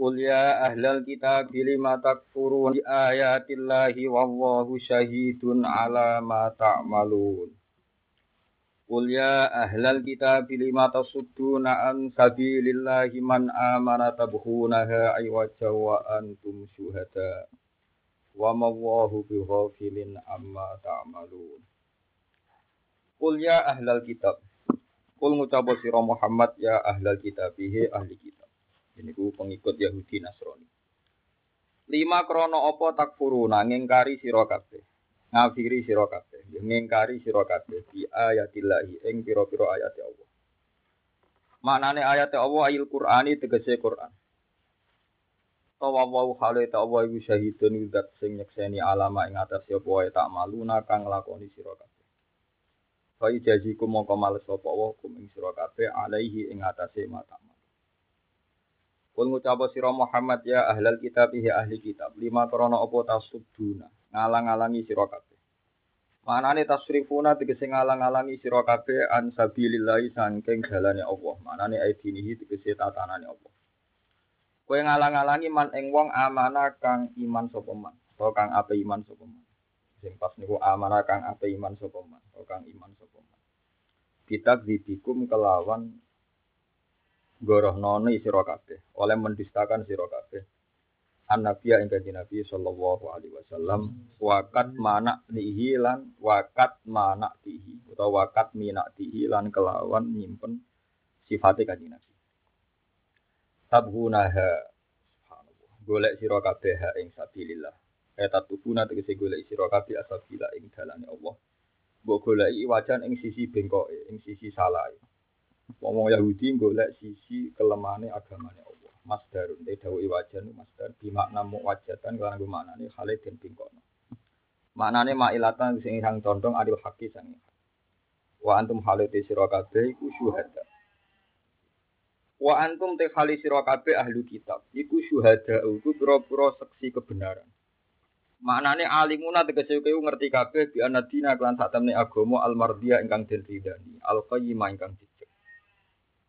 Qul ya ahlal kitab lima takfurun bi ayatillahi wallahu syahidun ala ma ta'malun. Qul ya ahlal kitab lima tasudduna an sabilillahi man amana tabghunaha aywaja wa antum syuhada. Wa ma Allahu bighafilin amma ta'malun. Qul ya ahlal kitab. Qul ngucapa sira Muhammad ya ahlal kitab ahli kitab. Ini ku pengikut Yahudi Nasrani. Lima krono opo takfuruna ngingkari sira kabeh. Ngafiri sira kabeh, ngingkari sira kabeh bi ayatillahi ing pira-pira ayat Allah. Maknane ayat Allah ayil Qur'ani tegese Qur'an. Tawa wa hale Allah iku syahidun zat sing nyekseni alama ing atas apa wae tak maluna kang lakoni sira kabeh. Fa ijazikum mongko males sapa wa kum ing sira alaihi ing atase. Kul ngucapa sira Muhammad ya ahlal kitab ya ahli kitab lima krana apa tasubduna ngalang-alangi sira kabeh. Manane tasrifuna tegese ngalang-alangi sira kabeh an sabilillah saking dalane Allah. Manane aidinihi tegese tatanane Allah. Kowe ngalang-alangi man ing wong amanah kang iman sapa man, utawa kang ape iman sapa man. Sing pas niku amanah kang ape iman sapa man, utawa kang iman sapa man. Kitab kelawan goroh noni sira kabeh. Oleh mendustakan sira kabeh. An nabiya ing kanjeng nabi sallallahu alaihi wasallam wakat mana nihi lan wakat mana tihi utawa wakat minak tihi lan kelawan nyimpen sifate kanjeng nabi. Tabhunaha subhanallah golek sira kabeh ing sabilillah. Eta tubuna tegese golek sira kabeh asabila ing dalane Allah. Goleki wajan ing sisi bengkoke ing sisi salah Ngomong Yahudi golek sisi kelemahane agamane Allah. Masdarun te dawuh wajan masdar bi makna muwajjatan kan nggo maknane hale den bingkono. Maknane mailatan sing sang condong adil haki sang Wa antum halate sira kabeh iku syuhada. Wa antum te hali sira kabeh ahli kitab iku syuhada iku pira-pira saksi kebenaran. Maknane alimuna tegese kowe ngerti kabeh bi anadina kelan sak temne agama almardiya ingkang den ridani, alqayyimah ingkang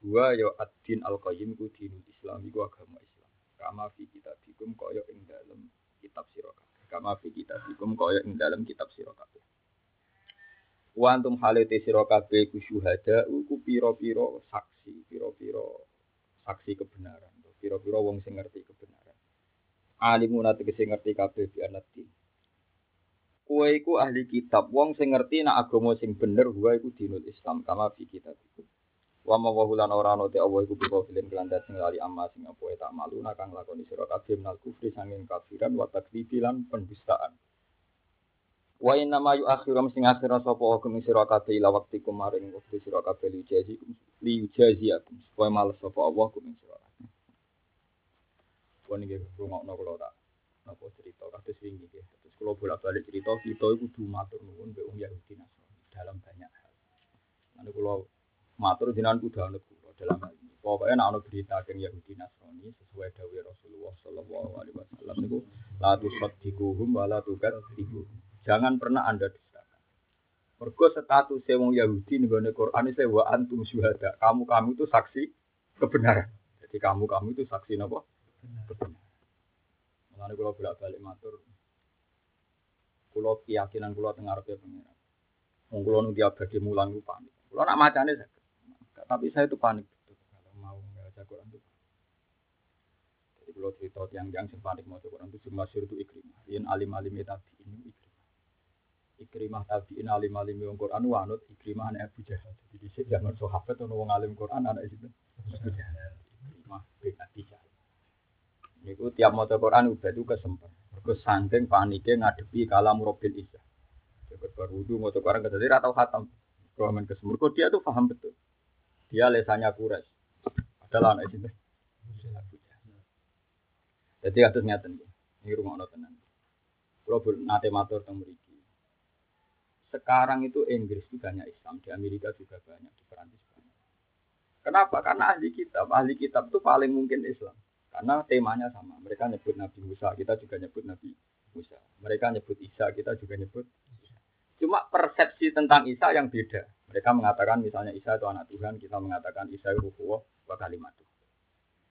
Wa ya ad-din al-qayyim ku dinul Islam iku agama Islam. Kama fi kitabikum kaya ing dalem kitab sira. Kama fi kitabikum kaya ing dalem kitab sira kabeh. Wa antum halate sira kabeh ku syuhada ku pira-pira saksi, pira-pira saksi kebenaran. Pira-pira wong sing ngerti kebenaran. Alimun tegese ngerti kabeh bi anadin. Kowe iku ahli kitab, wong sing ngerti nak agama sing bener, gua iku dinul Islam kama fi kitabikum. Wa ma wa hulan ora ana te Allah iku bisa filim kelandat sing lali amma sing apa tak malu kang lakoni sira kabeh minal kufri sanging kafiran wa takdzibi lan pendustaan. Wa inna ma yu'akhirum sing akhira sapa hukum sira kabeh ila wekti kumaring wektu sira kabeh li jazi li jaziakum supaya males sapa Allah hukum sira kabeh. Wong iki rungokno kula tak napa cerita kados wingi nggih. Terus kula bolak-balik cerita kita iku kudu matur nuwun mbek Yahudi dalam banyak hal. Lalu kula matur jenengan kudu anut kula dalam hal ini. Pokoknya nak ana berita keng Yahudi Nasrani sesuai dawuh Rasulullah sallallahu alaihi wasallam niku la tusaddiquhum wa la tukadzibuhum. Jangan pernah Anda dustakan. Mergo status wong Yahudi nggone Quran itu wa antum syuhada. Kamu kamu itu saksi kebenaran. Jadi kamu kamu itu saksi napa? Kebenaran. Mulane kula bolak-balik matur kula keyakinan kula teng ngarepe pengiran. Wong kula nu diabadi mulang panik. Kula nak macane saged. Tapi saya itu panik betul kalau mau membaca Quran itu. Jadi kalau cerita tiang-tiang yang panik mau Quran itu cuma itu ikrimah. Yang alim-alim tadi ini ikrimah. Ikrimah ini alim-alim yang Quran wanut ikrimah anak Abu Jahal. Jadi di sini jangan sahabat atau orang alim Quran anak itu. Ikrimah bin Abi Jahal. Tiap mau Quran udah itu kesempatan. Mergo saking paniknya ngadepi kalam Robil Isa. Jabat baru mau Quran kata dia atau khatam. Kalau main kesemur, dia tuh paham betul. Dia lesanya kures. Adalah anak itu. Jadi atus ngeten ini rumah tenan. Kalau nate matur teng mriki. Sekarang itu Inggris juga banyak Islam, di Amerika juga banyak, di Perancis banyak. Kenapa? Karena ahli kitab, ahli kitab itu paling mungkin Islam. Karena temanya sama. Mereka nyebut Nabi Musa, kita juga nyebut Nabi Musa. Mereka nyebut Isa, kita juga nyebut. Cuma persepsi tentang Isa yang beda. Mereka mengatakan misalnya Isa itu anak Tuhan, kita mengatakan Isa itu ruhuwah wa kalimat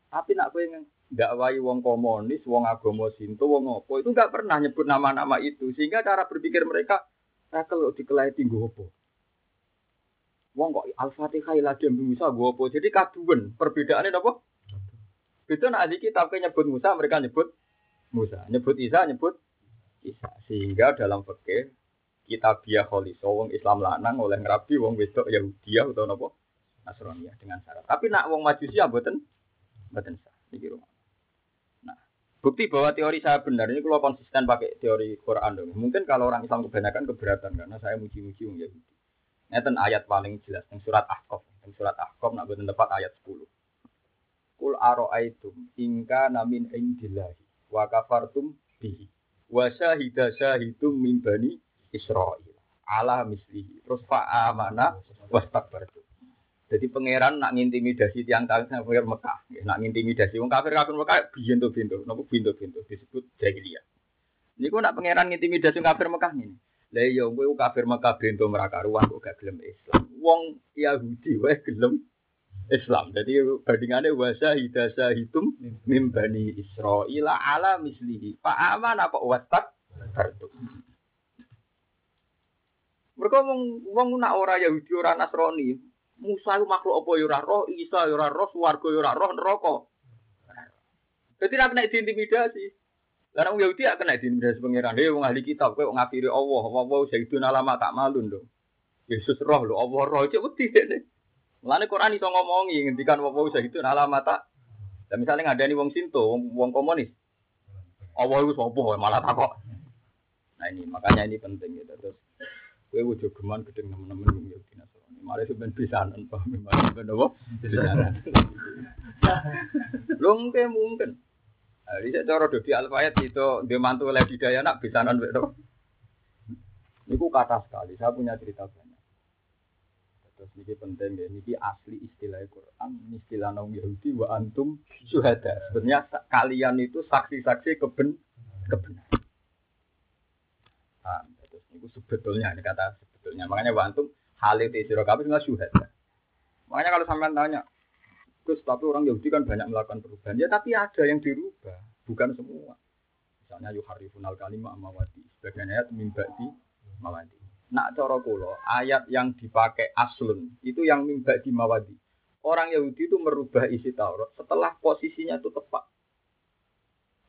Tapi nak yang wae wong komunis, wong agama Sinto, wong opo itu nggak pernah nyebut nama-nama itu. Sehingga cara berpikir mereka, kalau dikelai tinggu opo. Wong kok Al-Fatihah lagi Musa gue opo. Jadi kaduan perbedaannya apa? Itu nak kitab nyebut Musa, mereka nyebut Musa. Nyebut Isa, nyebut Isa. Sehingga dalam fikih kita biya kholiso wong Islam lanang oleh ngerabi wong wedok Yahudi atau nopo Nasrani dengan syarat. Tapi nak wong Majusi ya mboten mboten sah. Iki rumah. Nah, bukti bahwa teori saya benar ini kalau konsisten pakai teori Quran dong. Mungkin kalau orang Islam kebanyakan keberatan karena saya muji-muji wong Yahudi. Ini ayat paling jelas yang surat Ahqaf. Yang surat Ahqaf nak betul tepat ayat 10. Kul aro'aitum ingka namin indillahi wa kafartum bihi wa syahida syahidum min bani Israel ala mislihi terus fa'amana wastakbartum jadi pangeran nak ngintimidasi tiang tiang kafir Mekah, nak ngintimidasi wong kafir kafir Mekah bintu bintu, nopo bintu bintu disebut jahiliyah. Ini kok nak pangeran ngintimidasi kafir Mekah ini. Lah iya kowe kafir Mekah bintu meraka ruang kok gak gelem Islam. Wong Yahudi wae gelem Islam. Jadi bandingannya wasa hidasa hitum mimbani Israel ala mislihi. Pak aman apa watak kartu. Mereka wong wong nak ora Yahudi ora Nasrani. Musa itu makhluk apa ya roh, Isa ya roh, swarga ya roh, neraka. Jadi nak kena diintimidasi. Lah wong Yahudi gak kena diintimidasi pangeran. Hei wong ahli kitab kowe ngafiri Allah, Allah sayyiduna lama tak malun dong. Yesus roh lho, Allah roh cek wedi dene. Mulane Quran iso ngomongi ngendikan apa usah itu alamata. Dan misalnya ngadani wong Sinto, wong komunis. Allah itu sapa malah takok. Nah ini makanya ini penting gitu. Terus kowe wujo geman gedeng teman-teman wong Yahudi Nasrani. Malah sampean pisanan paham malah ben apa? Pisanan. Lho mungkin mungkin. Jadi saya cara dodi alfayat itu dia mantu oleh bidaya nak pisanan betul. Ini kata sekali. Saya punya cerita banyak. Terus ini penting ya, ini asli istilah Quran, istilah Nabi Yahudi wa antum syuhada. Sebenarnya kalian itu saksi-saksi keben kebenaran. Terus ini sebetulnya ini kata sebetulnya. Makanya wa antum halil sira kabeh nggak syuhada. Makanya kalau sampean tanya, Gus, tapi orang Yahudi kan banyak melakukan perubahan. Ya tapi ada yang dirubah, bukan semua. Misalnya yuharifunal kalimah mawadi. Sebagian ayat mimba di mawadi. Nak cara ayat yang dipakai aslun itu yang mimba di mawadi. Orang Yahudi itu merubah isi Taurat setelah posisinya itu tepat.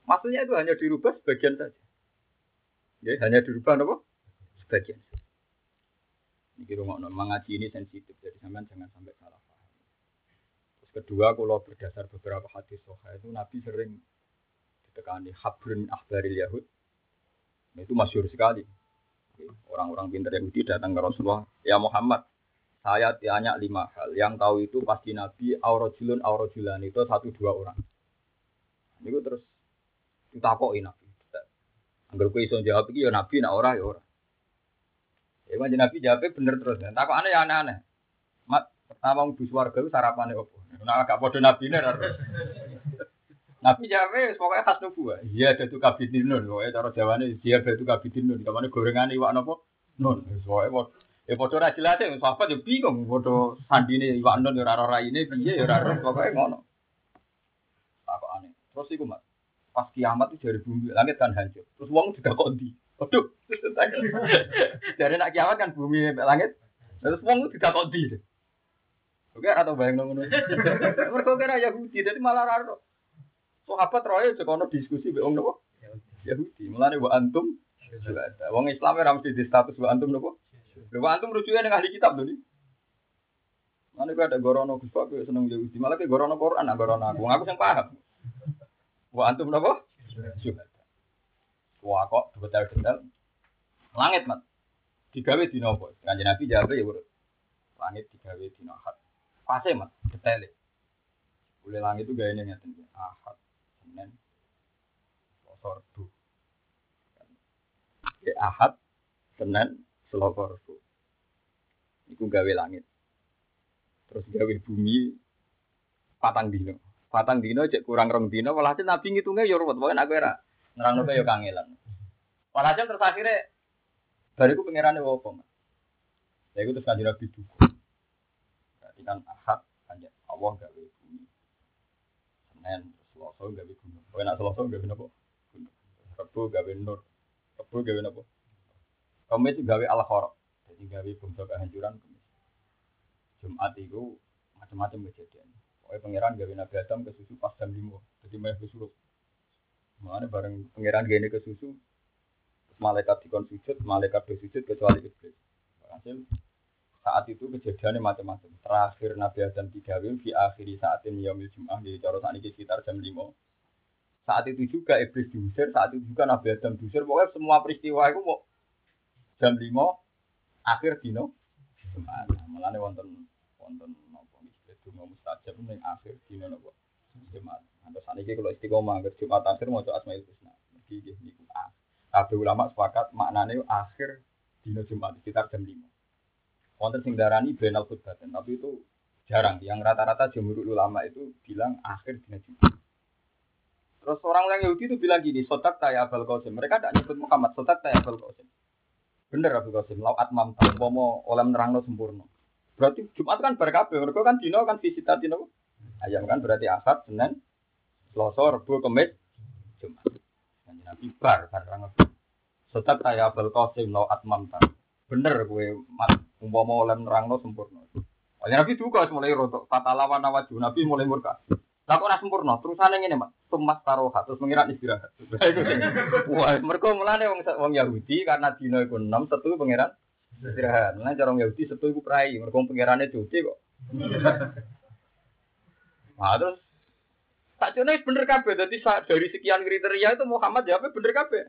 Maksudnya itu hanya dirubah sebagian saja. Ya, hanya dirubah apa? Sebagian. Ini rumah mengaji ini sensitif, jadi sampean jangan sampai salah paham. Terus kedua, kalau berdasar beberapa hadis soha itu Nabi sering ditekani habrun ahbaril Yahud. Nah, itu masyur sekali. Orang-orang pintar Yahudi datang ke Rasulullah, ya Muhammad, saya tanya lima hal. Yang tahu itu pasti Nabi aurojulun aurojulan itu satu dua orang. Ini terus kita kok Nabi. Angger kowe iso jawab iki ya Nabi nak ora ya ora. Ya manjen Nabi jawabnya bener terus. Takok aneh ya aneh-aneh. Mat, pertama wong warga itu sarapane opo? Nah agak padha Nabi ner. Nabi jawabnya pokoknya khas nubuah. Iya ada tuh kabitin nun. Pokoknya cara jawabannya dia ada tuh kabitin nun. Kamane gorengan iwak nopo nun. Pokoknya ya foto ra jelas ya. Sahabat ya bingung. Foto sandine iwak nun ya raro raine piye ya raro. Pokoknya ngono. Apa aneh. Terus iku mas. Pas kiamat itu dari bumi langit kan hancur. Terus uang juga kondi. Waduh. dari nak kiamat kan bumi langit. Terus uang juga kondi. Oke, atau bayang nunggu Mereka kira Yahudi, jadi malah raro. Sahabat roe sekono diskusi be wong nopo? Yahudi. Mulane wa antum ada. Wong Islam ora mesti di status wa antum nopo? Wa antum rujuknya ning ahli kitab lho Mana ada gorono Gus Pak seneng Yahudi, malah ke gorono Quran, nah gorono aku, aku yang paham. Wa antum nopo? Wah kok detail-detail. Langit mat. Digawe di nopo? Kanjeng Nabi jawab ya urut. Langit digawe di nohat. Pase mat, detail. Boleh langit itu gaya ini Ahad, Senin, Selasa, Rabu. Ya, Ahad, Senin, Selasa, Rabu. Iku gawe langit. Terus gawe bumi patang dino. Patang dino cek kurang rong dino, walhasil nabi ngitungnya ya ruwet, pokoknya aku era nerang ya kangelan. Walhasil terus akhirnya bariku pengirannya wopo. Ya itu terus kanjeng Nabi duka. Berarti kan ahad hanya Allah gawe bumi. Senin, Selasa gawe gunung. Pokoknya nak Selasa napa? Gunung. Rabu gawe nur. Rabu gawe napa? Kamis gawe al khorok. Jadi gawe bangsa kehancuran. Jumat itu macam-macam kejadian. Pokoknya pangeran gawe Nabi Adam ke susu pas jam 5. Jadi meh susu. Mana bareng pangeran gini ke susu, malaikat dikon sujud, malaikat bersujud kecuali iblis. Hasil saat itu kejadiannya macam-macam. Terakhir Nabi Adam digawe di akhiri saat ini yaumil Jum'ah di cara saat sekitar jam 5. Saat itu juga iblis diusir, saat itu juga Nabi Adam diusir. Pokoknya semua peristiwa itu mau jam 5 akhir dino Jumat. Malah wonten wonten Cuma mustajab ning akhir dina napa? Jumat. Terus saniki kalau istiqomah akhir Jumat akhir mau Asmaul Husna. Mergi nggih niku ah. Kabeh ulama sepakat maknane akhir dina Jumat sekitar jam 5. Wonten sing darani benal khutbatan, tapi itu jarang. Yang rata-rata jumhur ulama itu bilang akhir dina Jumat. Terus orang yang Yahudi itu bilang gini, sotak taya Abul Qasim. Mereka tidak nyebut Muhammad, sotak taya Abul Qasim. Bener Abul Qasim, lau atmam mau oleh nerangno sempurna. Berarti Jumat kan berkabeh. Mereka kan dino kan visita dino. Ayam kan berarti Ahad, Senin, Selasa, Rabu, Kamis, Jumat. Nanti Nabi bar barang Setat saya Abul Qasim lo atmam tan. Bener gue mat umpama oleh nerangno sempurna. Oleh Nabi juga mulai rotok. Fatalawan nawaju Nabi mulai murka. Lah kok ora sempurna, terusane ngene, Mak. Tumas taroha terus mengira istirahat. Wah, mereka mulane wong wong Yahudi karena dino iku 6 setu pengiran istirahat. Nah, cara Yahudi setu iku prai, mereka pengirannya cuci kok. Nah, terus tak cuma bener kabeh. Jadi dari sekian kriteria itu Muhammad jawabnya bener kabeh.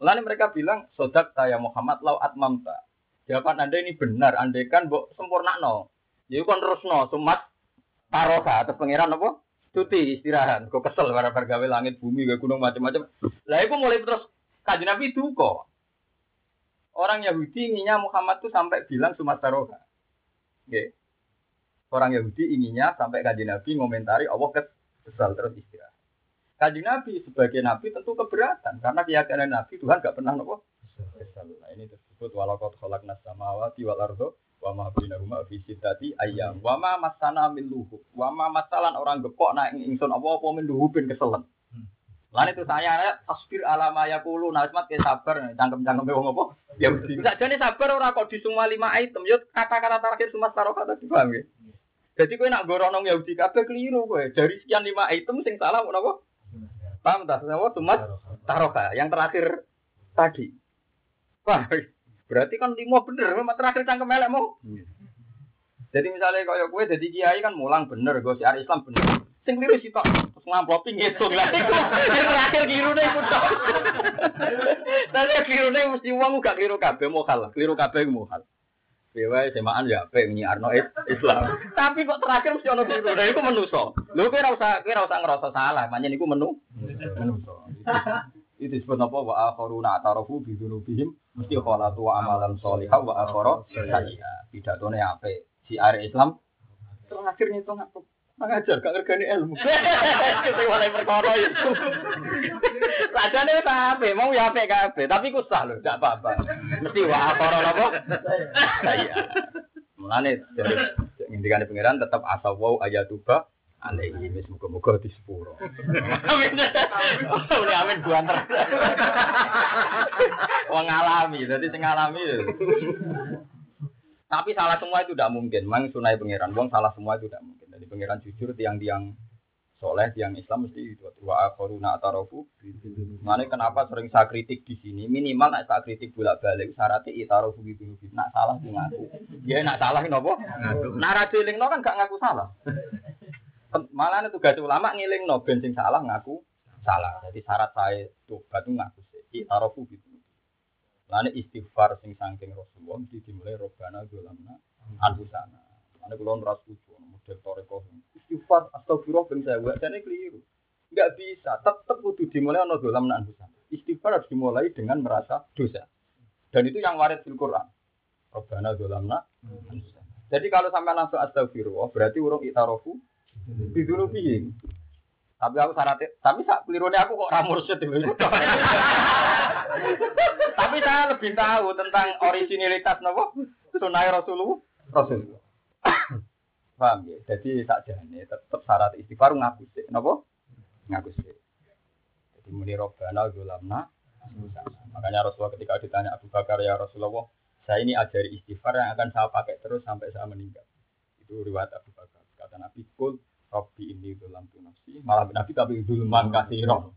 Lalu mereka bilang, sodak saya Muhammad lau atmamta. Jawaban anda ini benar, andai kan sempurna no. Jadi kan terus no, sumat taroka atau pangeran apa? Cuti istirahat. Kok kesel para gawe langit bumi, gak gunung macam-macam. Lah itu mulai terus kaji Nabi itu kok. Orang Yahudi inginnya Muhammad itu sampai bilang Sumatera Okay. Orang Yahudi inginnya sampai kaji Nabi ngomentari Allah kesal terus istirahat. Kaji Nabi sebagai Nabi tentu keberatan karena keyakinan Nabi Tuhan gak pernah nopo kesal. Nah, ini disebut walakot kholak nasamawati wal ardo wa ma bainahuma fi sittati ayyam wa ma masana min luhu wa ma masalan orang gepok nak ingsun apa apa min luhu ben keselen. Lan itu saya ya tasbir alama yaqulu nasmat ke sabar cangkem-cangkem wong apa? Ya mesti. Sakjane sabar ora kok di semua lima item yo kata-kata terakhir semua taruh kata dipaham ya. Jadi kowe nak gorono Yahudi kabeh keliru kowe. Dari sekian lima item sing salah apa? Paham tak? Semua sumat taroka yang terakhir tadi. Wah, berarti kan lima bener, memang terakhir cangkem elek mau. Jadi misalnya kalau gue jadi kiai kan mulang bener, gue siar Islam bener. Sing keliru sih tok. Terus ngamplopi ngitung lah. Yang terakhir keliru nih iku tok. Tapi keliru nih mesti uang gak keliru kabeh mau kalah. Keliru kabeh mau kalah. Dewa semaan ya apa Arno Islam. Tapi kok terakhir mesti ono keliru. Nah itu menuso. Lu kira usah kira usah ngerasa salah. Manyen iku menu. Menuso. Itu disebut apa wa akharuna atarafu bi dzunubihim mesti khalatu wa amalan sholihah wa akhara sayyi'ah. Pidatone apik. Si are Islam terakhir ngitung apa? Mengajar gak ngergani ilmu. Kita mulai perkara itu. Rajane wis ape, mau ya ape kabeh, tapi ku sah lho, gak apa-apa. Mesti wa akara napa? Iya. Mulane dari ngendikane pangeran tetap asa wau ayatuba alaihi wis muga-muga di sepuro. Amin. Oleh amin buanter. Wong ngalami, dadi sing ngalami. Tapi salah semua itu tidak mungkin. Memang sunai pangeran. Wong salah semua itu tidak mungkin. Jadi pangeran jujur tiang-tiang soleh, tiang Islam mesti itu wa akharuna atarofu. Mana kenapa sering saya kritik di sini? Minimal nak saya kritik bolak balik syaratnya itarofu gitu. Nak salah di ngaku. Ya nak salah ini apa? Nak rajiling no kan gak ngaku salah. Malah itu tugas ulama ngiling no bensin salah ngaku salah. Jadi syarat saya tuh batu ngaku sih. Itarofu gitu. Istighfar sing sangking Rasulullah mesti dimulai robana gulamna anfusana Ane kula ora setuju model toreko. Istighfar astagfirullah ben saya jane keliru. Enggak bisa, tetap kudu dimulai ana dolam nak Istighfar harus dimulai dengan merasa dosa. Dan itu yang waris di Quran. Rabbana dolamna. Jadi kalau sampai langsung astagfirullah, berarti urung itarofu bidunubihim. Tapi aku syaratnya, tapi sak kelirune aku kok ramur mursyid Tapi saya lebih tahu tentang originalitas nopo sunai Rasulullah. Rasulullah. Paham ya? Jadi tak jane tetap syarat istighfar ngaku sih, nopo? Ngaku sih. Jadi muni robbana zulamna Makanya Rasulullah ketika ditanya Abu Bakar ya Rasulullah, saya ini ajari istighfar yang akan saya pakai terus sampai saya meninggal. Itu riwayat Abu Bakar. Kata Nabi, Kul Robbi ini dalam nafsi. Malah Nabi tapi dulman kasiron.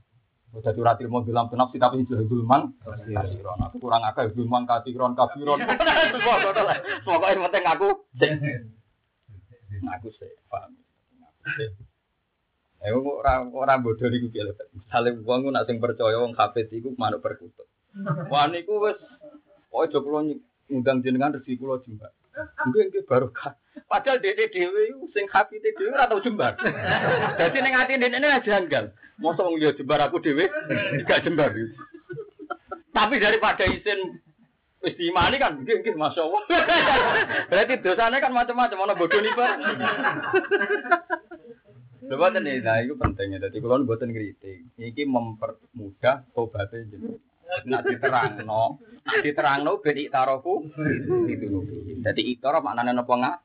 Udah curhat ilmu dalam nafsi tapi itu dulman kasiron. Aku kurang akal dulman kasiron kafiron. Semoga yang penting aku. Aku sih paham. Eh orang orang bodoh niku piye lho. Misale wong nak sing percaya wong kafir iku manuk perkutut. Wah niku wis ojo kula ngundang jenengan rezeki kula jembar. Nggih nggih barokah. Padahal dede dhewe iku sing hafite dhewe ora tau jembar. Dadi ning ati dene nek janggal. Mosok wong yo jembar aku dhewe gak jembar. Tapi daripada isin wis diimani kan nggih nggih masyaallah. Berarti dosane kan macam-macam ana bodho niku. Coba nih, nah itu pentingnya. Jadi kalau buatan kritik, ini mempermudah tobatnya jadi. Nak diterang no, diterang no, beri tarofu itu Jadi itoro maknanya nopo nggak?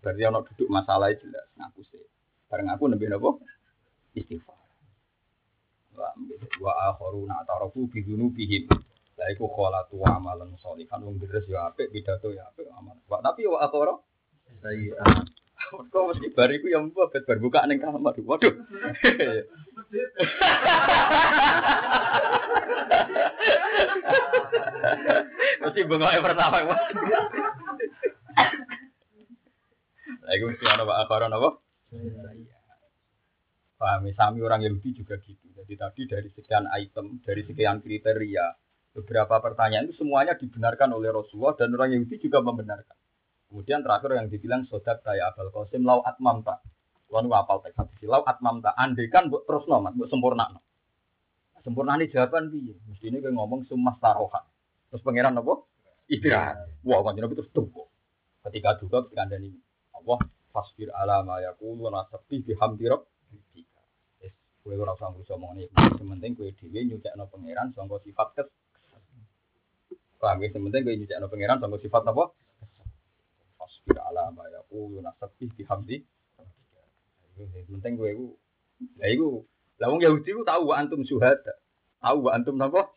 Berarti ono duduk masalah jelas ngaku sih. Bareng aku nabi nopo istighfar. Wa akharuna tarofu bidunu bihim. Lah iku kholatu amalan sholihan wong deres ya apik, pidato ya apik amal. Tapi wa akhara saya Kok mesti bariku yang mbok bar buka ning kamar. Waduh. Mesti bengoke pertama. Lagi mesti ana Pak Akharon apa? Pahami, sami orang Yahudi juga gitu. Jadi tadi dari sekian item, dari sekian kriteria, beberapa pertanyaan itu semuanya dibenarkan oleh Rasulullah dan orang Yahudi juga membenarkan. Kemudian terakhir yang dibilang sodak saya Abul Qasim lau atmamta. Kulo apal teks hadis lau atmamta. Andai kan buat terus nomat, buat sempurna. Sempurna ini jawaban piye? Mesti ini kayak ngomong sumas taroha. Terus pangeran apa? Istirahat. Wah, panjang terus tunggu. Ketika juga ketika anda ini Allah fasbir ala ma yaqulu nasabti bihamdi rabbika. Wis kowe ora usah ngurus omong iki. Sementing kowe dhewe nyucakno pangeran sangka sifat kes. Paham ya, sementing kowe nyucakno pangeran sangka sifat apa? wasbir ala ma yaqulu nasabih bihamdi. Penting gue iku ya iku lah Yahudi ku tahu wa antum syuhada. Tahu wa antum napa?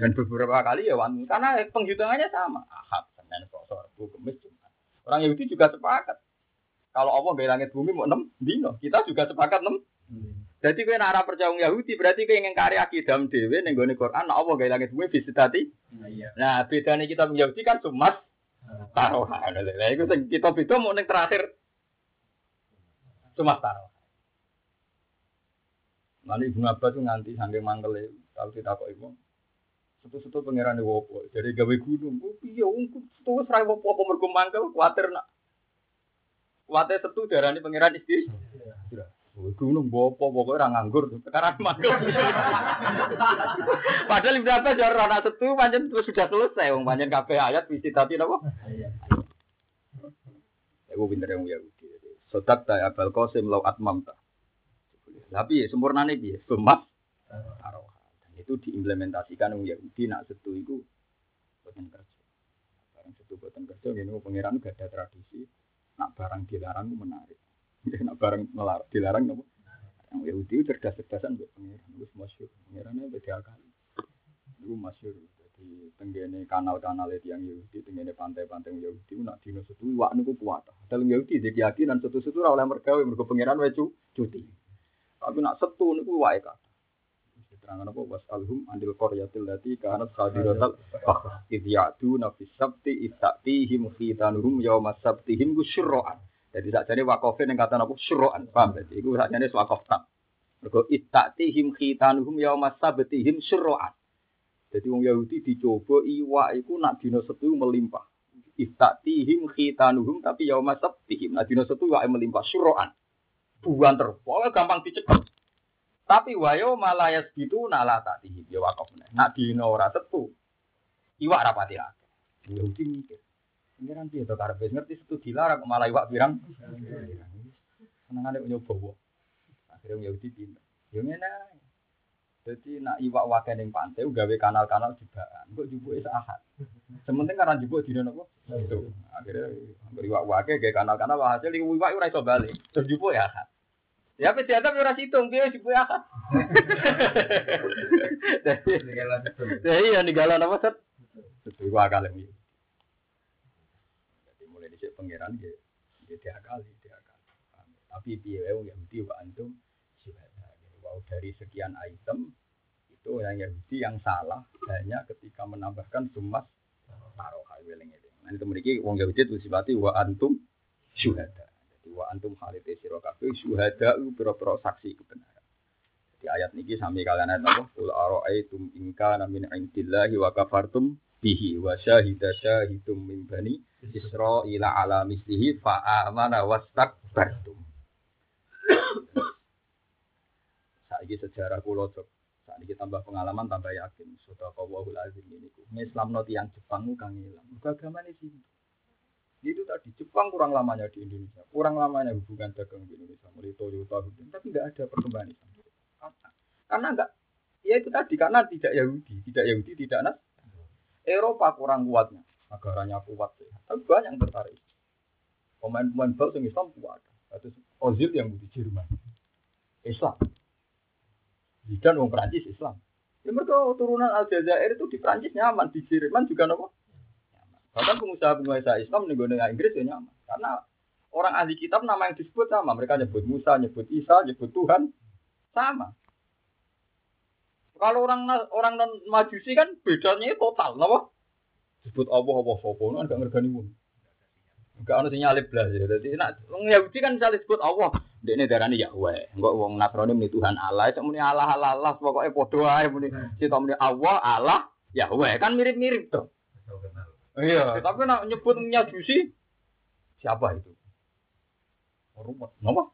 Dan beberapa kali ya wan karena penghitungannya sama. Ahad senin selasa rabu kamis jumat. Orang Yahudi juga sepakat. Kalau Allah gak langit bumi mau enam dino. Kita juga sepakat enam jadi kue nara percaya Yahudi berarti kue ingin karya kidam dewe nenggone Quran nah Allah gak langit bumi visitati nah bedanya kita Yahudi kan cuma taruhan. Iku sing kita beda mau ning terakhir cuma taruhan. Mali Ibnu Abbas tuh nganti saking mangkele kalau ditakoki wong. Setu-setu pangeran wopo. Jadi gawe gunung. Oh wong setu wis ra wopo apa mergo mangkel kuwatir nak. Kuwatir setu darani pangeran istri. Iya. Gunung bopo pokoknya orang nganggur sekarang mangkel. Padahal Ibnu Abbas ya ora setu pancen sudah selesai wong pancen kabeh ayat visitati napa? Aku pinter yang Yahudi. Sodak ta abal qasim lau atmam ta. Tapi ya sempurna nih dia, semas Dan itu diimplementasikan yang Yahudi nak setu itu buatan kerja. Barang setu buatan kerja, ini pengiran gak ada tradisi. Nak barang dilarang menarik. Nak barang dilarang nopo. Yang Yahudi cerdas-cerdasan buat pengiran. Itu masyur. Pengirannya beda kali. Itu masyur di tenggene kanal-kanal itu yang Yahudi, tenggene pantai-pantai Yahudi, nak dino setu wak niku kuat. Dalam Yahudi jadi keyakinan setu-setu ora oleh mergawe mergo pangeran wae cuti. Tapi nak setu niku wae kata. Terangkan apa was alhum andil qaryatil lati kanat sadiratal fakhr id ya'tu nafis sabti istatihim khitanuhum yawma sabtihim syurra'an. Jadi sakjane wakofe ning kata napa syurra'an. Paham? Jadi iku sakjane wakof tak. Mergo istatihim khitanuhum yawma sabtihim syurra'an. Jadi wong Yahudi dicoba iwak iku nak dina setu melimpah. Iftatihim khitanuhum tapi yauma sabtihim. Nah dina setu wae melimpah suroan. Buan. Pokoknya gampang dicekel. Tapi wayo malayas gitu nala tatihim ya wakaf. Nak dina ora setu. Iwak rapati akeh. Yahudi mikir. Pengiran piye to karepe ngerti setu dilarang malah iwak pirang. Senengane nyoba. Akhirnya Yahudi pinter. Yo ngene ae. Jadi nak iwak wakai ning pantai gawe kanal-kanal juga. Kok jupuke ahad. Sementing karena jupuk dina napa? Itu. Akhirnya nggo iwak wakai gawe kanal-kanal hasil iwak ora iso balik. Terus jupuk ya ahad. Ya apa diadap ora situng piye jupuk ahad. Jadi ya ninggalan apa set? Itu iwak kalem iki. Jadi pangeran nggih nggih diakali, diakali. Tapi piye wae wong Yahudi wa antum Wow, dari sekian item itu yang Yahudi yang salah hanya ketika menambahkan sumas taroha weling Nah itu memiliki wong Yahudi itu sifati wa antum syuhada. Jadi wa antum halite sira kabeh syuhada pira-pira saksi kebenaran. Di ayat niki sami kalian ayat apa? Qul ara'aitum in kana min indillahi wa kafartum bihi wa syahida syahidum min bani Israila ala mislihi fa amana wastakbartum. Saiki sejarah kula cok. Saiki tambah pengalaman tambah yakin. Sudah kawahul azim. Islam not yang Jepang ku kang ilang. Agama ini sih. Itu tadi Jepang kurang lamanya di Indonesia, kurang lamanya hubungan dagang di Indonesia, mulai Toyota, tapi nggak ada perkembangan Islam. Karena, enggak, ya itu tadi karena tidak Yahudi, tidak Yahudi, tidak Nas. Eropa kurang kuatnya, negaranya kuat, ya. tapi banyak yang tertarik. Pemain-pemain bal yang Islam kuat. Itu Ozil yang di Jerman, Islam. Zidane wong Prancis Islam. Ya mereka turunan Aljazair itu di Prancis nyaman, di Jerman juga nopo. Bahkan pengusaha-pengusaha Islam nih gue Inggris ya nyaman. Karena orang ahli kitab nama yang disebut sama. Mereka nyebut Musa, nyebut Isa, nyebut Tuhan. Sama. Kalau orang orang non majusi kan bedanya total, nopo. Disebut Allah, Allah, Sopo, kan gak ngergani wong. Gak ada sinyal belas ya. Jadi nak wong Yahudi kan misalnya disebut Allah. Dia ini darahnya Yahweh. Enggak wong Nasrani muni Tuhan Allah. Itu muni Allah Allah Allah. Pokoknya podo aja muni. Kita muni Allah Allah Yahweh. Kan mirip-mirip tuh. Iya, tapi nak nyebut nyajusi siapa itu? Rumet. Napa?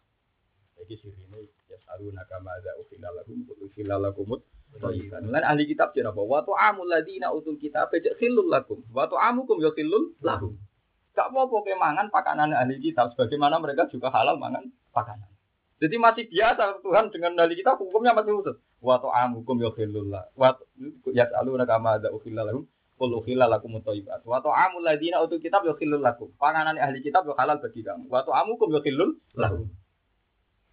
Iki sirine ya saru nakama za ukhila lahum ukhila lakumut thayyiban. Lan ahli kitab jenapa? Wa ta'amul ladina utul kitab khilul lakum. Wa ta'amukum ya khilul lahum. Gak apa-apa ke mangan pakanan ahli kitab sebagaimana mereka juga halal mangan pakanan. Jadi masih biasa Tuhan dengan ahli kitab hukumnya masih khusus. Wa ta'amukum ya khilul lah. Wa yas'aluna kama za ukhila lahum Qul ukhilla lakum thayyibat. Wa ta'amul ladina utul kitab yukhillul lakum. Panganan ahli kitab yo halal bagi kamu. Wa ta'amukum yukhillul lakum.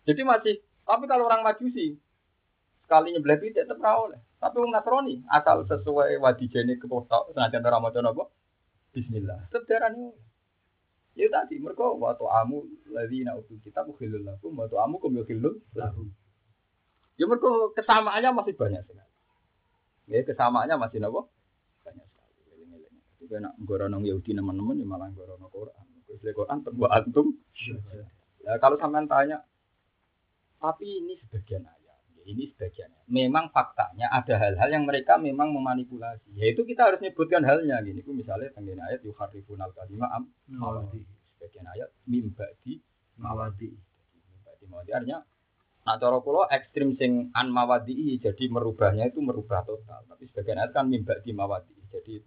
Jadi masih tapi kalau orang Majusi sekali nyebelah tidak tetap oleh. Tapi orang Nasrani asal sesuai wadijene kepotok senajan ora maca napa? Bismillah. Tetap darani Ya tadi mereka wa ta'amul ladina utul kitab yukhillul lakum wa ta'amukum yukhillul lakum. Ya mereka kesamaannya masih banyak sekali. Ya kesamaannya masih napa? Juga nak gorono Yahudi teman-teman ya malah gorono Quran. Istilah Quran terbuat antum. Ya kalau sampean tanya, tapi ini sebagian ya, ini sebagian. Memang faktanya ada hal-hal yang mereka memang memanipulasi. Yaitu kita harus menyebutkan halnya gini. Misalnya tentang ayat yuharifun al kalimah am mawadi. Sebagian ayat mimba di mawadi. Mimba di mawadi artinya Nah, cara kula ekstrim sing an mawadi jadi merubahnya itu merubah total. Tapi sebagian ayat kan mimba di mawadi. Jadi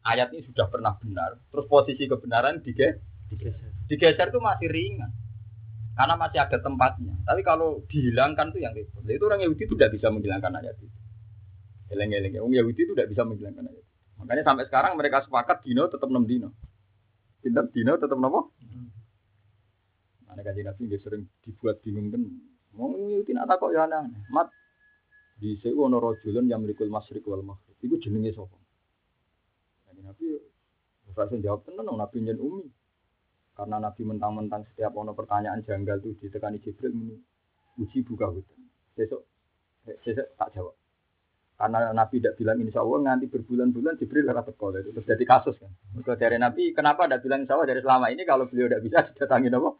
ayat ini sudah pernah benar, terus posisi kebenaran digeser. Digeser itu masih ringan. Karena masih ada tempatnya. Tapi kalau dihilangkan itu yang repot. Itu orang Yahudi itu tidak bisa menghilangkan ayat itu. Eleng-eleng. Orang Yahudi itu tidak bisa menghilangkan ayat itu. Makanya sampai sekarang mereka sepakat dino tetap 6 dino. Tindak dino tetap nopo? Mana kaji nabi dia sering dibuat bingung kan. Mau Yahudi nak takut ya aneh. Mat di seu ono rojulun yang merikul masrik wal maghrib. Itu jenenge sapa? Nabi rasa jawab tenan Nabi nyen umi. Karena Nabi mentang-mentang setiap ono pertanyaan janggal itu ditekani Jibril ini uji buka hutan. Besok besok tak jawab. Karena Nabi tidak bilang insya Allah nanti berbulan-bulan Jibril ora teko itu terus jadi kasus kan. Mereka dari Nabi kenapa tidak bilang insya Allah dari selama ini kalau beliau tidak bisa didatangi apa?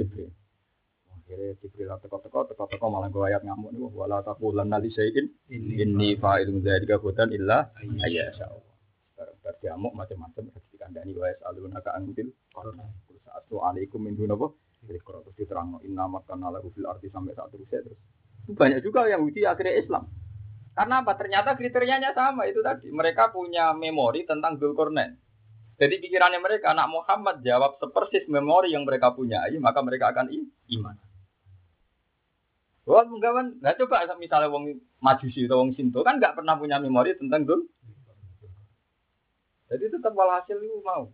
Jibril. Akhirnya Jibril teko-teko teko-teko malah gue ayat ngamuk nih wala taqulanna li syai'in inni fa'ilun dzalika hudan illa ayya Allah. Berdiamuk macam-macam. Hadis dikandani wa yasaluna ka anbil qarna sa'atu alaikum min dunapa Zikra terus diterang inna makana lahu fil arti sampai saat terusnya terus. Banyak juga yang Yahudi akhirnya Islam. Karena apa? Ternyata kriterianya sama itu tadi. Mereka punya memori tentang Dzulkarnain jadi pikirannya mereka anak Muhammad jawab sepersis memori yang mereka punya maka mereka akan iman. Wah, enggak kan? Nah, coba misalnya wong majusi atau wong sinto kan nggak pernah punya memori tentang Dzul jadi tetap walhasil itu mau.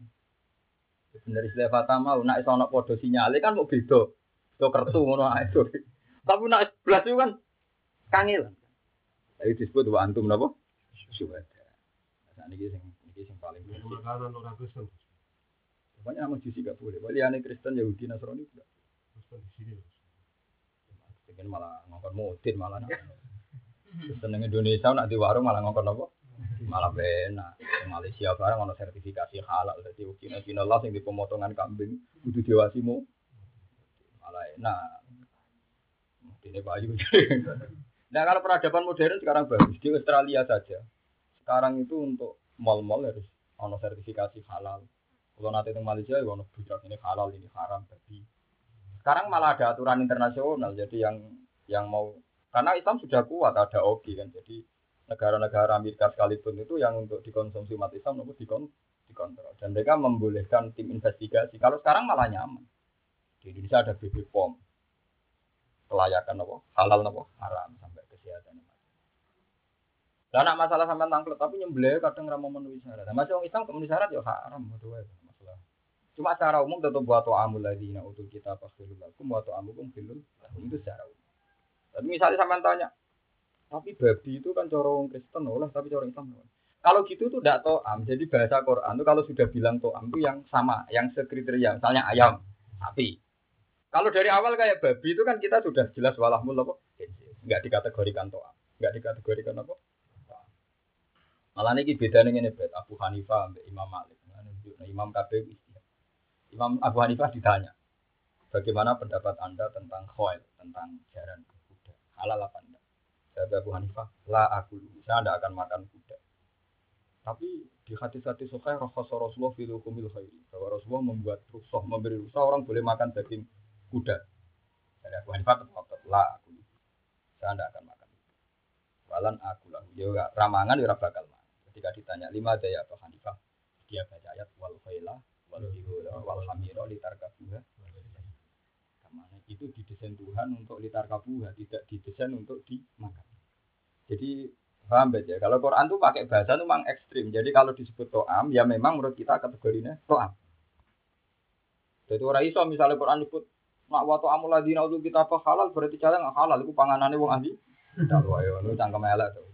Dari istilah fata mau, nak iso ana padha sinyale kan mau beda. Itu kertu ngono ae. Tapi nak belas itu kan kangelan. Jadi disebut wa antum napa? Syuhada. Nah, ini sing ini sing paling Makanan orang Kristen. Pokoknya sama jusi gak boleh. Wali aneh Kristen, Yahudi, Nasrani tidak. Kristen di sini. Pengen malah ngongkon mutin malah. Yang Indonesia nak di warung malah ngongkon apa? Malah benar. Malaysia barang ono sertifikasi halal jadi Cina Cina lah yang di pemotongan kambing kudu jawasimu malah enak. Ini bayu. Nah kalau peradaban modern sekarang bagus di Australia saja. Sekarang itu untuk mal-mal harus ono sertifikasi halal. Kalau nanti di Malaysia ya ono budak ini halal ini haram tapi sekarang malah ada aturan internasional jadi yang yang mau karena Islam sudah kuat ada oki kan jadi negara-negara Amerika sekalipun itu yang untuk dikonsumsi umat Islam itu dikon dikontrol. Dan mereka membolehkan tim investigasi. Kalau sekarang malah nyaman. Di Indonesia ada BB POM. Kelayakan apa? Halal apa? Haram sampai kesehatan. Dan nak masalah sampai tangklet tapi nyembelih kadang ramah memenuhi syarat. Nah, masih orang Islam memenuhi syarat ya haram masalah. Cuma secara umum tetap buat amul lagi nah untuk kita pasti lakum buat amukum filul itu secara umum. Tapi misalnya sampai tanya tapi babi itu kan corong Kristen oleh tapi corong Islam. Kalau gitu tuh tidak to'am. Jadi bahasa Quran itu kalau sudah bilang to'am itu yang sama, yang sekriteria. Misalnya ayam, sapi. Kalau dari awal kayak babi itu kan kita sudah jelas walahmul apa? Enggak dikategorikan to'am. Enggak dikategorikan apa? Malah ini beda nih ini Abu Hanifah Imam Malik. Nah, Imam KPU Imam Abu Hanifah ditanya, bagaimana pendapat anda tentang khoil, tentang jaran kuda, halal apa? Kata Abu Hanifah, la aku, saya tidak akan makan kuda. Tapi di hati-hati sokai rakhasa Rasulullah fil hukumil khairi. Bahwa Rasulullah membuat rusuh, memberi rusuh orang boleh makan daging kuda. Dari Abu Hanifah tetap la aku. Saya tidak akan makan. Walan aku lah. Dia ramangan dia bakal makan. Ketika ditanya lima daya Abu Hanifah, dia baca ayat wal khaila wal hibula wal hamira litarkabuha itu didesain Tuhan untuk litar kabuha, tidak didesain untuk dimakan. Jadi paham ya? Kalau Quran tuh pakai bahasa tuh memang ekstrim. Jadi kalau disebut to'am, ya memang menurut kita kategorinya to'am. Jadi orang iso misalnya Quran disebut mak wa to'amul ladina untuk kita halal berarti cara nggak halal. Itu panganannya wong ahli. Kalau ayo, lu cangkem elek tuh.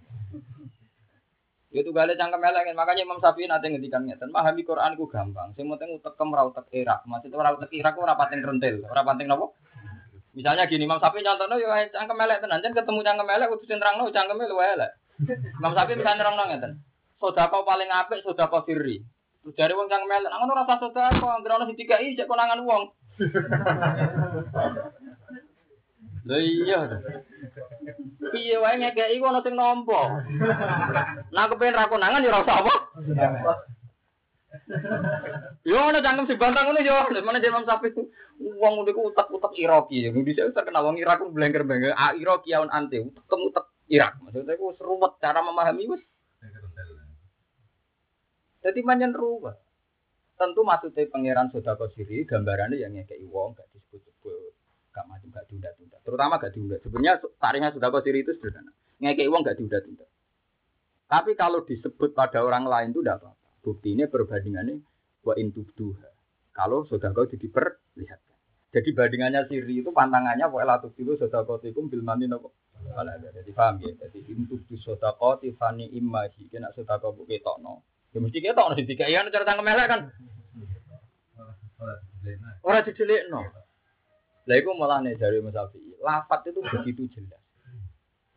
Itu gak ada cangkem elek makanya Imam Syafi'i nanti ngendikan ngeten, memahami Quran ku gampang. Sing penting utek kem ra utek irak. Maksudnya ora utek irak ora pating rentil, ora nopo? Misalnya gini, Imam Syafi'i contohnya yo cangkem elek tenan, jan ketemu cangkem elek kudu sing terangno cangkeme luwe elek. Imam Syafi'i misalnya nerangno ngeten. Sedekah paling apik sedekah sirri. Terus jare wong cangkem elek, ngono ora usah sedekah, anggere ono sing dikai cek konangan wong. Lah iya. Piye wae ngekeki ku ana sing nampa. Nah kepen ra ya ora usah apa. Yo ana cangkem sing bantang ngono yo, mana Imam Syafi'i itu wong niku utek-utek Iraki. Di sini terkenal wong Irak ku blengker-blengker. Ah Iraki aun ante, utek-utek Irak. Maksudnya ku seruwet cara memahami wis. Jadi manjen ruwet. Tentu maksudnya pangeran Sodako Siri gambarannya yang ngekei wong gak disebut-sebut gak macam gak diunda-tunda. Terutama gak diunda. Sebenarnya taringnya sudah kau itu sederhana. Ngekei uang gak diunda-tunda. Tapi kalau disebut pada orang lain itu tidak apa-apa. Bukti ini perbandingannya wa intubduha. Kalau sudah kau jadi perlihatkan. Jadi bandingannya siri itu pantangannya wa latub dulu sudah kau tikum bilmani nopo. Kalau ada jadi paham ya. Jadi intubdu sudah kau tifani imaji. Kena sudah kau buka tokno. Ya mesti kita tokno di tiga iya cara tangkem kan. Orang didelik no. Lah iku malah nih dari Mas Syafi'i. Lafat itu begitu jelas.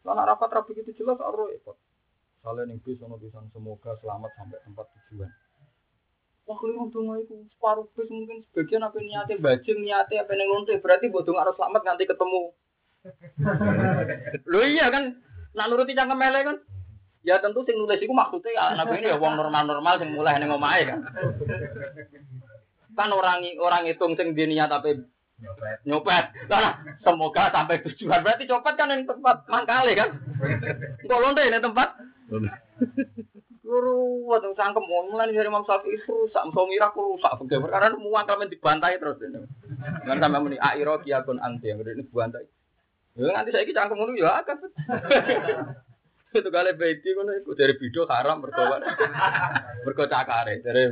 Kalau rapat rapi begitu jelas ora repot. Kalian yang bisa ono pisan semoga selamat sampai tempat tujuan. Wah keliru dong itu separuh bis mungkin sebagian apa niatnya bajing niatnya apa lonte berarti bodoh harus selamat nanti ketemu. Lo iya kan, nak nuruti cangkem mele kan. Ya tentu sing nulis iku maksudnya anak ini ya wong normal-normal sing mulai ning omahe kan. Kan orang orang hitung sing dia niat tapi nyopet. Nah, semoga sampai tujuan. Berarti copet kan yang tempat mangkale kan. Kok lonte ini tempat. Guru, waktu sangkem mulai dari Imam Syafi'i rusak, ngira aku rusak, begitu karena muang kalian dibantai terus. Kan sama muni airo kiakun anti yang ini dibantai. Ya nanti saya cangkem ngono ya akan. Itu kali beti iku dari video haram berkobar. Berko cakare dari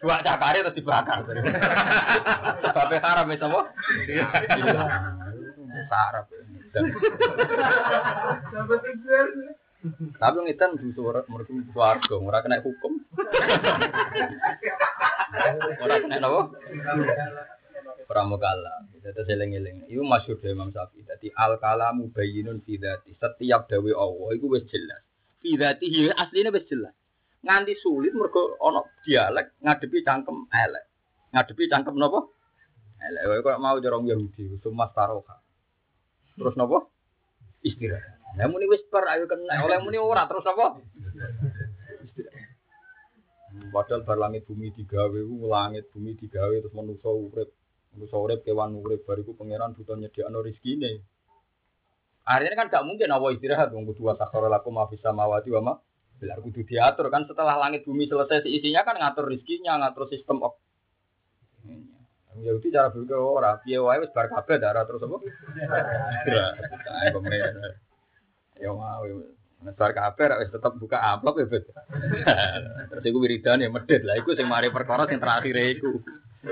dua cakare terus dibakar. Sampai haram itu apa? Sarap. Tapi ngitan di suara mereka warga, ora kena hukum. Ora kena apa? Pramukala. Itu seling-eling. Itu masyhur dari Imam Syafi'i. Jadi al kalamu bayyinun fi dzati. Setiap dawe Allah itu wis jelas. Fi dzati aslinya wis jelas. Nganti sulit mergo ana dialek ngadepi cangkem elek. Ngadepi cangkem napa? Elek. Kowe kok mau jorong Yahudi, sumas taroha. Terus napa? Istirahat. Lah muni wis per ayo kena. Oleh muni ora terus apa? Padahal bar langit bumi digawe, langit bumi digawe terus manusa urip. Manusa urip kewan urip bariku pangeran butuh nyediakno rezekine. Akhirnya kan gak mungkin awal istirahat wong kudu sakhara lakum ma fis samawati wa ma Bilar kudu diatur kan setelah langit bumi selesai isinya kan ngatur rezekinya, ngatur sistem op. Ya itu cara berpikir ora, piye wae wis bar kabeh darah terus apa? Pemerintah. Ya mau. Nesar kabeh wis tetep buka amplop ya, Bet. Terus iku wiridan ya medhit lah iku sing mari perkara sing terakhir iku.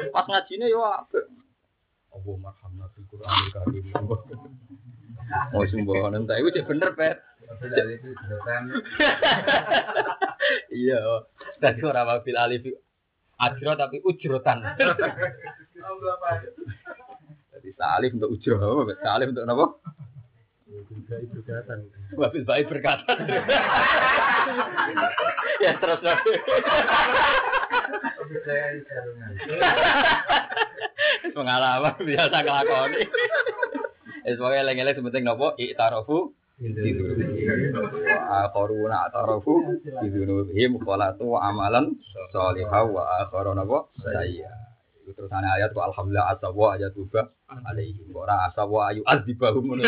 Pas ngajine yo apik. Allah marhamna fil Qur'anil Karim. Oh iku cek bener, Bet. Iya, tadi ora wabil alif ajro tapi ujrotan. Jadi salif untuk ujro, salif untuk apa? Wabil baik berkata. ya terus lagi. Pengalaman biasa ngelakoni. Es pokoknya eleng-eleng sementing nopo i'tarofu wa akharuna atarafu bidunubihim khalatu amalan sholihah wa akharuna wa sayya. Terus ana ayat wa alhamdulillah asawa ayat tuba alaihi ora asawa ayu adzibahum ngono.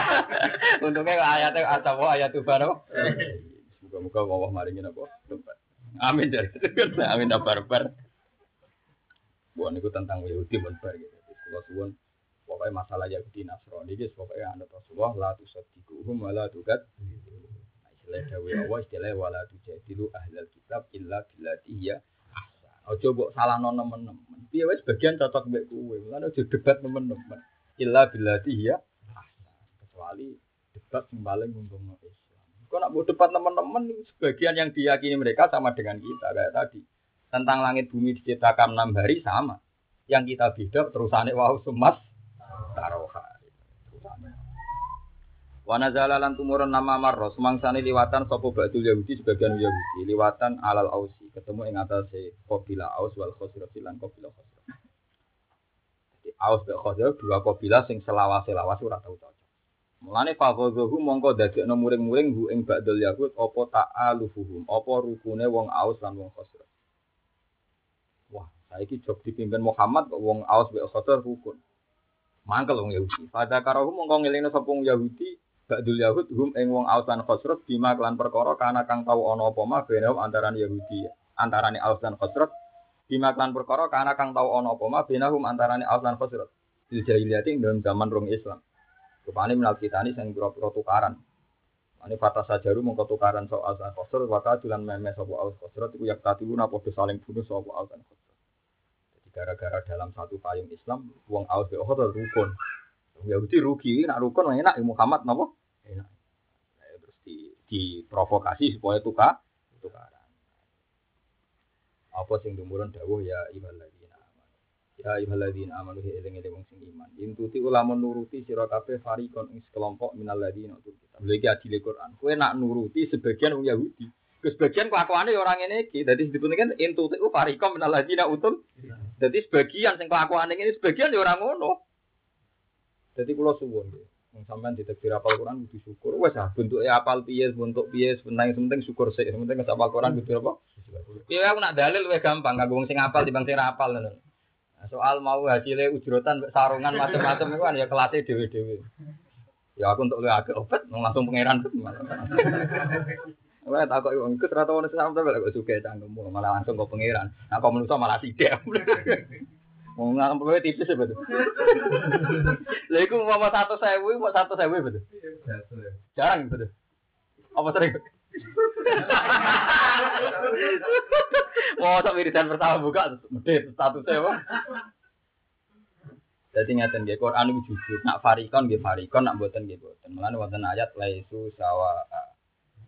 Untungnya ayatnya asawa ayat tuba no. Muga-muga Allah maringin apa? Amin dari Amin barbar. Bukan itu tentang Yahudi barbar gitu. Kalau suwun pokoknya masalah Yahudi Nasrani guys pokoknya anda Rasulullah la tusaddiquhum wa la tukat nah, istilah dawe Allah istilah wala tujadilu ahlal kitab illa billati ahsan. Aja mbok salahno nemen-nemen. Piye wis bagian cocok mbek kowe? Lan aja debat nemen-nemen. Illa billati ahsan. Kecuali debat sing paling untungno Islam. Kok nak mbok debat nemen-nemen sebagian yang diyakini mereka sama dengan kita. Kayak tadi tentang langit bumi diciptakan enam hari sama. Yang kita beda terusannya wau semas taroha. Wana lan tumurun nama marro semangsane liwatan sopo ba'dul Yahudi sebagian Yahudi liwatan alal ausi ketemu ing atase qabila aus wal khosraf lan qabila khosraf. Jadi aus dan khosraf dua qabila sing selawas-selawas ora tau cocok. Mulane fagozohu mongko dadekno muring-muring hu ing ba'dul Yahud apa ta'alufuhum apa rukune wong aus lan wong khosraf. Wah, saiki job dipimpin Muhammad kok wong aus mbek khosraf rukun. Mangkel wong Yahudi. Pada karahu mongko ngelingno sapa wong Yahudi, Ba'dul Yahud hum ing wong Aus lan Khosrot bima kelan perkara kana kang tau ana apa mah benau antarané Yahudi, antarané Aus lan Khosrot. Bima kelan perkara kana kang tau ana apa mah benahum antarané Aus lan Khosrot. Di jahiliyah ing dalam zaman rong Islam. Rupane minal kitani sing pira-pira tukaran. Ini fata sajaru mongko tukaran so Aus lan Khosrot, waka dulan memes sapa Aus Khosrot iku yak tatibuna padha saling bunuh sapa Aus lan Khosrot gara-gara dalam satu payung Islam wong aus be Uhud rukun. Yahudi rugi, nak rukun enak Muhammad napa? Enak. Nah, terus di diprovokasi supaya tukar tukaran. Apa sing dumurun dawuh ya ibadina amanu. Ya ibadina amanu he eling-eling wong sing iman. Intuti ulama nuruti sira kabeh farikon ing sekelompok minal ladina utul kitab. Lha iki adile Quran. Kowe nak nuruti sebagian wong Yahudi. Sebagian kelakuannya orang ini, jadi disebutnya kan intuti farikom minal ladina utul. Jadi sebagian sing kelakuan ini sebagian ya orang ngono. Jadi kalau suwun Wong sampean ditakdir apal Quran kudu syukur. Wes ah bentuke apal piye, bentuk piye, penting penting syukur sik. Penting wis apal Quran kudu apa? Iya aku nak dalil luwih gampang kanggo wong sing apal dibanding sing apal. Nah, Soal mau hasilnya ujrotan sarungan macam-macam itu kan ya kelatih dewe-dewe. Ya aku untuk agak obat, langsung pangeran. Wah, tak kok wong ikut rata ono sama tapi kok suka cangkemmu malah langsung kok pangeran. Nah, kok menurut malah tidak. Mau ngam kowe tipis ya betul. Lha iku mau satu sewu, mau satu sewu betul. Jarang betul. Apa sering? Mau tak wiridan pertama buka, medit satu sewu. Jadi ngeten nggih Quran itu jujur. Nak farikon nggih farikon, nak mboten nggih mboten. Mulane wonten ayat laisu sawa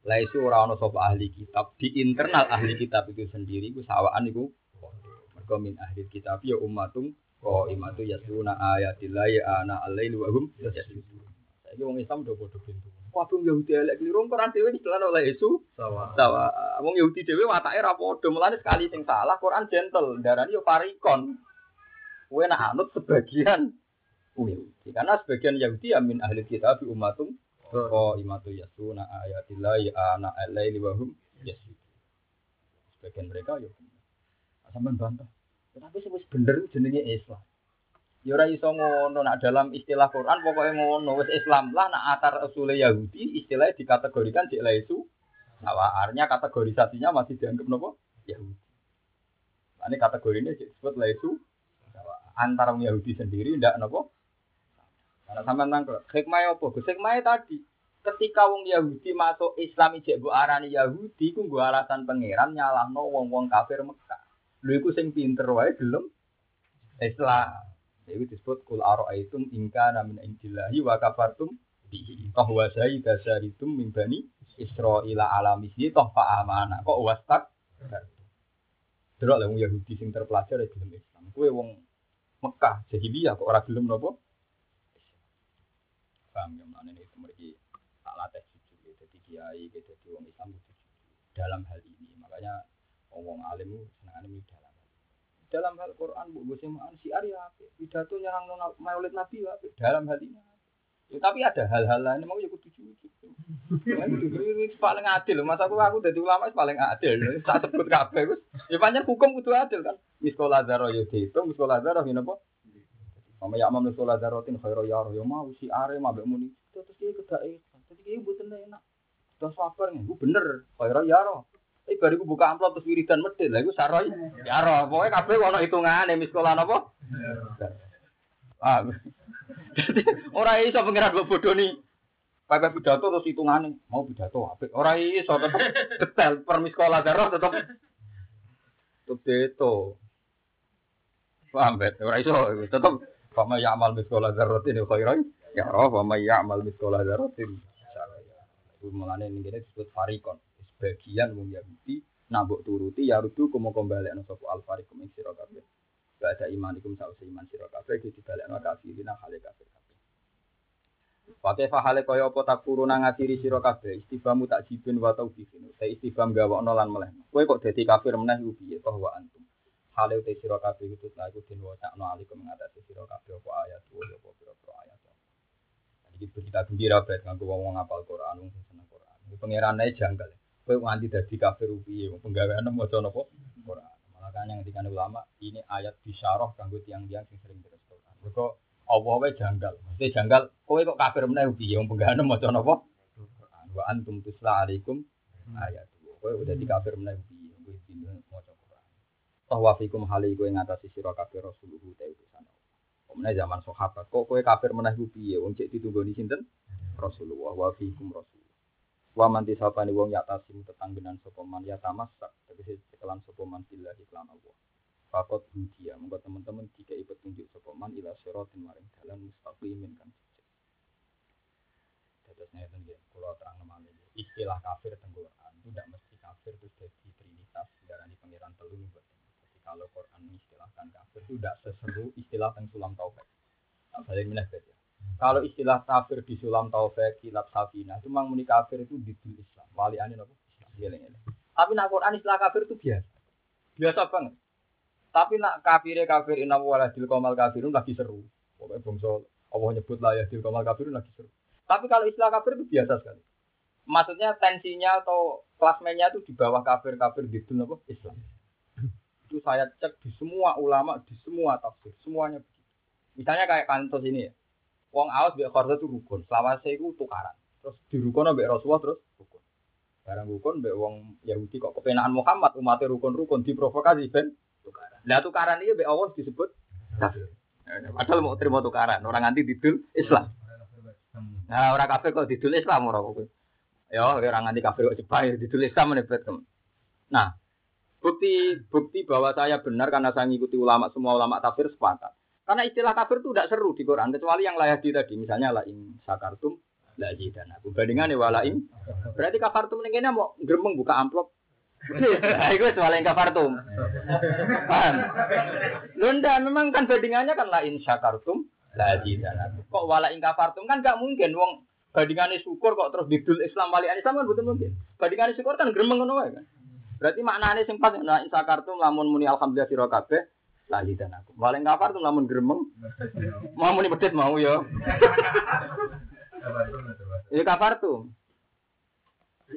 laisu ora ana sapa ahli kitab di internal ahli kitab itu sendiri ku sawaan iku mergo min ahli kitab ya ummatum wa imatu yasuna ayatillahi ana alaili wa hum yasjudun. Saiki wong Islam do padha pintu. Waduh Yahudi elek keliru Quran dhewe dicelan oleh Yesus Sawa. sawa. Wong Yahudi dhewe watake ra padha, mulane sekali sing salah Quran gentle, darani yo farikon. Kowe nak anut sebagian Yahudi. Karena sebagian Yahudi ya min ahli kitab ummatum Oh, imatu yasuna ayatillahi ana alaili wa hum. Sebagian mereka ya sampean bantah. Tapi wis bener jenenge Islam. Ya ora iso ngono nak dalam istilah Quran pokoknya ngono wis Islam lah nak atar usule Yahudi istilahnya dikategorikan di itu Artinya kategorisasinya masih dianggap nopo Yahudi. Nah, ini kategori ini disebut laisu antara Yahudi sendiri ndak nopo karena sampai nangkep, hikmahnya apa? Gus hikmahnya tadi, ketika wong Yahudi masuk Islam ijek bu arani Yahudi, ku gua alasan pangeran nyalah no wong wong kafir Mekah. Lu iku sing pinter wae gelem Islam. Itu disebut kul aro'aitum ingka namin indillahi wa kafartum bihi. Toh wa sayida syaritum min bani Israila alamisih toh fa'amana. Kok wastak? Delok lah wong Yahudi sing terpelajar ya Islam. Kuwe wong Mekah jahiliyah kok ora gelem napa? Paham ya mana itu mereka tak latih jujur ya. Jadi kiai, ya, jadi orang Islam itu jujur dalam hal ini. Makanya orang alim itu senang ini dalam hal ini. Dalam hal Quran, bu gue semaan si Arya, pidato nyerang nona maulid Nabi ya, dalam hal ini. Ya, tapi ada hal-hal lain mau ya kudu jujur. Ini paling adil, masa aku aku jadi ulama paling adil. Tak sebut kabeh, ya banyak hukum kudu adil kan. Miskola zaro yo dihitung, miskola zaro ini apa? Mama ya mama sholat darotin khairu ya roh mau si are mabe muni. Terus iki kedai. Jadi kiai buat tenang enak. Terus sabar nih. Bener khairu ya roh. Tapi baru buka amplop terus wiridan medit lah. Gue saroy ya roh. Pokoknya kafe wano hitungan demi sekolah. Ah. Orang ini so pengirat gue bodoh nih. Pakai pidato terus hitungan Mau pidato apik. Ora iso so tetap detail permis sekolah darah tetap. Tetap itu. Paham bet. Orang itu tetap Fama ya'mal miskola dzarratin khairan ya roh fama ya'mal miskola dzarratin Itu mengenai ini disebut farikon. Sebagian wong Yahudi nabok turuti ya rudu kumo kembali anu sopo al farikum ing sira kabeh. Gak ada iman ikum sause iman sira kabeh iki dibalekno kafirin hale kafir kabeh. Pakai fahale kaya apa tak kuruna ngatiri sira kabeh istifamu tak jibin wa taubihin. Saya istifam gawakno lan melehno. Kowe kok dadi kafir meneh ku piye bahwa antum. Hale utai sira kabeh itu nah iku den wacakno alikum mengatasi sira kabeh apa ayat ya apa pira-pira ayat. Jadi berita gembira bet nganggo wong ngapal Quran wong seneng Quran. Iku pangerane janggal. Kowe nganti dadi kafir piye wong penggaweane maca napa Quran. Makanya ketika ulama ini ayat bisyarah kanggo tiang-tiang sing sering terus Quran. Mergo Allah wae janggal. Mesti janggal kowe kok kafir meneh piye wong penggaweane maca napa Quran. Wa antum tusla alaikum ayat. Kowe udah di kafir meneh piye kowe maca bahwa fikum hali kowe ngatasi sira kabeh rasuluhu ta utusan Allah. zaman sahabat kok kowe kafir meneh ku piye wong cek ditunggoni sinten Rasulullah wa fikum rasul. Wa man disapani wong yatasim tetanggenan sapa man ya tamasak tegese cekelan sapa man billah iklan Allah. Fakot hudia monggo teman-teman jika ikut tunjuk sapa man ila siratin maring dalan mustaqimin kan. Terus ngeten nggih kula terang malih istilah kafir teng Quran itu tidak mesti kafir terus jadi trinitas darani pangeran telu kalau Quran mengistilahkan kafir itu tidak seseru istilah yang sulam taufik. Nah, balik minah ya. Kalau istilah kafir di sulam taufik, kilat sabina, itu memang muni kafir itu di Islam. Wali ane apa? Tapi nak Quran istilah kafir itu biasa. Biasa banget. Tapi nak kafir kafir inna waladil komal kafirun lagi seru. Pokoknya bangsa Allah nyebut lah ya kamal kafir lagi seru. Tapi kalau istilah kafir itu biasa sekali. Maksudnya tensinya atau klasmennya itu di bawah kafir-kafir gitu apa Islam. Itu saya cek di semua ulama, di semua tafsir, semuanya begitu. Misalnya kayak kantos ini ya. Awas biar korda itu rukun. Saya itu tukaran. Terus di rukun ambek Rasulullah terus rukun. Barang rukun mbek wong Yahudi kok kepenaan Muhammad umatnya rukun-rukun diprovokasi ben tukaran. Lah tukaran ini mbek Allah disebut kafir. Padahal mau terima tukaran, orang anti didul Islam. Nah, orang kafir kok didul Islam orang kok. Ya, orang anti kafir kok cepat didul Islam menebet Nah, bukti bukti bahwa saya benar karena saya ngikuti ulama semua ulama kafir sepakat. Karena istilah kafir itu tidak seru di Quran kecuali yang layak di tadi misalnya la in sakartum la dan aku bandingannya walain berarti kafartum ini mau geremeng buka amplop Nah, itu soal yang kafartum. Lunda memang kan bandingannya kan la in syakartum la dan Kok wala in kafartum kan gak mungkin wong bandingannya syukur kok terus bidul Islam wali Islam kan betul mungkin. Bandingannya syukur kan geremeng ngono kan. Berarti maknanya sing pas la in syakartum lamun muni alhamdulillah sira kabeh lali dan aku. Paling kafar tuh lamun geremeng. Mau muni pedet mau ya. Ini kafar tuh.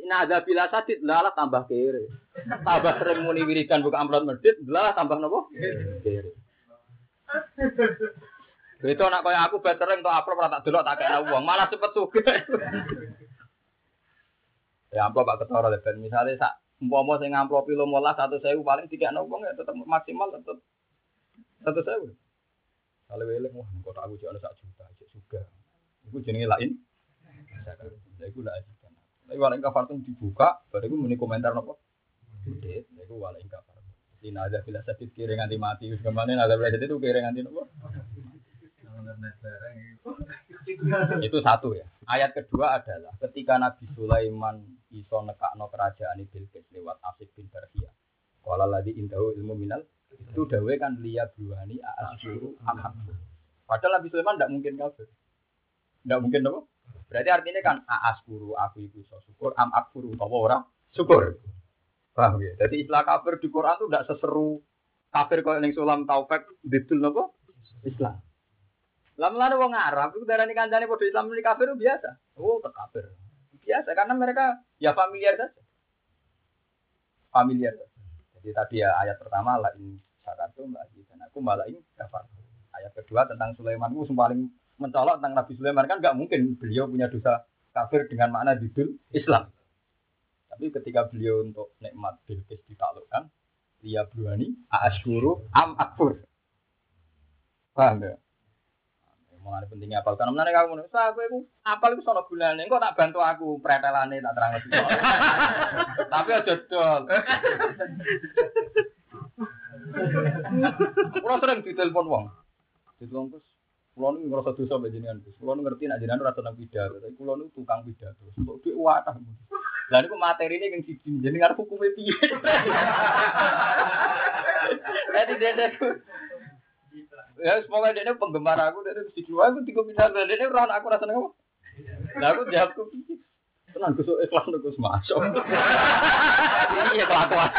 Nah ada bila sadit lala tambah kere. Tambah sering muni wiridan buka amplop medit, lala tambah nopo? Kere. Itu anak kaya aku veteran tuh amplop rata delok tak kena uang, malah cepet suge. ya amplop pak ketara lebar. Misalnya sak umpama sing amplop lo mola satu sewu paling tiga uang ya tetap maksimal tetap satu sewu. Kalau welek wah kok aku jual sak juta, cek suga. Iku jenenge lain. Saya iku lah aja. Tapi walau ingkar fartum dibuka, baru itu muni komentar nopo. Itu itu walau fartum. Di nada bila sakit kiri nganti mati, ke mana nada bila sakit itu kiri nganti nopo. itu satu ya. Ayat kedua adalah ketika Nabi Sulaiman iso nekakno kerajaan Bilqis lewat Asif bin Barhiyah. Kalau lagi indahu ilmu minal itu dawe kan lihat buani asyuru am Padahal Nabi Sulaiman tidak mungkin kafir. Tidak mungkin apa? Berarti artinya kan askuru aku itu so syukur am akfuru apa orang syukur. Paham ya? Jadi istilah kafir di Quran itu tidak seseru kafir kalau yang sulam taufik betul nopo Islam. Lama ada orang Arab itu darah ini kancane pada Islam ini kafir biasa. Oh, kafir. Biasa karena mereka ya familiar saja. Familiar saja. Jadi tadi ya ayat pertama lah ini syakartum lagi dan aku malah ini kafir. Ayat kedua tentang Sulaiman itu paling mencolok tentang Nabi Sulaiman kan nggak mungkin beliau punya dosa kafir dengan makna didul Islam. Tapi ketika beliau untuk nikmat Bilqis ditaklukkan, dia berani asyuru am akfur. Paham ya? Mulai pentingnya apal karena mana kamu nih, aku itu apal itu soal gunanya, kok tak bantu aku pretelane tak terang lagi. Tapi aja dol. Kurang sering ditelepon wong. Ditelepon terus Kulo nu ngerasa dosa mbek jenengan. Kulo ngerti nek jenengan ora seneng pidato, tapi kulo nu tukang pidato. Kok dhuwit watah. Lah niku materine kang siji jenengan hukume piye? Jadi dene Ya semoga dene penggemar aku dene mesti keluar aku tiga pidato dene ora aku rasa seneng. Lah aku jawab ku piye? Tenang Gus ikhlas Gus masuk. Iya kelakuan.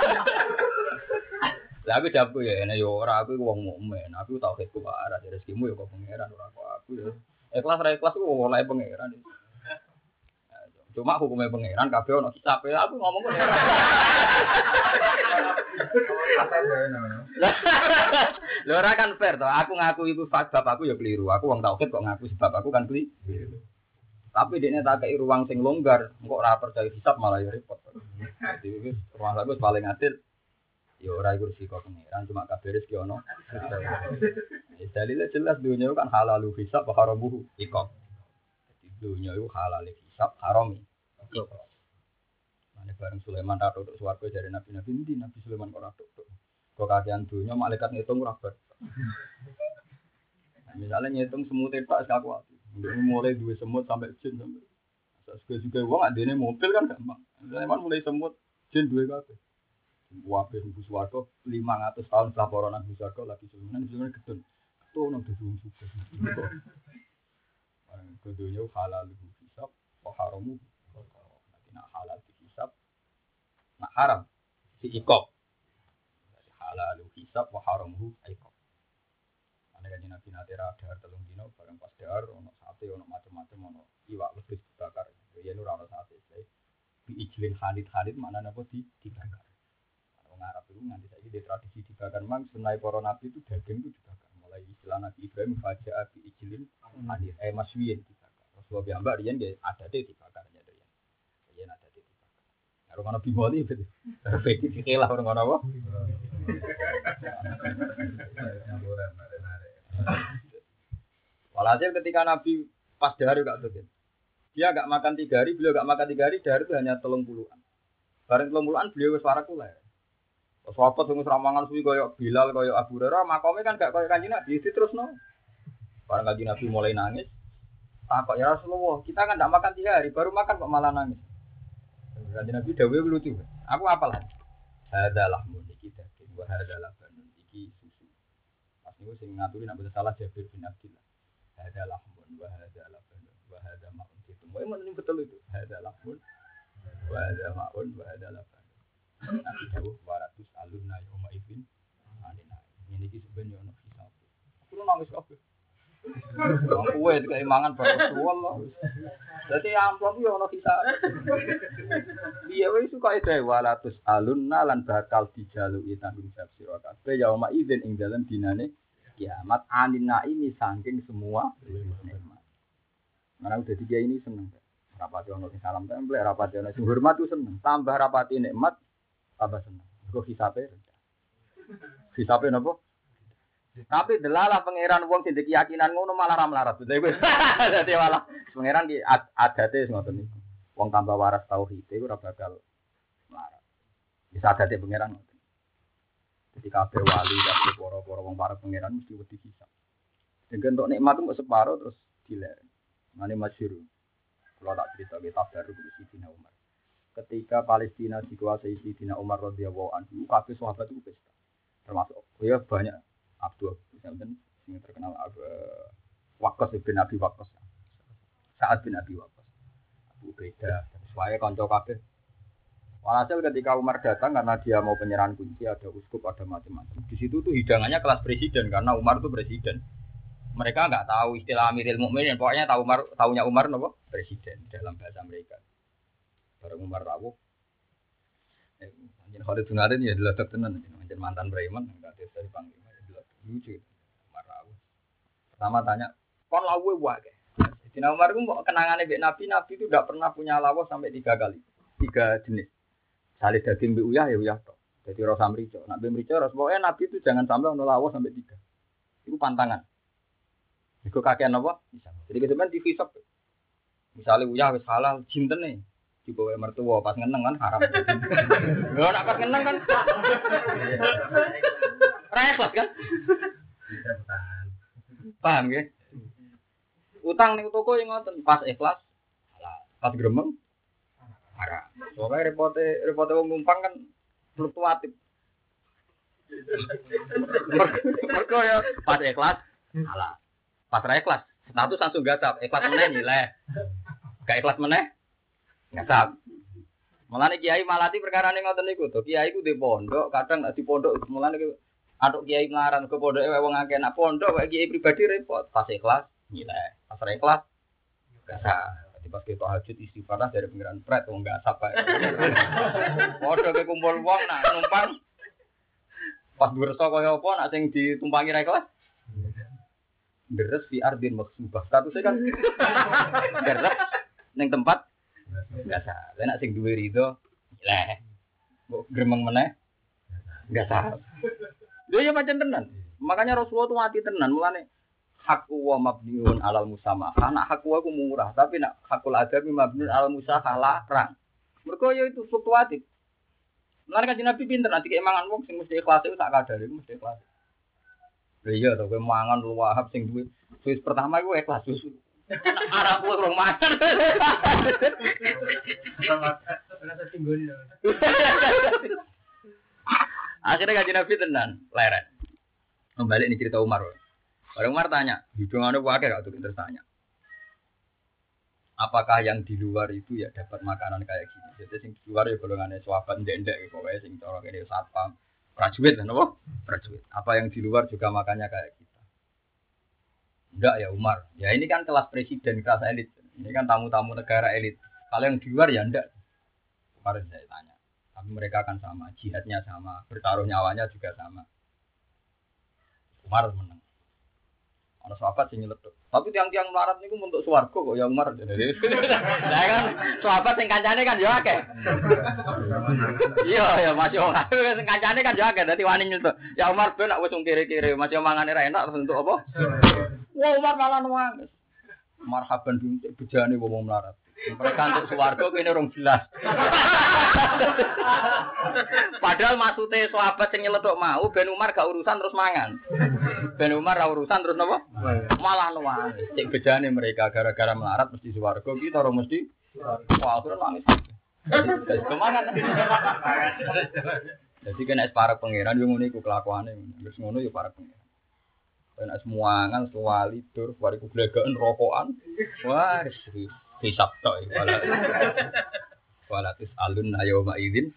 Lah aku jawab ya, enak yo ora aku wong mukmin. Aku tau dari rezekimu yo kok pangeran ora aku ya. Ikhlas ra ikhlas ku oleh pangeran. Cuma hukumnya pangeran kabeh ono kitab aku ngomong kok. Lho ora kan fair to. Aku ngaku iku sebab aku ya keliru. Aku wong tauhid kok ngaku sebab aku kan keliru. Tapi dia tak kayak ruang sing longgar, kok ora percaya hisab malah ya repot. Jadi ruang aku paling adil Ya ora iku resiko pengiran cuma kabeh rezeki ono. Ya dalile jelas dunia kan halal hisab wa haramuhu ikop. Jadi dunia itu halal hisab harami. Mane bareng Sulaiman ratu untuk swarga dari nabi-nabi ini Nabi Sulaiman kok ratu. Kok kakean dunia malaikat ngitung ora bar. Nah, misalnya ngitung semut itu tak kuat. Mulai dua semut sampai jin sampai. Saya juga uang adanya mobil kan gampang. Sulaiman mulai semut jin dua kabeh. Wabe hubus warga 500 tahun setelah para nabi warga lagi sulman sulman gedun. Tuh nang gedung juga. Kedunya halal hisab, wa haramu. Nanti nak halal hisab, nak haram si ikop. Halal hisab, wa haramu ikop. Ada kan Nabi nate radar telung dino bareng pas dahar ono sate ono macam-macam ono iwak lebih dibakar. Ya nu ora ono sate. Bi ijlin khalid khalid mana napa di dibakar. Orang Arab itu nganti saiki di tradisi dibakar mang sunai para nabi itu daging itu dibakar. Mulai istilah Nabi Ibrahim faja'a bi ijlin khalid eh maswiyin dibakar. Rasulullah piyambak riyen nggih adate dibakar ya. Riyen adate dibakar. Karo ngono bimoli fikih lah orang ngono apa? Walhasil ketika Nabi pas dahar gak tuh dia gak makan tiga hari, beliau gak makan tiga hari, dahar itu hanya telung puluhan. Bareng telung puluhan beliau suara kulah. Sahabat sing ramangan suwi koyo Bilal koyo Abu Hurairah, makome kan gak koyo kanjeng Nabi, terus no. Bareng kanjeng Nabi mulai nangis. Apa ya Rasulullah, kita kan gak makan tiga hari, baru makan kok malah nangis. Kanjeng Nabi dawuh lucu. Aku apalah. Hadalah mun iki daging wa hadalah banun iki susu. Pas niku sing ngaturi nek salah Jabir bin Abdullah. Hadalah mun wa hadalah banun wa hada ma'un itu. Mau ini betul itu. Hadalah mun wa hada ma'un wa hadalah banun. Nabi dawuh waratus alunna yauma ibin anina. Ini iki sebenarnya ono hisab. Aku nangis kabeh. Aku itu keimangan baru Allah. Jadi amplop yo ono kisah. Iya wis suka itu walatus alunna lan bakal dijaluki tanggung jawab sira kabeh yauma idzin ing dalem dinane kiamat anina ini saking semua. Mana udah tiga ini seneng. Rapati ono sing salam template, rapati ono sing hormat tuh seneng. Tambah rapati nikmat, tambah seneng. Kok hisabe rendah. Hisabe napa? Tapi delalah pangeran wong sing keyakinan ngono malah ra melarat. Dadi malah pangeran ki adate ngoten niku. Wong tambah waras tauhid iku ora bakal melarat. Bisa adate pangeran ngoten. Jadi kabeh wali kabeh para-para wong para pangeran mesti wedi hisab. Dengan untuk nikmat itu separuh terus dilek. Mane masyhur. Kalau tak cerita kita baru di Sidina Umar. Ketika Palestina dikuasai Sidina Umar radhiyallahu anhu, kabeh sahabat itu pesta. Termasuk ya banyak Abdul. Misalnya yang terkenal Abu Waqqas bin Abi Waqqas Saat bin Abi Waqqas Abu Beda Sesuai konco kabeh. Walhasil ketika Umar datang karena dia mau penyerahan kunci ada uskup ada macam-macam. Di situ tuh hidangannya kelas presiden karena Umar tuh presiden. Mereka nggak tahu istilah Amirul Mukminin. Pokoknya tahu Umar tahunya Umar nopo? Presiden dalam bahasa mereka. Bareng Umar rawuh. Eh, Khalid bin Arin ya adalah tenan. Mantan preman nggak ada dipanggil lucu marah pertama tanya kon lawe wae Dina Umar itu kenangannya Mbak Nabi, Nabi itu tidak pernah punya lawa sampai tiga kali, tiga jenis. Salih daging Mbak Uyah ya Uyah toh. Jadi rasa merico. Nak Mbak merico, rasa pokoknya Nabi itu jangan sampai ono lawa sampai tiga. Itu pantangan. Itu kakean apa? Jadi kita main TV shop. Misalnya Uyah wis halal, nih. Juga mertua pas ngeneng kan haram. Lo nak pas ngeneng kan? Repot kan? Paham ya? Utang nih toko yang ngoten pas ikhlas, pas gremeng, marah. Soalnya repote repote wong numpang kan fluktuatif. Mereka ya pas ikhlas, alah. Pas ra ikhlas, status langsung gatap. Ikhlas meneh nilai. Gak ikhlas meneh, gatap. Malah nih kiai malati perkara nih ngoten niku tuh. Kiai ku di pondok, kadang di pondok. Malah Atuk kiai ngarang ke pondok ewe wong akeh nak pondok wae kiai pribadi repot. Pas ikhlas nilai, pas ikhlas gak sah. Jadi pas kita hajut istighfar dari pengiran pret wong gak sah bae. Padha ke kumpul wong nak numpang pas berso kaya apa nak sing ditumpangi ra ikhlas. Deres fi ardin maksubah. Statusnya kan deres ning tempat gak sah. Nak sing duwe rido nilai. Mbok gremeng meneh gak sah. Lho ya macam tenan. Makanya Rasulullah itu mati tenan. Mulane hak wa mabniun alal musamah. Anak hak wa ku murah, tapi nak hakul adami mabniun alal musaha larang. Mergo ya itu fluktuatif. Mulane kan Nabi pinter nanti keimangan wong sing mesti ikhlas itu tak kadar itu mesti ikhlas. Iya to kowe mangan lu wahab sing duwe Swiss pertama iku ikhlas susu. Arab kuwi rong mangan. Rasa. Akhirnya kaji Nabi tenan, leren. Kembali ini cerita Umar. Orang Umar tanya, hitungannya wakai gak tuh tanya. Apakah yang di luar itu ya dapat makanan kayak gini? Jadi sing di luar ya golongannya suapan dendek, pokoknya sing corok ini satpam, prajurit kan? Prajurit. Apa yang di luar juga makannya kayak kita? Enggak ya Umar. Ya ini kan kelas presiden, kelas elit. Ini kan tamu-tamu negara elit. Kalau yang di luar ya enggak. Kemarin saya tanya. Tapi mereka akan sama, jihadnya sama, bertaruh nyawanya juga sama. Umar menang. Ada sahabat sing nyeletuk. Tapi tiang-tiang melarat niku untuk swarga kok ya Umar. Lah kan sahabat sing kancane kan ya akeh. Iya ya masih ora. Sing kancane kan ya akeh dadi wani nyetuk. Ya Umar ben nak wis kiri-kiri masih mangane ra enak terus untuk apa? Wah Umar malah nangis. Marhaban bintik bejane wong melarat. Mereka untuk suwargo kene orang jelas. Padahal maksudnya sahabat yang nyeletuk mau Ben Umar gak urusan terus mangan. Ben Umar ra urusan terus napa? Malah nuwang. Cek bejane mereka gara-gara melarat mesti suwargo kita orang mesti wah akhirnya nangis. Jadi kemangan. Jadi kena para pangeran yo ngono iku kelakuane. Wis ngono yo para pangeran. Dan semuangan, suwali, tur, wariku glegaan, rokokan. Wah, serius. Hisap tok wala walatis alun ayo ma izin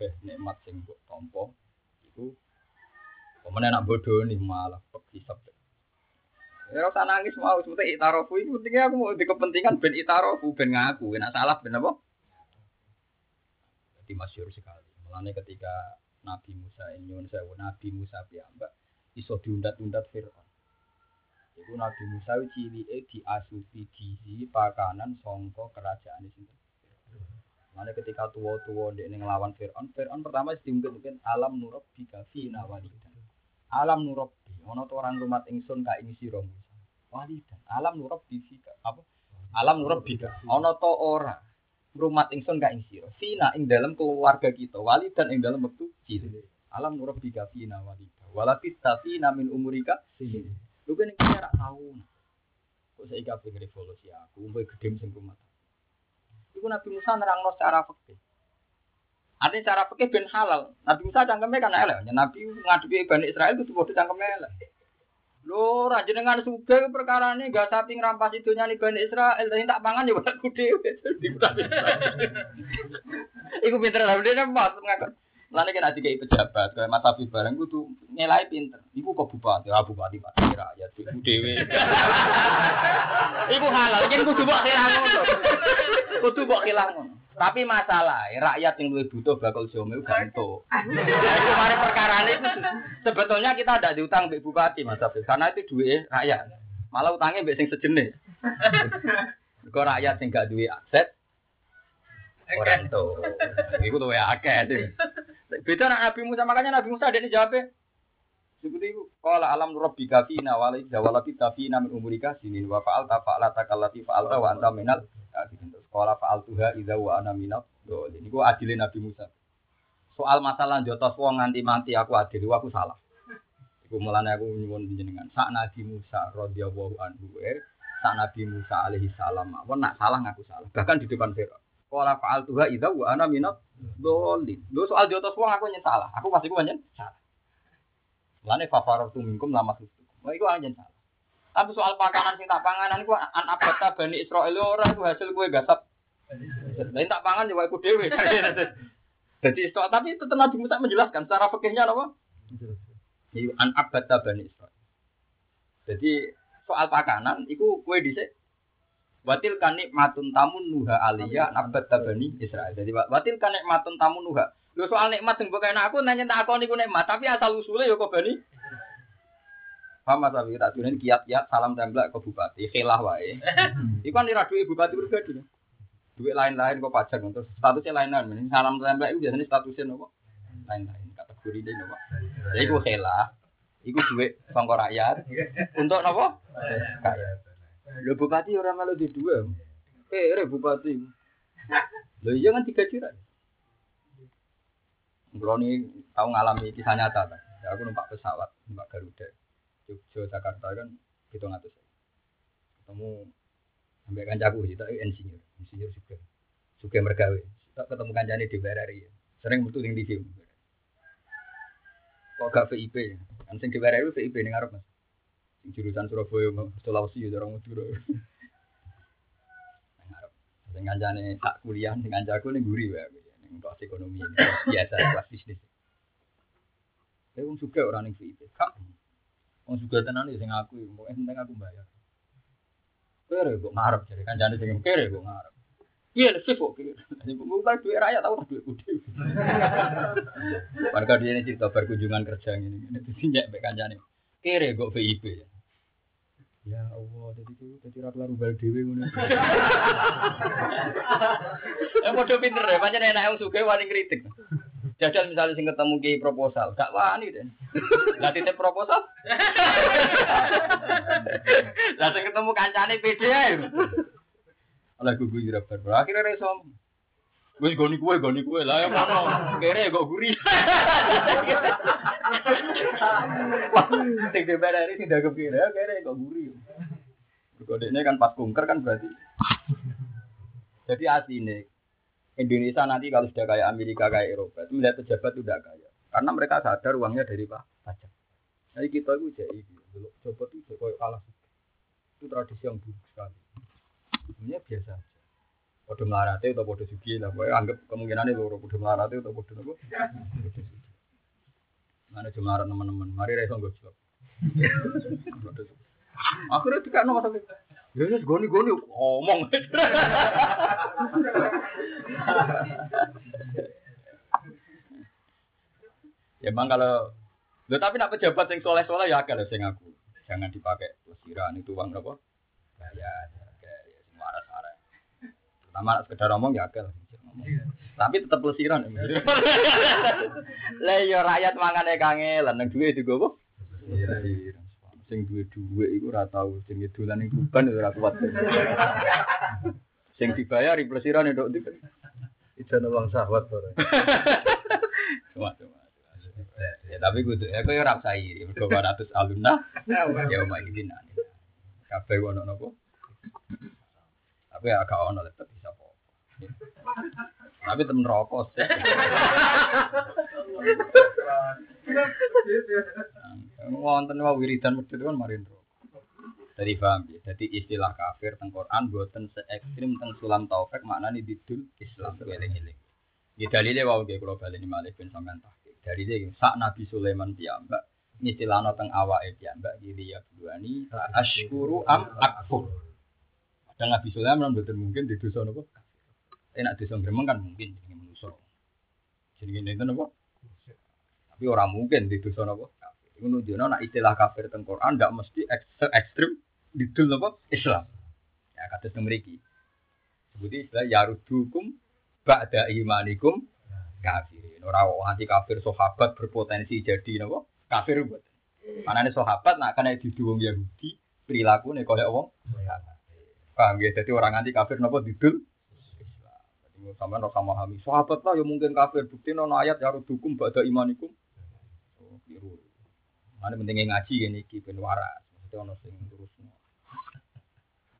beh nikmat sing mbok tampa. Iku pemene nak bodoh nih malah pek hisap Ya ora nangis mau sebute itarofu itu pentingnya aku mau di kepentingan ben itarofu ben ngaku enak salah ben apa? Jadi masyhur sekali. Mulane ketika Nabi Musa nyuwun sewu Nabi Musa piyambak iso diundat-undat Firaun. Iku Nabi Musa cilike diasupi gizi pakanan songko kerajaan itu. Mana ketika tua-tua dia ngelawan Fir'aun, Fir'aun pertama mungkin alam nurab bika fina walidan. Alam nurab ono tuh orang rumah ingsun kak ini siro Musa. Walidan. Alam nurab bika apa? Alam nurab bika. Ono to ora rumah ingsun kak ini siro. Fina ing dalam keluarga kita. Walidan ing dalam waktu cilik. Alam nurab bika fina walidan. Walapis tapi namin umurika. Lu kan ini rak tahu. Kok saya pengen revolusi aku, umpai gede sing rumah. Iku Nabi Musa nerangno secara fikih. Ada cara fikih ben halal. Nabi Musa cangkeme kan elek. Nabi ngadepi Bani Israel itu bodoh cangkeme elek. Lho, ra jenengan suge perkara ini gak sapi ngerampas itu nyani Bani Israel, tapi tak pangan ya buat kude. Iku pinter lah, dia mas ngakon. Kan ada kayak pejabat, kayak Mas Habib bareng tuh nilai pinter. Ibu kok bupati, ah bupati pak rakyat, ibu dewi. Ibu halal, jadi kudu buat hilang ngono. Kudu buat hilang ngono. Tapi masalah, rakyat yang lebih butuh bakal jome ganto. Itu mari perkara ini sebetulnya kita ada diutang Mbak Bupati Mas Habib, karena itu duit rakyat. Malah utangnya mbek sing sejenis. Kok rakyat sing gak duit aset, orang tuh. Iku tuh ya akeh. Beda nak Nabi Musa, makanya Nabi Musa ada ini jawabnya. Seperti itu, kalau alam rabbika fina walai jawala kita fina min umurika sinin wa fa'al ta fa'ala takallati fa'al ta wa anta minal sekolah fa'al tuha idza wa ana minal dolin. Iku adilin Nabi Musa. Soal masalah jotos wong nganti mati aku adil, aku salah. Iku mulane aku nyuwun jenengan. Sak Nabi Musa radhiyallahu anhu, eh, sak Nabi Musa alaihi salam, wong nak salah ngaku salah. Bahkan di depan Firaun. Kala faal tuha idza wa ana minat dolin. Lho soal jotos wong aku nyen salah. Aku pasti ku nyen salah. Lane fafaratu minkum lama susu. Wah iku nyen salah. Tapi soal pakanan sing tak panganan iku an abata bani Israil ora iku hasil kowe gasap. Lain tak pangan ya iku dhewe. Jadi itu tapi itu Nabi Musa menjelaskan secara fikihnya apa? An abata bani Israil. Jadi soal pakanan iku kue dhisik Watil kanik matun tamun nuha aliyah nabat tabani Israel. Jadi watil kanik matun tamun nuha. Lo soal nikmat yang bukan aku nanya tak aku niku nikmat, tapi asal usulnya yo kok bani. Paham Abi, tak dunin kiat-kiat salam tembak ke bupati, khilah wae. Iku kan duwe bupati pribadi. Duit lain-lain kok pajak terus statusnya lain-lain. Salam tembak itu biasanya statusnya nopo? Lain-lain kategori ini nopo. Ya iku khilah. Iku duit sangka rakyat. Untuk nopo? Rakyat. Lho bupati orang malu di dua. Eh, re bupati. Lho iya kan tiga jiran. Kalau ini tahu ngalami kisah nyata kan. Ya, aku numpak pesawat, numpak Garuda. Jogja Jakarta kan gitu ngatus. Ketemu sampai kancaku sih, tapi insinyur, insinyur juga. Juga mergawe. Tak ketemu kancane di BRI. Sering betul yang di sini. Kok gak VIP? Kan sing di BRI VIP ning ngarep Mas jurusan Surabaya Sulawesi ya orang Madura. Sing kancane tak kuliah sing kancaku ning guri wae ning kelas ekonomi biasa kelas bisnis. Saya wong suka orang ning VIP. Kak. Wong juga tenan ya sing aku, pokoke penting aku bayar. Kere kok ngarep jadi kancane sing kere kok ngarep. Iya, lebih kok. Bukan duit rakyat tahu duit gede. Warga dia ini cerita berkunjungan kerja ini, ini disinjak be kancane. Kere kok VIP. Ya Allah, jadi itu jadi ratu lalu bal dewi ngono. Ya padha pinter ya, pancen enak wong sugih wani kritik. Jajal misalnya sing ketemu ki proposal, gak wani deh. Lah titip proposal. Lah sing ketemu kancane pede ae. Lah gugu ira bar. Akhire. Wis goni kuwe, goni kuwe. Lah ya ngono. Kere kok guri. Sing dibelani sing dagem kere, kere kok guri. Kodenya kan pas kunker kan berarti. Jadi aslinya Indonesia nanti kalau sudah kayak Amerika kayak Eropa itu melihat pejabat itu tidak kaya karena mereka sadar uangnya dari pak pajak. Jadi kita itu jadi dulu coba itu kayak kalah itu tradisi yang buruk sekali. Sebenarnya biasa. Podo melarate atau podo sugi lah, pokoknya anggap kemungkinan itu podo melarate atau podo apa? Mana cuma teman-teman, mari reso gue jawab. Akhirnya tidak nomor satu. Ya wis goni-goni ngomong. ya emang kalau tapi nak pejabat yang soleh-soleh ya agak sing aku. Jangan dipakai pelesiran itu uang apa? Ya, ya, semua arah arah. Pertama sekedar ngomong ya agak Tapi tetap pelesiran. Lah ya rakyat mangane kangelan nang duwe juga apa? Iya sing duwe dhuwit iku ora tau sing dolan ning kuban ora kuat. sing dibayar plesiran ndok ndi. Ijan wong sahwat ora. Ya tapi kudu ya kowe ora usah iri mergo 200 alumna. Ya omah iki nani. Kabeh ono nopo? Tapi agak ono tetep bisa apa. Tapi temen rokok. Wonten wae wiridan medhit kan marin rokok. Jadi paham ya. Jadi istilah kafir teng Quran boten se ekstrim teng sulam taufik maknane didul Islam eling-eling. Ya dalile wae nggih kula baleni malih ben sampean tahqiq. Dalile sak Nabi Sulaiman piyambak istilahna teng awake piyambak iki ya buani asykuru am akfur. Padahal Nabi Sulaiman boten mungkin di dosa napa? Enak dosa gremeng kan mungkin jenenge manusa. Jenenge nenten napa? Tapi orang mungkin di dosa napa? Iku nunjukno nak istilah kafir teng Quran ndak mesti ekstrim didul napa? Islam. Ya kata teng mriki. Istilah yarudukum ba'da imanikum kafirin. Ora anti kafir sahabat berpotensi jadi napa? Kafir buat. Karena ini sahabat nak kena diduwung Yahudi perilaku nih kalau wong paham ya jadi orang anti kafir napa didul sama no sama kami sahabat lah yang mungkin kafir bukti no ayat ya dukung pada imanikum. Oh, biru. Mana pentingnya ngaji ini ki ben waras. Mesti ono sing terus.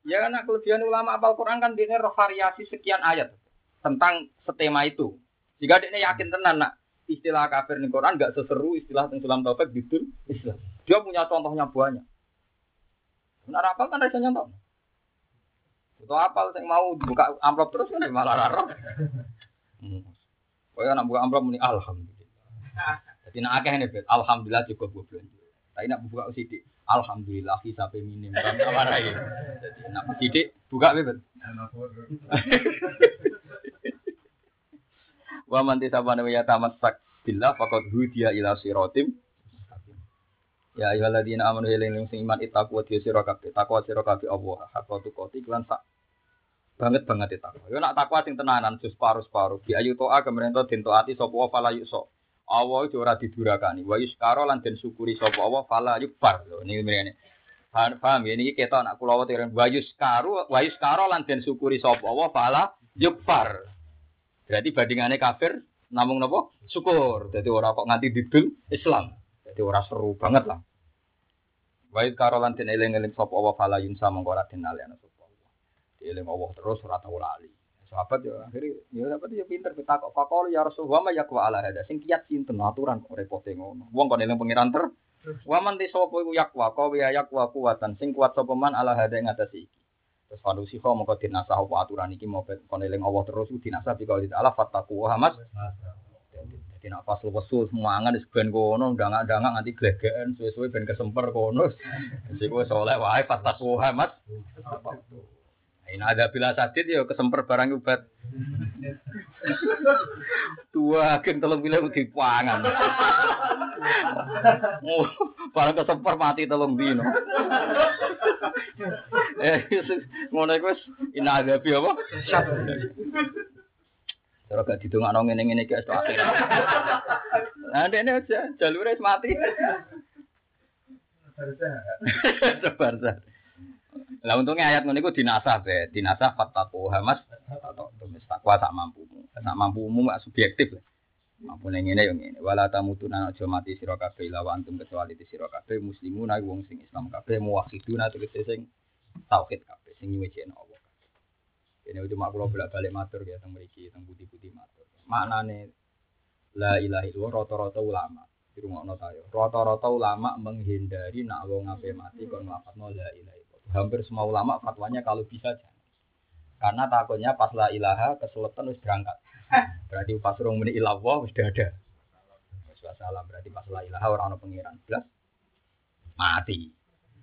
Ya karena kelebihan ulama apal Quran kan dia roh variasi sekian ayat tentang setema itu. Jika dia yakin tenan nak istilah kafir di Quran nggak seseru istilah tentang taufik gitu Islam. Dia punya contohnya banyak. Benar apal kan rasanya tahu. Itu apal yang mau buka amplop terus kan malah raro. Hmm. Pokoknya nak buka amplop muni alhamdulillah. Jadi nak akeh nih alhamdulillah cukup gue belanja. Tapi nak buka sidik, alhamdulillah sampai minim. Kan apa lagi? Jadi nak sidik buka bebet. Wa man tisabana wa yatamassak billah faqad hudiya ila siratim Ya ayyuhalladzina amanu eling sing iman itaku wa sira kabeh takwa sira kabeh Allah hakka tukoti lan sak banget banget itu takwa. Yo nak takwa sing tenanan jus paru-paru bi ayu toa kemerento den taati sapa wa fala yusok. Allah itu ora didurakani. Wa yuskaro lan den syukuri sapa Allah fala yukbar. Lho niki mrene. Paham ya niki ketok nak kula wate wa yuskaru wa yuskaro lan den syukuri sapa Allah fala yukbar. Berarti bandingannya kafir namung nopo syukur. Jadi orang kok nganti didul Islam. Jadi orang seru banget lah. Baik karolan tin eling eling sop Allah fala yunsa mongko ora den alihna sop Allah. Eling Allah terus ora tau lali. Sahabat ya akhirnya ya sahabat ya pinter kok fakol ya Rasulullah ma yakwa ala hada sing kiat sinten aturan kok repote ngono. Wong kon eling pangeran ter Waman di sapa iku yakwa kau ya yakwa kuwatan sing kuat sapa man ala hada ing atas iki. Terus kalau sih kau mau dinasah apa aturan iki mau kon eling Allah terus dinasah di kalau Allah fattaku hamas. Jadi nak pas semangan wis ben kono ndangak-ndangak nganti glegeken suwe-suwe ben kesemper kono. Wis kowe soleh wae pas takwa Mas. Ini ada bila sadit ya kesemper barang ubat. Dua agen telung bilang dipangan. Barang kesemper mati telung dino. eh, ngono wis ina ada apa? Cara gak didongakno ngene-ngene iki esuk akhir. Nah, ndekne aja jalure mati. Sabar sabar. Lah untungnya ayat ngono iku dinasah be, dinasah fattaqu hamas tumis takwa sak mampumu. Sak mampumu mak subjektif. Mampu ning ngene yo ngene. Wala tamutuna aja mati sira kabeh ila wa antum kecuali di sira kabeh muslimuna wong sing Islam kabeh muwahhiduna tegese sing tauhid kabeh sing nyuwejeno Allah. Ini cuma kalau bolak-balik matur ya teng mriki teng putih-putih matur. Maknane la ilaha illallah rata-rata ulama. Di rumah tayo. Rata-rata ulama menghindari nak wong ape mati kon nglafatno la illallah. Hampir semua ulama fatwanya kalau bisa jangan. Karena takutnya pas la ilaha kesulitan wis berangkat. Berarti pas urung muni ilallah wis ada. Wis salah berarti pas la ilaha ora ono pengiran. Blas mati.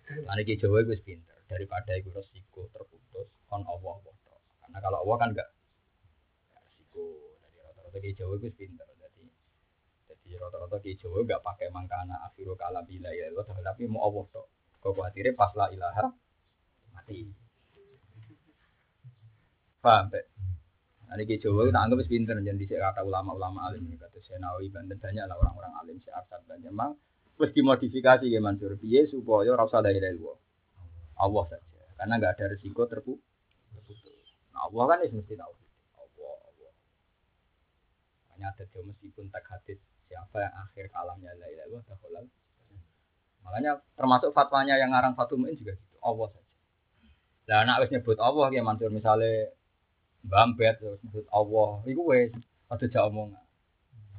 Ane ki Jawa pinter daripada iku resiko terputus kon Allah Karena kalau Allah kan enggak enggak resiko. Jadi rata-rata ki Jawa wis pinter. Jadi jadi rata-rata ki Jawa enggak pakai mangkana akhiru kalam bila ya Allah tapi mau Allah tok. Kau khawatirnya pas la ilaha mati. Paham, Pak? Nah, ini Jawa kita anggap pinter jadi dhisik kata ulama-ulama alim kata Senawi Banten banyak lah orang-orang alim si Arsad dan memang wis dimodifikasi ya Mansur piye supaya ora usah dari Allah. Saja. Karena nggak ada resiko terpu terputus. Allah kan mesti tahu. Allah, Allah. Makanya ada dia meskipun tak hadis siapa yang akhir kalamnya la ilaha illallah. Makanya termasuk fatwanya yang ngarang Fatul Mu'in juga gitu. Allah saja. Lah anak wis nyebut Allah ya Mansur misalnya Bambet terus nyebut Allah, iku wis ada jak omongan.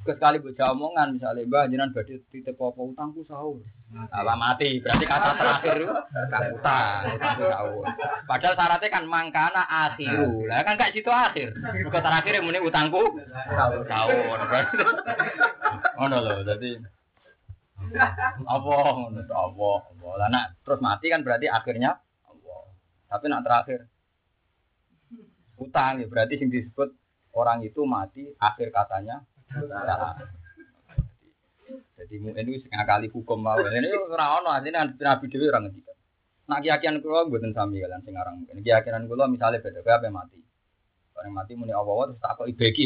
Sekali baca omongan misalnya Mbah jenengan badhe titip apa utangku sahur. Apa mati, berarti kata terakhir kan utang, utangku sahur. Padahal syaratnya kan mangkana akhiru. Lah kan gak situ akhir. Bukan terakhir yang muni utangku sahur. Berarti ngono lho, dadi apa ngono Allah, Allah. Lah nak terus mati kan berarti akhirnya Allah. Tapi nak terakhir utang ya berarti yang disebut orang itu mati akhir katanya. Jadi mungkin itu setengah kali hukum mau. Ini ora ono artinya nabi dewi orang ngerti. Nah keyakinan kulo mboten sami kalian sing aran mungkin. Keyakinan kulo misalnya beda apa mati. Orang mati muni Allah terus takoki beki.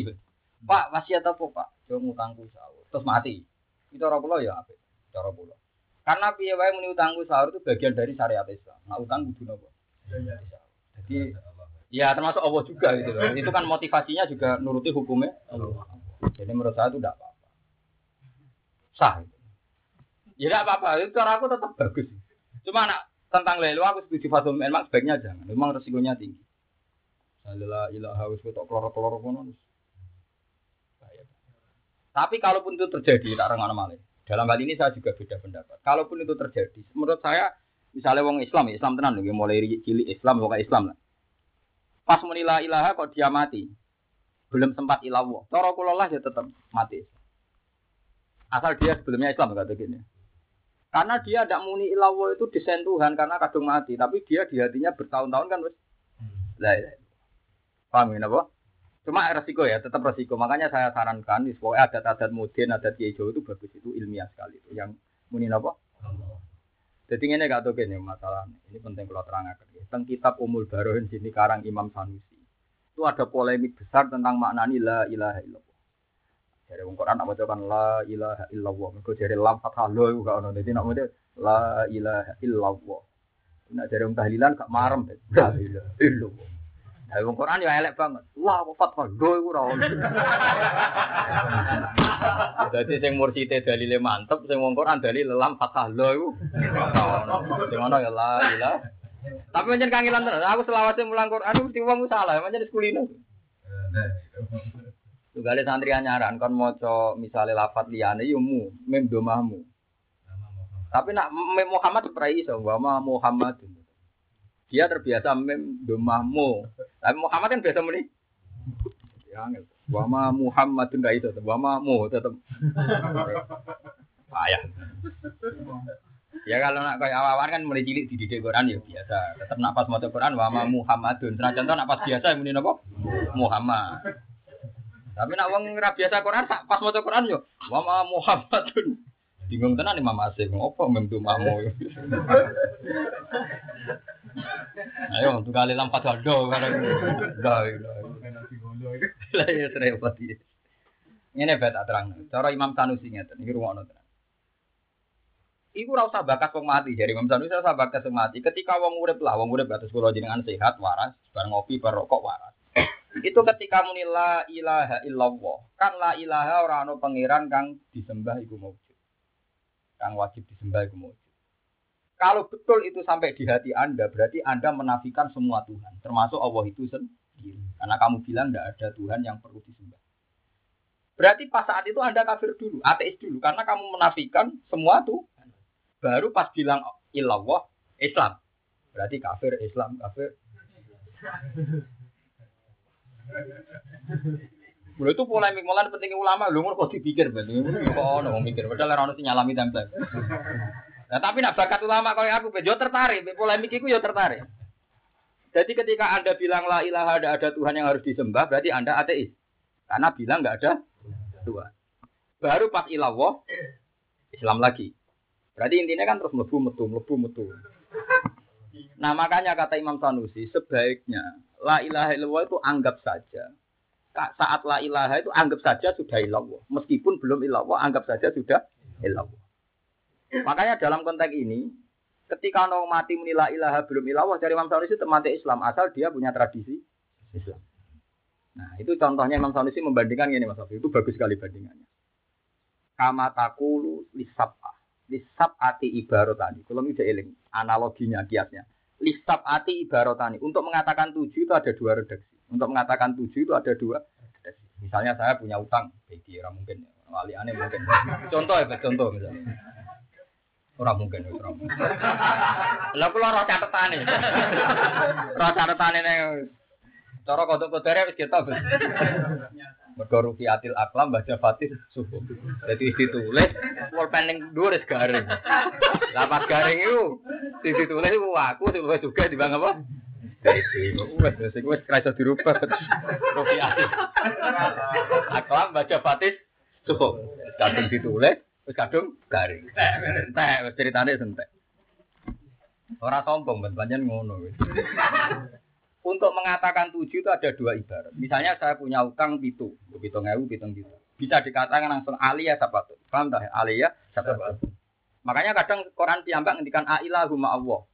Pak wasiat apa Pak? Yo ngutangku sahur. Terus mati. Itu orang kulo ya apa? Cara kulo. Karena piye wae muni utangku sahur itu bagian dari syariat Islam. Nah utang kudu napa? Jadi Ya termasuk Allah juga gitu loh. Itu kan motivasinya juga nuruti hukumnya. Jadi menurut saya itu tidak apa-apa. Sah. Ya tidak apa-apa. Itu cara aku tetap bagus. Cuma anak tentang lelu aku setuju Fatul memang sebaiknya jangan. Memang resikonya tinggi. La ilaha wa tok kloro-kloro kono. Tapi kalaupun itu terjadi, tak rengan malah. Dalam hal ini saya juga beda pendapat. Kalaupun itu terjadi, menurut saya, misalnya wong Islam, Islam tenan, mulai cilik Islam, pokoknya Islam lah. Pas muni la ilaha kok dia mati. Belum sempat ilawah. Cara kula lah ya tetap mati. Asal dia sebelumnya Islam kata gini. Karena dia tidak muni ilawah itu desain Tuhan karena kadung mati, tapi dia di hatinya bertahun-tahun kan wis. Lah ya. Paham ya apa? Cuma resiko ya, tetap resiko. Makanya saya sarankan, pokoknya adat-adat modern, adat Kiai Jawa itu bagus, itu ilmiah sekali. Itu yang muni apa? Jadi ini gak tahu gini masalah ini penting kalau terangkan. Tentang kitab Umul Barohin sini karang Imam Sanusi itu ada polemik besar tentang makna la ilaha illallah. Dari Al Quran baca kan la ilaha illallah. Mereka dari lam fathah lo itu gak ono. Jadi nak baca la ilaha illallah. Nak dari orang tahlilan gak marem. La ilaha illallah. Dari Al Quran ya elek banget. La fathah lo itu rawon. Jadi sing mursite dalile mantep, sing wong Quran dalil lam fathah lo iku. Sing ngono ya la ilaha. Tapi pancen kangelan terus. Aku selawase mulang Quran mesti wong salah, pancen kulino. Tugale santri anyaran kon maca misale lafat liyane yo mu, mem domahmu. Tapi nak mem Muhammad ora iso, wa ma Muhammad. Dia terbiasa mem domahmu. Tapi Muhammad kan biasa muni. Ya angel. Wa ma Muhammadun ra iso. Wa ma mu tetep. Payah. Ya kalau nak kayak awal kan mulai cilik dididik Quran ya biasa. Tetap nak pas maca Quran wa ma Muhammadun. Nah contoh nak pas biasa muni napa? Muhammad. Tapi nak wong ora biasa Quran sak pas maca Quran yo wa ma Muhammadun. Bingung tenan Imam Asim, opo memtu mamu. Ayo tuh kali lampat galdo bareng. Dah. Lah ya repot iki. Ngene bae tak terang. Cara Imam Sanusi ngeten iki rumono tenan. Iku ora usah bakas wong mati jadi Imam Sanusi ora usah bakas wong mati. Ketika wong urip lah, wong urip atus kula jenengan sehat, waras, bar ngopi, bar rokok waras. Itu ketika muni la ilaha illallah. Kan la ilaha ora ana pangeran kang disembah iku maujud. Kang wajib disembah iku maujud. Kalau betul itu sampai di hati Anda, berarti Anda menafikan semua Tuhan, termasuk Allah itu sendiri. Karena kamu bilang tidak ada Tuhan yang perlu disembah. Berarti pas saat itu Anda kafir dulu, ateis dulu, karena kamu menafikan semua Tuhan. Baru pas bilang ilallah, Islam. Berarti kafir, Islam, kafir. Lho itu polemik malah penting ulama lho kok dipikir berarti. Kok ono mikir padahal ora ono sing nyalami tempel. Nah, tapi nak bakat ulama kalau aku yo tertarik, polemik itu yo tertarik. Jadi ketika Anda bilang la ilaha ada ada Tuhan yang harus disembah, berarti Anda ateis. Karena bilang nggak ada Tuhan. Baru pas ilawah Islam lagi. Berarti intinya kan terus mlebu metu mlebu metu. Nah makanya kata Imam Sanusi sebaiknya la ilaha illallah itu anggap saja saat la ilaha itu anggap saja sudah illallah. Meskipun belum illallah, anggap saja sudah illallah. Makanya dalam konteks ini, ketika orang mati muni la ilaha belum illallah, dari Imam Sanusi itu mati Islam, asal dia punya tradisi Islam. Nah, itu contohnya Imam Sanusi membandingkan ini Mas Sofi. Itu bagus sekali bandingannya. Kama takulu lisab'ah. Lisab'ati ibarotani. Kalau ini eling analoginya, kiasnya. Lisab'ati ibarotani. Untuk mengatakan tujuh itu ada dua redaksi. Untuk mengatakan tujuh itu ada dua redaksi. Misalnya saya punya utang. Orang mungkin. Wali aneh mungkin. Contoh ya, contoh misalnya. Orang mungkin, orang mungkin. Lah kula roh catetane. roh catetane ning cara kodok-kodore wis kita wis. Mergo rufiatil aklam baca fatih subuh. Jadi ditulis pulpen ning dhuwur wis garing. Lah pas garing iku sing ditulis aku sing wis juga dibang apa? Wes wis wis kerasa dirubah. Rufiatil aklam baca fatih subuh. Kadung ditulis Wis kadung garing. Entek, wis ceritane entek. Ora sombong, banyak ngono wis. Untuk mengatakan tujuh itu ada dua ibarat. Misalnya saya punya utang pitu, pitung ewu, pitung pitu. Bisa dikatakan langsung aliyah sabatu. Paham tak? Aliyah sabatu. Makanya kadang Quran piyambak ngendikan ailahu ma Allah.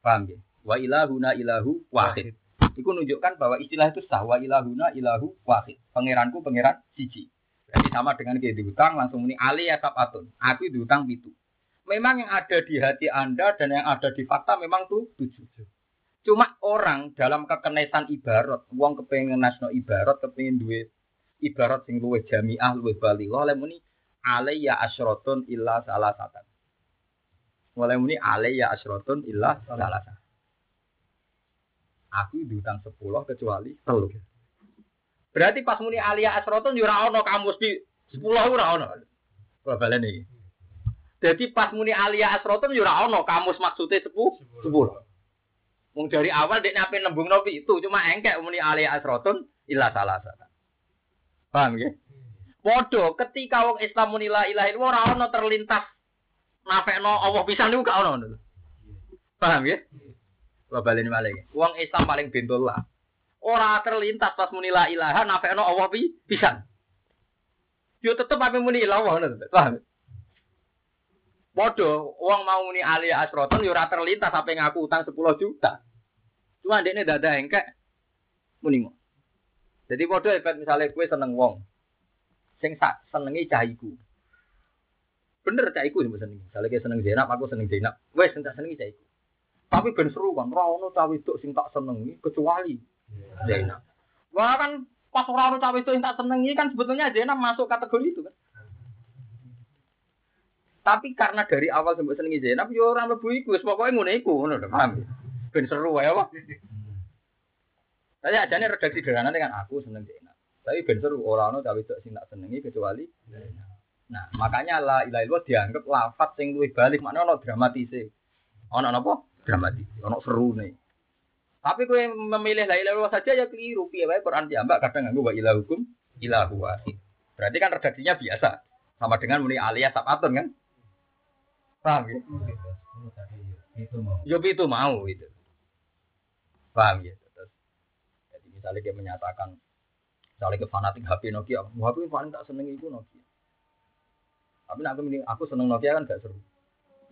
Paham ya? Wa ilahuna ilahu wahid. Itu menunjukkan bahwa istilah itu sah. Wa ilahuna ilahu wahid. Pangeranku pangeran siji. Jadi sama dengan kayak diutang langsung ini ali ya atun. Aku diutang itu. Memang yang ada di hati Anda dan yang ada di fakta memang tuh tujuh. Cuma orang dalam kekenesan ibarat, uang kepengen nasno ibarat, kepengen duit ibarat sing luwe jamiah, luwe bali. Oleh muni ya asrotun illa salah satan. Oleh muni ya asrotun illa salah satan. Aku diutang sepuluh kecuali telur. Berarti pas muni alia asroton yo ora ono kamus di 10 ora ono. Kula baleni. Jadi pas muni alia asroton yo ora ono kamus maksudnya 10 10. Wong dari awal dek nape nembung nopi itu cuma engkek muni alia asroton illa salah satu. Paham ya? Podo ketika wong Islam muni la ilaha illallah ora ono terlintas nafekno Allah pisan niku gak ono. Paham ya? Kula baleni malih. Wong Islam paling bentul lah. Ora terlintas pas muni la ilaha nafekno Allah pisan. Yo tetep apa muni ilah Allah Paham? Bodoh, uang mau muni alia asroton yo ora terlintas sampai ngaku utang 10 juta. Cuma ndekne dada engkek muni ngono. Jadi bodoh efek misalnya kue seneng wong. Sing sak senengi cahiku. Bener cahiku sing seneng. Misalnya kue seneng Zainab, aku seneng Zainab. Wes tak senengi cahiku. Tapi ben seru kan, ora ono cawe sing tak senengi kecuali Zainab. Wah kan pas orang cawe itu yang tak senengi kan sebetulnya Zainab masuk kategori itu kan. Tapi karena dari awal sampai senengi Zainab, yo orang lebu iku, pokoknya ngono iku, ngono lho, paham? Ben seru ya. Saya aja nih redaksi sederhana dengan aku seneng Zainab. Tapi ben seru ora ono wedok sing tak senengi kecuali Nah, makanya la ilaha illallah dianggap lafaz sing luwih balik makna ono dramatise. Ono napa? Dramatis. Ono serune. Tapi kowe memilih la ilaha saja ya keliru. Piye wae Quran diambak kadang nganggo wa ilahukum ilahu wahid. Berarti kan redaksinya biasa. Sama dengan muni alias sabatun kan? Paham ya? Itu mau. Yo itu mau itu. Paham ya? Terus, jadi misalnya dia menyatakan misalnya ke fanatik HP Nokia, "Wah, HP paling tak seneng itu Nokia. Tapi nak aku aku seneng Nokia kan gak seru.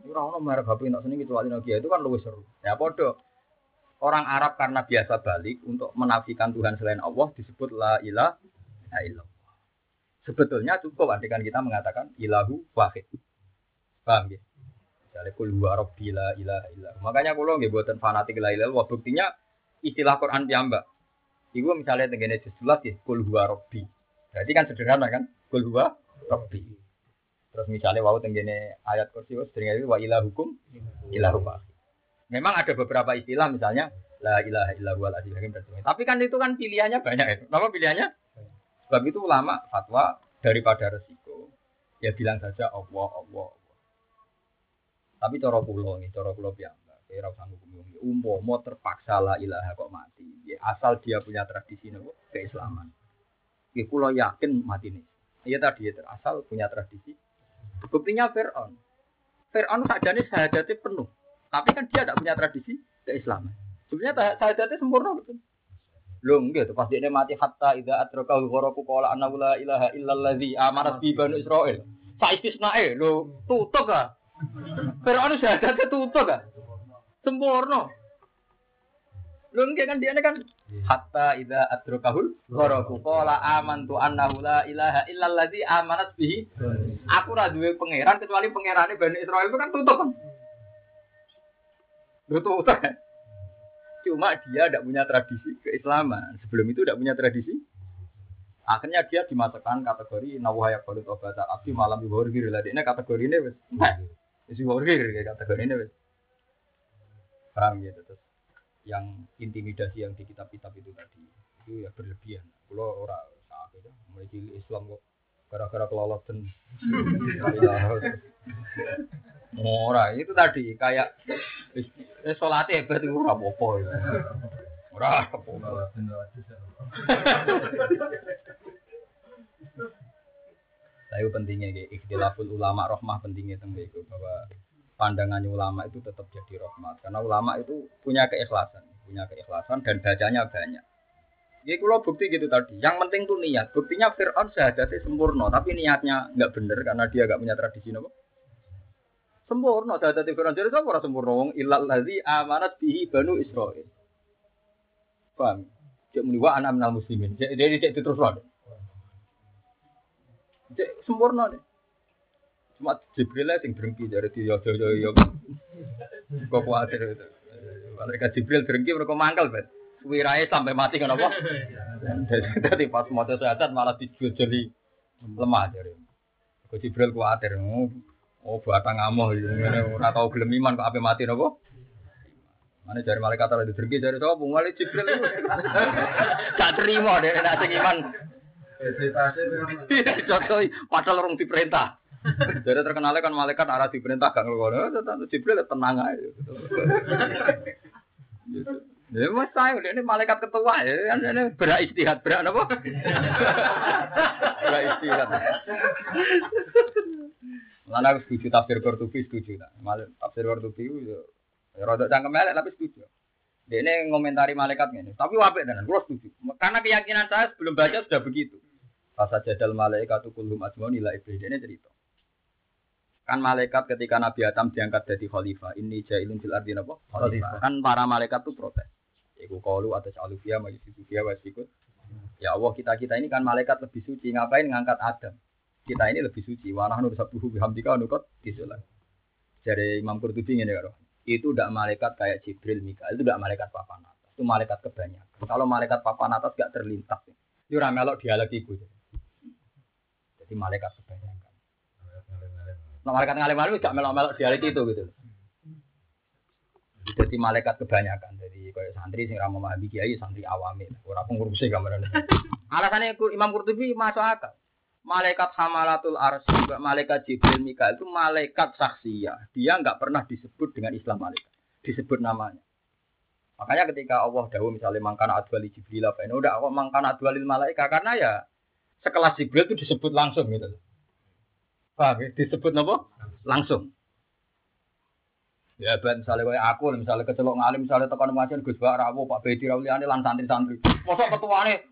Orang orang merek HP tak seneng kecuali Nokia itu kan lebih seru. Ya podo. Orang Arab karena biasa balik untuk menafikan Tuhan selain Allah disebut la ilaha illallah. Sebetulnya cukup andikan kita mengatakan ilahu wahid. Paham ya? Misalnya kul huwa rabbi la ilaha illallah. Makanya kalau nggih buatan fanatik la ilaha illallah buktinya istilah Quran piyambak. Iku misalnya tenggene juz 11 ya kul huwa rabbi. Berarti kan sederhana kan? Kul huwa rabbi. Terus misalnya wau tenggene ayat kursi wis sering wa ilahukum ilahu wahid. Memang ada beberapa istilah misalnya la ilaha illallah al hakim Tapi kan itu kan pilihannya banyak itu. Kenapa pilihannya? Sebab itu ulama fatwa daripada resiko ya bilang saja Allah Allah. Tapi cara kula nih, cara kula piyambak, kira usah hukum umpama terpaksa la ilaha kok mati. Ya asal dia punya tradisi nopo keislaman. Ya kula yakin mati nih. Ya tadi ya asal punya tradisi. Buktinya Fir'aun. Fir'aun sajane sahadatnya penuh. Tapi kan dia tidak punya tradisi keislaman. Sebenarnya sahadatnya sempurna betul. Lho nggih to pas dia mati hatta idza atraka gharaku qala anna la ilaha illalladzi amanat bi banu Israil. Saistisnae lho tutuk ah. Fir'aun syahadatnya tutuk ah. Sempurna. Nggih kan dia kan hatta idza adrakahul gharaku qala amantu annahu la ilaha illalladzi amanat bihi. Aku ora duwe pangeran kecuali pangerane Bani Israil itu kan tutup kan. Lho tutup kan. Cuma dia tidak punya tradisi keislaman. Sebelum itu tidak punya tradisi. Akhirnya dia dimasukkan kategori nawaya balut obat abdi malam di horgir lah. Ini kategori ini. Nah, isi horgir kayak kategori ini wes. Paham gitu terus. Yang intimidasi yang di kitab-kitab itu tadi itu ya berlebihan. Kalau orang saat itu mulai cilik Islam kok gara-gara kelolosan. Ora, itu tadi kayak eh sholatnya hebat itu ora apa-apa. ya. Ora apa-apa. Saya pentingnya kayak ikhtilaful ulama rohmah pentingnya tentang itu bahwa pandangannya ulama itu tetap jadi rahmat karena ulama itu punya keikhlasan, punya keikhlasan dan bacanya banyak. Jadi kalau bukti gitu tadi, yang penting tuh niat. Buktinya Fir'aun syahadatnya sempurna, tapi niatnya nggak bener karena dia nggak punya tradisi nopo. Sempurna syahadatnya Fir'aun jadi apa orang sempurna? Wong ilal amanat bihi banu Israil. Paham? Cek muni wa ana minal muslimin. Dia cek terus wae. Sempurna deh. Cuma Jibril lah sing drengki dari dia yo yo yo. Kok kuatir itu. Malaikat Jibril drengki mereka mangkel bet. Wirai sampai mati kan apa? Jadi pas mau syahadat malah dijojoli lemah jadi. Kok Jibril kuatir. Oh, oh batang ngamuh ngene ora tau gelem iman kok ape mati napa? Mana dari malaikat ora ditergi dari sapa mulai Jibril. Gak terima deh nek sing iman. Contoh padahal orang diperintah. Jadi terkenalnya kan malaikat arah diperintah gak ngelakoni. Tentu Jibril ya tenang aja. Gitu. Ya mas saya ini malaikat ketua ya kan ini berak istihad berak apa? berak istihad. Mana aku setuju tafsir Qurtubi setuju tak? Malah tafsir Qurtubi itu ya ya rada cangkem tapi setuju. Dia ini ngomentari malaikat ini. Tapi wapik tenan, gua setuju. Karena keyakinan saya sebelum baca sudah begitu. Rasa jadal malaikat kulhum ajmaun ila iblis ini cerita. Kan malaikat ketika Nabi Adam diangkat jadi khalifah, ini jailun fil ardi apa? Khalifah. Kan para malaikat tuh protes. Iku kalu atas alufia majlis sufia wasikut. Ya Allah kita kita ini kan malaikat lebih suci, ngapain ngangkat Adam? Kita ini lebih suci. Wa nahnu sabbuhu bihamdika nukot disulat. Jadi Imam Qurtubi ini karo. Itu tidak malaikat kayak Jibril, Mikael, itu tidak malaikat papan atas. Itu malaikat kebanyakan. Kalau malaikat papan atas gak terlintas. Itu ramelok dialog ibu. Jadi malaikat kebanyakan. Nah, malaikat ngalim-ngalim gak melok-melok dialog itu gitu. Jadi malaikat kebanyakan. Jadi kayak santri sing ra memahami kiai santri awame, ora pengurusi gambaran. Alasannya Kur- Imam Qurtubi masuk akal. Malaikat Hamalatul Arsy, juga malaikat Jibril Mikael itu malaikat saksiyah. Dia nggak pernah disebut dengan Islam malaikat. Disebut namanya. Makanya ketika Allah dahulu misalnya mangkana adwali Jibril apa ini udah Allah mangkana adwalil malaikat karena ya sekelas Jibril itu disebut langsung gitu. Paham ya? Disebut apa? Langsung. Ya ben misalnya kayak aku misalnya kecelok ngalim misalnya tekan macam Gus Bak Rawo Pak Bedi Rauliane lan santri-santri. Mosok ketuane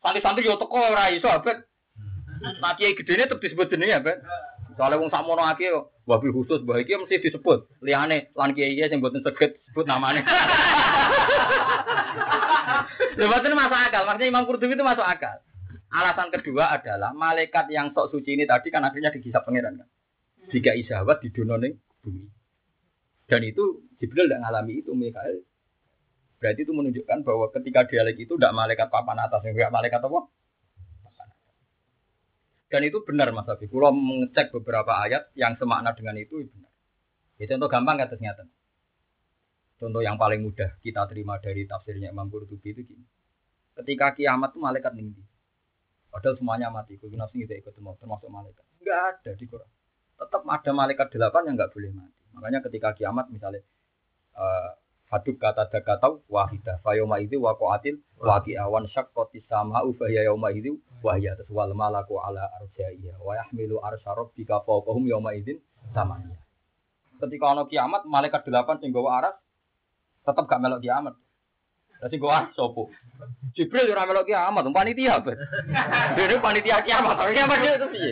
santri-santri yo teko ora iso ben. Nah kiai gedene tetep disebut jenenge ya ben. Soalnya wong sakmono akeh yo wabil khusus bahwa iki mesti disebut. Liyane lan kiai kiai sing mboten seget sebut namanya. Lha masuk akal, maksudnya Imam Qurtubi itu masuk akal. Alasan kedua adalah malaikat yang sok suci ini tadi kan akhirnya digisap pangeran kan. Jika isyahat di ning bumi. Dan itu Jibril tidak ngalami itu Mikael. Berarti itu menunjukkan bahwa ketika dialek itu tidak malaikat papan atas, enggak malaikat apa? Dan itu benar Mas Habib. Kalau mengecek beberapa ayat yang semakna dengan itu benar. Ya contoh gampang kata nyata. Contoh yang paling mudah kita terima dari tafsirnya Imam Qurtubi itu gini. Ketika kiamat itu malaikat tinggi. Padahal semuanya mati. Kudu nafsi kita ikut semua, termasuk malaikat. Enggak ada di Quran. Tetap ada malaikat delapan yang enggak boleh mati. Makanya ketika kiamat misalnya eh haduk kata dakatau wahida fayoma itu wakoatil waki awan syakkoti sama ufahya yauma itu wahya terus wal malaku ala arjaiya wa yahmilu arsya rabbika fawqahum yauma idzin samanya ketika ono kiamat malaikat delapan sing aras tetap gak melok kiamat Jadi gue ah sopo. Jibril ora melok kiamat, panitia bet. Dene panitia kiamat, tapi kiamat itu piye?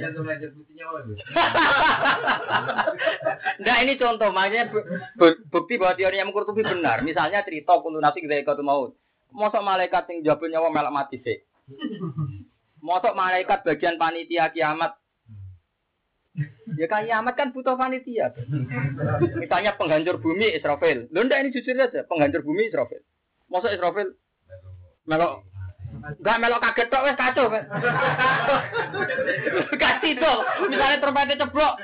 Nah ini contoh, makanya bu- bu- bukti bahwa teori yang Qurtubi benar. Misalnya cerita kulo nasi kita ikut mau. Mosok malaikat yang jabul nyawa melak mati sih. Mosok malaikat bagian panitia kiamat. Ya kan kiamat kan butuh panitia. Misalnya penghancur bumi Israfil. Ndak ini jujur aja, penghancur bumi Israfil. Mosok Israfil melok Enggak melok kaget tok wis kacau kan. Kasih tuh, misalnya trompetnya ceblok.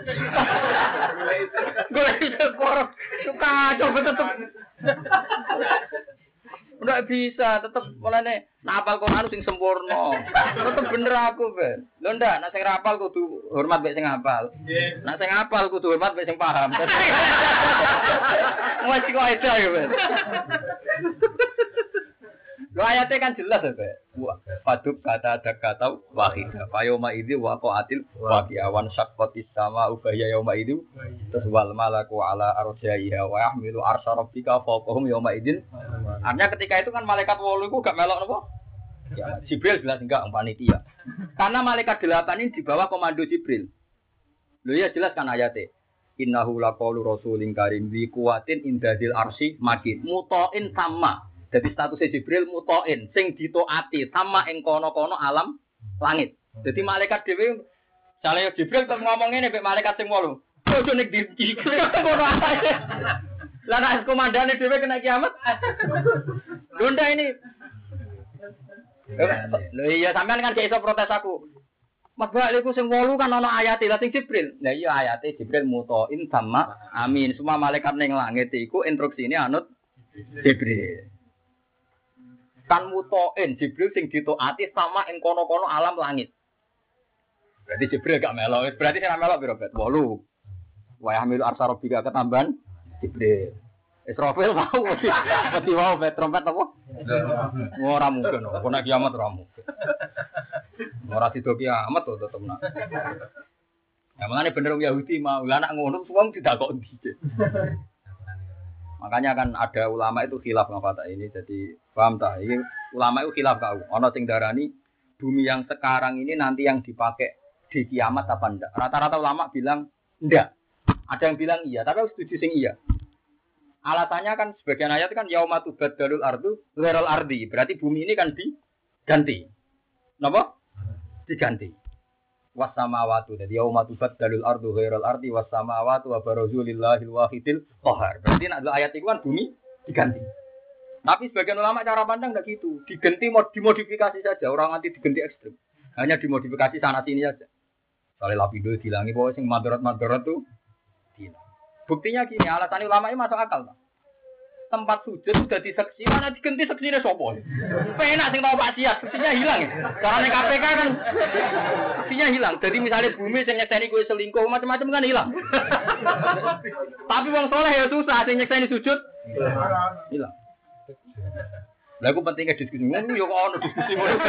Gue itu korok, kacau betul tuh. Enggak bisa, tetep mulane napal Quran sing sempurna. Tetep bener aku, Ben. Lho ndak, nek sing rapal kudu hormat mek sing hafal. Nek sing hafal kudu hormat mek sing paham. Wes kok aja ya, Ben. Lo ayatnya kan jelas ya, Pak. Fadub kata ada kata wahidah. Fayoma ini waqatil waqiawan syakkotis sama ubahya yoma itu. Terus wal malaku ala arjaiha wa yahmilu arsya rabbika fawqahum yoma idin. Artinya ketika itu kan malaikat wolu itu gak melok nopo? Ya, Jibril jelas enggak panitia. Karena malaikat delapan ini di bawah komando Jibril. Lo ya jelas kan ayatnya. Innahu laqaulu rasulin karim li kuwatin indadil arsi makin mutoin sama. Jadi statusnya Jibril mutoin sing ditoati sama ing kono-kono alam langit. Jadi malaikat dhewe Misalnya Jibril terus ngomong ini, Mbak malaikat sing wolu. Ojo nek di ngono ae. Lah nek komandane dhewe kena kiamat. Lunda ini. Lho iya sampean kan gak protes aku. Mas Bak iku sing wolu kan ana ayat lah sing Jibril. Lah iya ayate Jibril mutoin sama amin. Semua malaikat ning langit iku instruksine anut Jibril. Kan mutoin Jibril sing ditaati sama ing kono-kono alam langit. Berarti Jibril gak melok. Berarti sing melok piro bet? 8. Wa yahmilu arsy rabbika ketambahan Jibril. Israfil mau mesti mau bet trompet apa? Ora mungkin, nek kiamat ora mungkin. Ora sido kiamat to tetep nak. Ya makanya bener Yahudi mau lah nak ngono wong tidak kok ndi. Makanya kan ada ulama itu khilaf ngapa ini jadi paham tak? Ini ulama itu khilaf kau. Ono sing darani bumi yang sekarang ini nanti yang dipakai di kiamat apa enggak? Rata-rata ulama bilang enggak. Ada yang bilang iya, tapi aku setuju sing iya. Alasannya kan sebagian ayat kan yaumatu badalul ardu ghairul ardi. Berarti bumi ini kan diganti. Napa? Diganti. Wasamawatu. Jadi yaumatu badalul ardu ghairul ardi wasamawatu wa barazu lillahil wahidil qahar. Berarti nak ayat itu kan bumi diganti. Tapi sebagian ulama cara pandang enggak gitu. Diganti mod dimodifikasi saja. Orang nanti diganti ekstrim. Hanya dimodifikasi sana sini saja. Soalnya lapido dilangi bahwa sing madorot madorot tuh hilang. Buktinya gini, alasan ulama ini masuk akal. Pak. Tempat sujud sudah diseksi, mana diganti seksinya sopo? Penak sing tau maksiat, seksinya hilang ya. Karena KPK kan seksinya hilang. Jadi misalnya bumi sing nyekseni kue selingkuh macam-macam kan hilang. Tapi wong soleh ya susah, sing nyekseni sujud hilang. Lah aku pentingnya diskusi ngono yo kok ono diskusi ngono.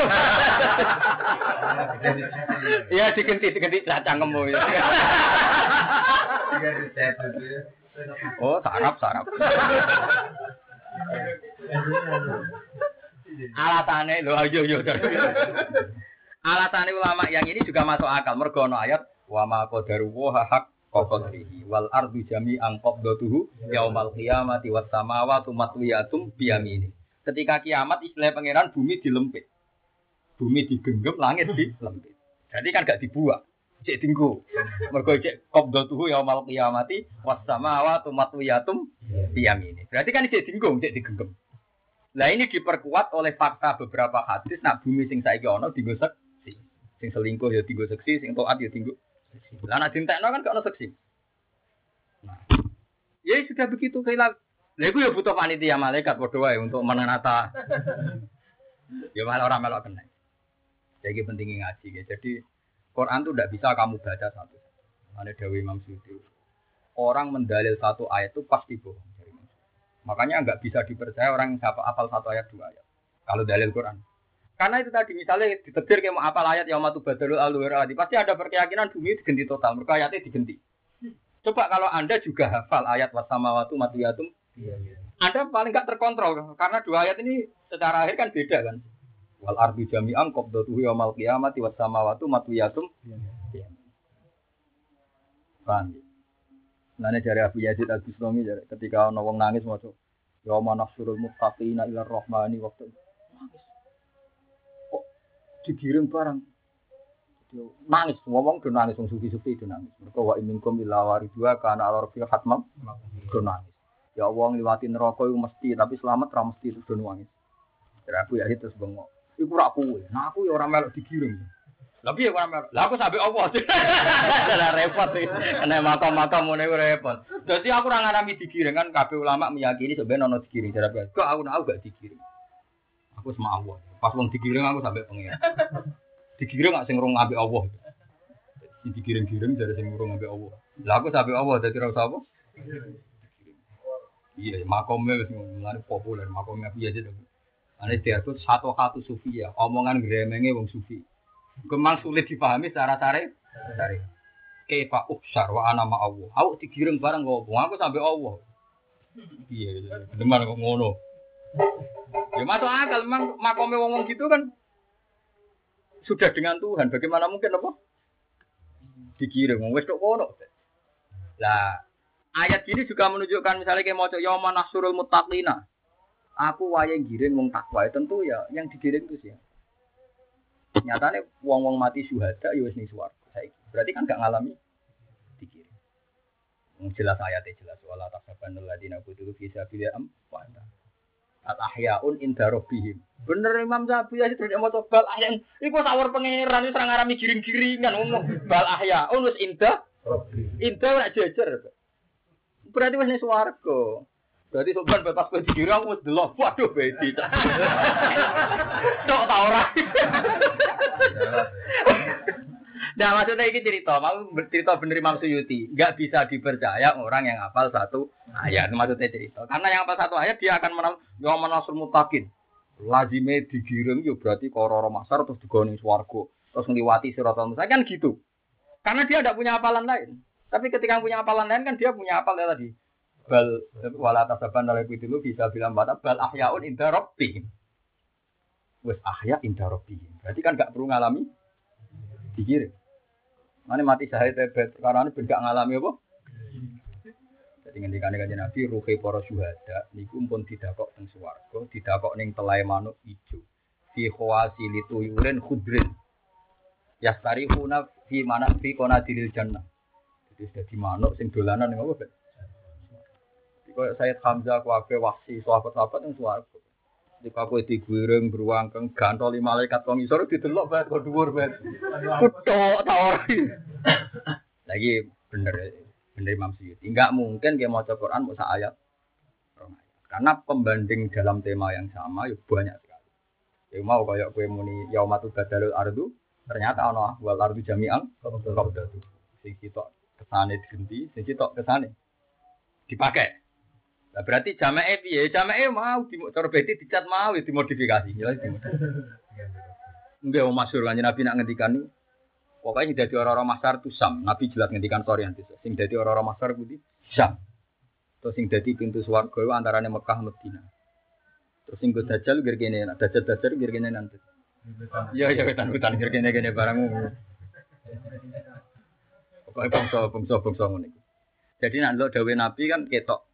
Iya cangkemmu ya. Tiga di set itu ya. Oh, sarap sarap. Alatane lho ayo yo. Alatane ulama yang ini juga masuk akal mergo ono ayat wa ma qadaru wa haq qadrihi wal ardu jami'an qabdatuhu yaumal qiyamati was samawati matwiyatum biyamini. Ketika kiamat istilah pangeran bumi dilempit. Bumi digenggam, langit dilempit. Jadi kan gak dibuat. Cek tinggu. Mergo cek qabdatuhu yaumal qiyamati was samawati matwiyatum biyamini. Berarti kan cek tinggu, cek digenggam. Nah ini diperkuat oleh fakta beberapa hadis nak bumi sing saiki ana dienggo seksi. Sing selingkuh ya dienggo seksi, sing taat ya dienggo seksi. Lah nek dintekno kan gak ono seksi. Nah, ya sudah begitu kayak Lah iku ya butuh panitia malaikat padha wae untuk menata. ya malah orang melok kena. Jadi pentingnya ngaji ya. Jadi Quran tuh tidak bisa kamu baca satu. Ada Dewi Imam Suyuti. Orang mendalil satu ayat itu pasti bohong. Makanya nggak bisa dipercaya orang yang siapa apal satu ayat dua ayat. Kalau dalil Quran. Karena itu tadi misalnya ditetir kayak mau apal ayat yang matu badalul alwiradi pasti ada perkeyakinan bumi diganti total. Mereka ayatnya diganti. Coba kalau anda juga hafal ayat wasamawatu matuyatum, Iya, iya. anda paling nggak terkontrol karena dua ayat ini secara akhir kan beda kan. Wal ardi jami'an qabdatuhu yaumal qiyamati was samawati matwiyatum. Iya. Paham ya? Nane dari Abu Yazid Al Bustami ketika ana wong nangis maca ya mana surul muttaqina ila rahmani waktu nangis. Kok digiring barang. Nangis, ngomong do nangis wong sufi-sufi do nangis. Mereka wa iminkum illa waridua kana ala rabbil hatmam do nangis. Ya Allah ngliwati neraka iku mesti tapi selamat ra mesti do nangis. Dari Abu Yazid terus bengok. Iku ra kuwe. Nah aku ya ora melok digiring. Tapi ya ora melok. Lah aku sampe Allah. Lah repot iki. Nek makam-makam ngene repot. Dadi aku ora ngarami digiring kan kabeh ulama meyakini sebenarnya ono digiring Yazid. Kok aku nak gak digiring. Aku Allah. Pas wong digiring aku sampe pengen. Digiring gak sing rung ambek Allah. Si digiring-giring dari sing rung ambek Allah. Lah aku sampe Allah dadi ra usah apa? Iya, makomnya wis mulai populer, makomnya Abu Yazid. Ane diatur satu satu sufi ya, omongan gremenge wong sufi. Kemang sulit dipahami secara sare. Sare. Kaifa uksar wa ana ma Allah. Aku digiring bareng kok aku sampai Allah. Iya, iya. Demen kok ngono. Ya masuk akal memang makome wong-wong gitu kan sudah dengan Tuhan. Bagaimana mungkin apa? Digiring wong wis tok kono. Lah, ayat ini juga menunjukkan misalnya kayak mau yauma nasrul muttaqina. Aku wae giring wong takwa tentu ya yang digiring itu sih. Nyatane wong-wong mati syuhada ya wis ning swarga saiki. Berarti kan gak ngalami digiring. Jelas ayatnya jelas wala tasabanul ladina qutilu fi sabilillah am wa anta. Al ahyaun inda rabbihim. Bener Imam Syafi'i ya terus mau bal ahyaun. Iku sawur pangeran wis ora ngarami giring-giringan ngomong bal ahyaun wis inda inda ora jejer. Berarti wis ning swarga. Berarti sopan bebas kowe digiring aku wis delok. Waduh bedi. Tok ta ora. Nah maksudnya ini cerita, mau cerita bener Imam Suyuti, nggak bisa dipercaya orang yang hafal satu ayat, maksudnya cerita. Karena yang hafal satu ayat dia akan menang, yang menasur mutakin. Lazime digiring yo berarti kororo masar terus digoni swargo, terus ngliwati siratal mustaqim kan gitu. Karena dia tidak punya hafalan lain. Tapi ketika punya hafalan lain kan dia punya hafal ya tadi. Bal wala tasaban oleh dulu bisa bilang bata bal ahyaun inda. Wes ahya inda. Berarti kan gak perlu ngalami digiring. Mana mati syahid tebet perkara ini gak ngalami apa? Jadi ngendikane kanjeng Nabi ruhe para syuhada niku pun didakok teng swarga, didakok ning telai manuk ijo. Fi khawasi lituyurin khudrin. Yastarihuna fi mana fi qonadilil jannah. Jadi di manuk sing dolanan ning apa? Kaya Sayyid Hamzah kuwabe wasi sahabat-sahabat ning swarga. Jika kowe digwiring beruang keng gantoli malaikat kong isor didelok banget kok dhuwur banget. Kutok ta ora. Lagi bener bener Imam Suyuti. Enggak mungkin dia mau Quran mau ayat. Karena pembanding dalam tema yang sama ya banyak sekali. Ya mau kayak kue muni yaumatu badalul ardu, ternyata ana wal ardu jami'an qabdatu. Sing sitok kesane digenti, sing sitok kesane dipakai. Nah, berarti jamae piye? Jamae mau di cara beti dicat mau ya dimodifikasi. Jelas dimodifikasi. Enggak mau kanjeng Nabi nak ngendikan niku. Pokoknya sing dadi orang-orang masar itu sam. Nabi jelas ngendikan sorry nanti. Sing dadi orang-orang masar itu sam. Terus sing dadi pintu swarga itu antarane Mekah Medina. Terus sing go dajal gir kene, nak dajal dajal gir kene nanti. Iya iya wetan wetan gir kene kene barangmu. Pokoknya bangsa bangsa bangsa iki. Jadi nak ndelok dawuh Nabi kan ketok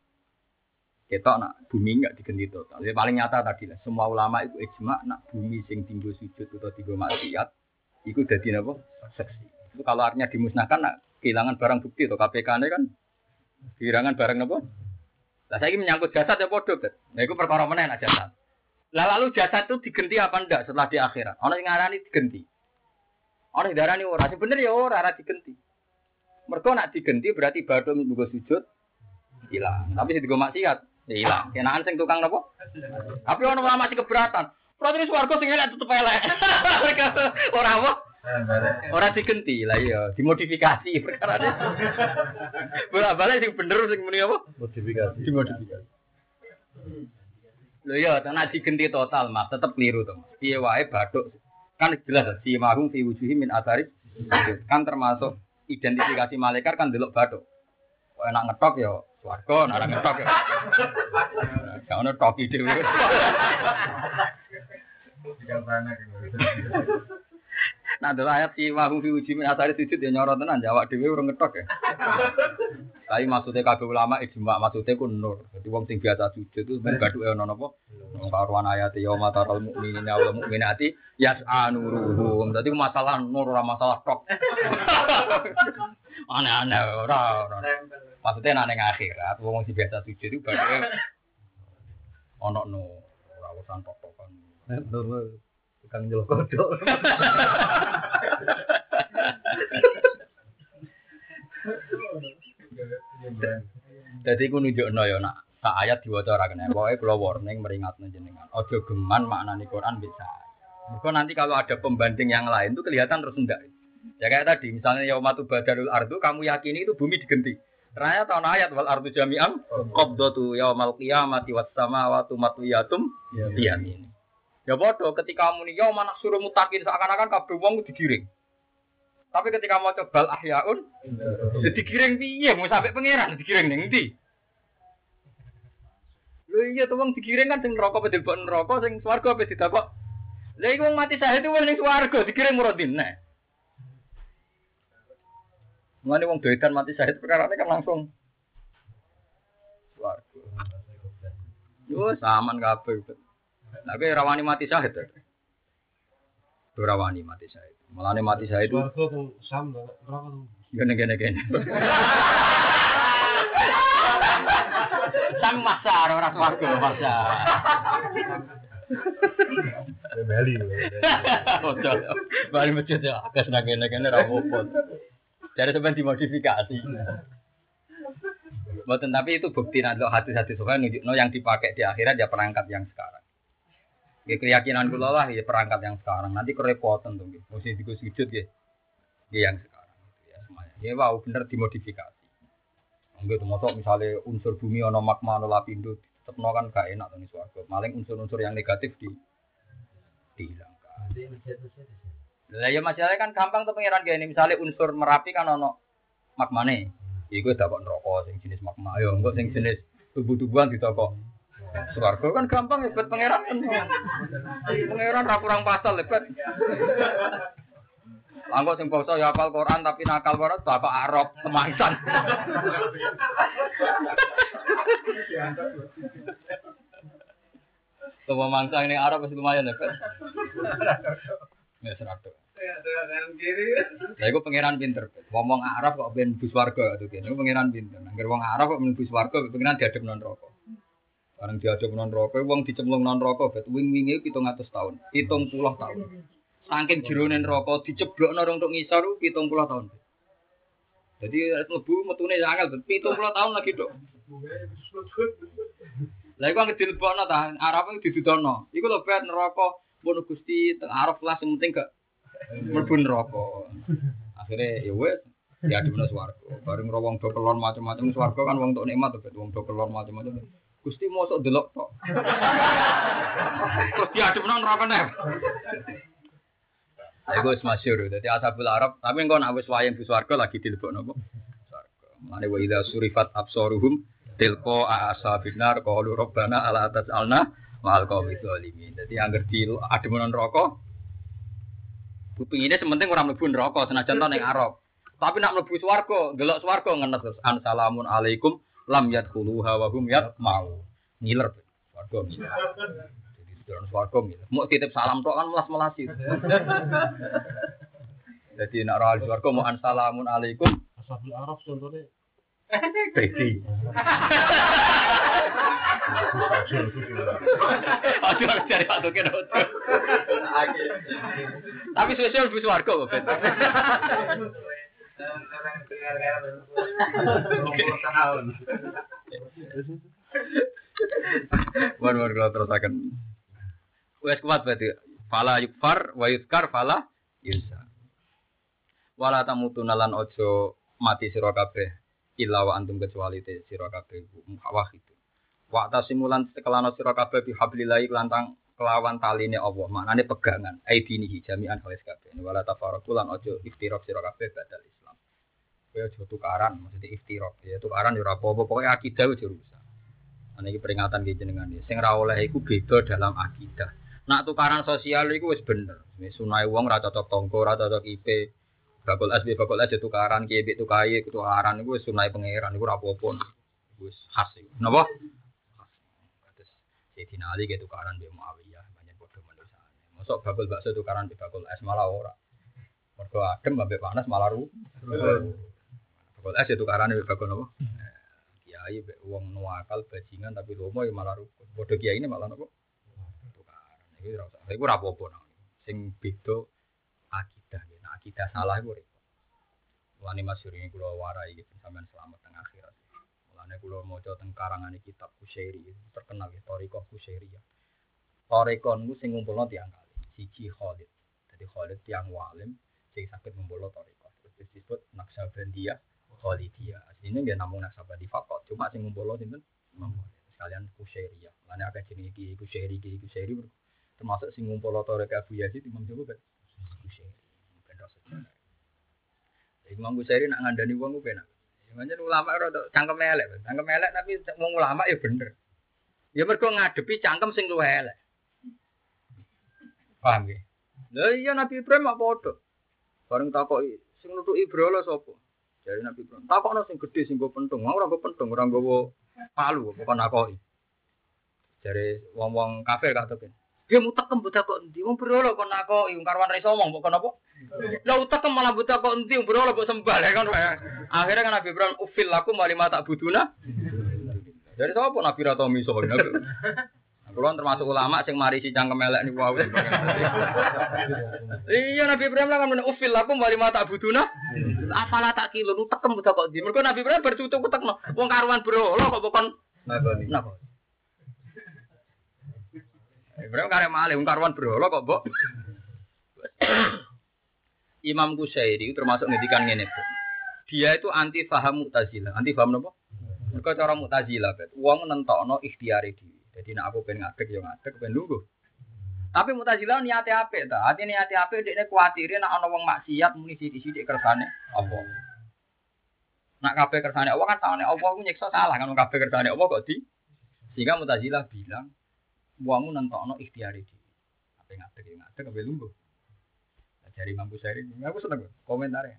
ketok nak bumi enggak diganti total. Jadi paling nyata tadi lah. Semua ulama itu ijma nak bumi sing tinggal sujud atau tinggal maksiat itu jadi apa? Seksi. Itu kalau artinya dimusnahkan nak kehilangan barang bukti atau KPK ini kan kehilangan barang apa? Lah saya menyangkut jasad ya podo kan. Nah itu perkara mana jasad. Lah lalu jasad itu diganti apa enggak setelah di akhirat? Orang yang ngarani diganti. Orang yang darani ora sebenarnya ya ora ora diganti. Mereka nak diganti berarti badu minggu sujud hilang. Tapi sing digo maksiat hilang. Kenaan sing tukang napa? Tapi orang ulama masih keberatan. Berarti swarga sing elek tetep elek. Ora apa? Ora digenti lah iya, dimodifikasi perkara ini. Bolak-balik sing bener sing muni apa? Modifikasi. Dimodifikasi. Lho iya, tenan digenti total, Mas, tetep keliru to. Mas. Piye wae bathuk kan jelas si mahum fi wujuhi min atari kan termasuk identifikasi malaikat kan delok bathuk. Kok enak ngetok ya swarga, nek ora ngetok ya. Gak ono toki dhewe. Nah, delok ayat si mahum fi wujuhi min atari sujud ya nyorot tenan jawab dhewe ora ngetok ya. Tapi maksudnya kabeh ulama ijma maksudnya ku nur. Jadi wong sing biasa sujud itu ben baduke ono napa? Wong karuan ayat ya mataral mukminina wal mukminati yas'anuruhum. Dadi masalah nur ora masalah tok. Aneh-aneh ora ora. Maksudnya nek ning akhirat wong sing biasa sujud itu baduke ono nur. Ora urusan tok-tokan. Nur tukang nyelok kodok. Jadi aku nunjukno ya nak sak ayat diwaca ora kena. Pokoke kula warning meringatno jenengan. Aja geman maknani Quran bisa. Mergo nanti kalau ada pembanding yang lain itu kelihatan terus enggak. Ya kayak tadi misalnya yaumatu badarul ardu kamu yakini itu bumi digenti. Ternyata tahun ayat wal ardu jami'an qabdatu yaumal qiyamati was samawati matwiyatum biyamin. Ya bodoh ketika kamu nih yaum anak suruh mutakin seakan-akan kabeh wong digiring. Tapi ketika mau coba ahyaun Ya digiring piye mau sampai pangeran digiring ning ndi? Lho iya tuh wong digiring kan sing apa dilebok neraka sing swarga apa didapok. Lah iku mati syahid itu wong ning swarga digiring muradin nek. Mulane wong doedan mati syahid perkara kan langsung swarga. Yo saman kabeh. Tapi rawani mati syahid. Rawani mati syahid. Mulane mati syahid itu Swarga tuh sam. Gini gini gini. Sang masar orang swarga masar. Bali. Bali masjid ya akeh nang kene kene ra apa. Jadi sebenarnya dimodifikasi. Betul, tapi itu bukti nanti hati-hati soalnya nunjukno yang dipakai di akhirat ya perangkat yang sekarang. Ya, keyakinan kula lah ya perangkat yang sekarang. Nanti kerepotan tuh, gitu. mesti digo sujud ya. Ya yang sekarang. Ya semuanya. Ya wow bener dimodifikasi. Enggak tuh masuk misalnya unsur bumi ono magma ono lapindo tetepno kan gak enak tuh swarga. Maling unsur-unsur yang negatif di dihilangkan. Lah ya masalahnya kan gampang tuh pengiran kayak. Misalnya unsur merapi kan ono magmane. Iku dapat neraka sing jenis magma. Ayo enggak sing jenis tubuh-tubuhan di toko. Swarga kan gampang hebat pangeran kan. Pangeran ra kurang pasal hebat. Langkau sing basa ya hafal Quran tapi nakal banget bapak Arab semangsan. Coba mangsa ini Arab masih lumayan hebat. Ya seratu. Lah iku pangeran pinter. Ngomong Arab kok ben bus warga tuh kene. Pangeran pinter. Angger wong Arab kok ben bus warga pangeran diadep non rokok. Barang diadep non rokok, wong dicemplung non rokok bet wing-winge 700 tahun. 70 tahun. Saking jerone neraka diceblokno rong tok ngisor 70 tahun. Jadi mlebu metune angel 70 tahun lagi, Dok. Lah iku anggere dilebokno ta, Arab iku didudono. Iku lho bet neraka pun Gusti teng lah sing penting gak mlebu neraka. Akhirnya ya wes ya di mana swarga. Bareng ro wong do kelon macam-macam swarga kan wong tok nikmat tuh, wong do kelon macam-macam. Gusti mosok delok tok. Terus diadepno neraka nek. Iku wis masyhur. Dadi ashabul Arab, tapi engko nek wis wayang di swarga lagi dilebokno apa? Swarga. Mane wa idza surifat absaruhum tilqa ashabin nar qalu rabbana ala tajalna ma'al qawmi dzalimin. Dadi angger di ademno neraka Kupingine sementing ora mlebu neraka senajan to ning Arab. Tapi nak mlebu swarga, delok swarga ngenes terus an salamun alaikum lam yadkhuluha wa hum yatmau. Ngiler swarga ngiler. Jadi sedurun swarga ngiler. Mau titip salam tok kan melas-melasi. Jadi nak rawal swarga mau an salamun alaikum Ashabul Arab contohnya. Baby. Itu harus cari Pak Tukin Tapi sosial lebih swarga kok, Bet. tahun. Wan wan kalau terus akan. Wes kuat berarti. Fala yukfar wa yuzkar fala yunsa. Wala tamutuna lan ojo mati sira kabeh antum kecuali te sira kabeh wahid. Wa tasimulan sekelana sira kabeh bi hablillahi kelantang kelawan taline Allah. Maknane pegangan aidinihi jami'an halis kabeh. Wala tafarraqu lan ojo iftiraq sira kabeh badal Islam. Kowe aja tukaran, maksudnya iftiraq. Ya tukaran ya ora apa-apa, pokoke akidah wis rusak. Ana iki peringatan ki jenengan iki. Sing ra oleh iku beda dalam akidah. Nak tukaran sosial iku wis bener. Wis sunai wong ra cocok tonggo, ra cocok IP. Bakul S, bakul S ya tukaran, kiye tukai, tukaran wis sunai pangeran iku ra apa-apa. Wis khas iku. Sayyidina Ali ke tukaran mbek Muawiyah, banyak padha manusane. Mosok bakul bakso tukaran mbek bakul es malah ora. Mergo adem ambek panas malah ru. Bakul es ya tukaran mbek bakul napa? Kiai mbek wong nuwakal bajingan tapi lomo ya malah rukun. Padha kiai ini malah napa? Tukaran. Iki ora usah. Iku ora apa-apa nang. Sing beda akidah. Nah, akidah salah iku repot. Mulane masyhur ini kula warai gitu sampean selamat teng akhirat. Mulane kula maca teng karangane kitab Kusairi terkenal ya Thariqah Kusairi ya. Niku sing ngumpulno tiang kali. Siji Khalid. Jadi Khalid tiang walim sing saged ngumpulno Thariqah. Terus disebut Naksabandiyah Khalidiyah. Aslinya nggih namung Naksabandi fakot. Cuma sing ngumpulno sinten? Imam. Sekalian Kusairi ya. Mulane akeh jenenge iki Kusairi iki Kusairi termasuk sing ngumpulno Thariqah Abu Yazid Imam Jawa. Kusairi. Ben. Imam Ghazali nak ngandani wong ku penak. Ya pancen ulama tok cangkem elek, cangkem elek tapi wong ulama ya bener. Ya mergo ngadepi cangkem sing luwih elek. Paham nggih? Lah iya Nabi Ibrahim mak padha. Bareng takoki sing nutuki Ibrahim sapa? Jadi Nabi Ibrahim. Takokno sing gedhe sing go pentung, ora go pentung, ora nggawa palu apa kon nakoki. Jare wong-wong kafir kata ben. Dia mutek buta kok endi? Wong berolo kon nakoki, wong karwan ngomong kok kenapa? Lah utek malah buta kok? Wong berolo kok sembah ya kan. Akhirnya kan Nabi Ibrahim ufil laku malima tak buduna. Jadi sapa Nabi ra tau miso Nabi. Kulo termasuk ulama sing mari si cangkem elek niku wae. Iya Nabi Ibrahim lah kan ufil laku malima tak buduna. Afala tak kilo utek buta kok endi? Mergo Nabi Ibrahim bercutuk utekno. Wong karuan berolo kok bukan Napa? Ibrahim kare malih wong karuan berhala kok, Mbok. Imam Kusyairi termasuk ngedikan Bu. Dia itu anti paham Mu'tazilah. Anti paham napa? Mergo cara Mu'tazilah, Bet. Wong nentokno ikhtiare dhewe. Jadi nek aku pengen ngadeg ya ngadeg, pengen lungguh. Tapi Mu'tazilah niate apik ta. Ati niate apik dekne kuwatire ana wong maksiat muni sithik-sithik kersane apa. Nak kabeh kersane Allah kan tangane Allah ku nyiksa salah kan kabeh kersane Allah kok di sehingga Mu'tazilah bilang wong nentokno ikhtiare dhewe. Apa ngadeg ya ngadeg apa lungguh. Dari Imam Busari, aku seneng komentare.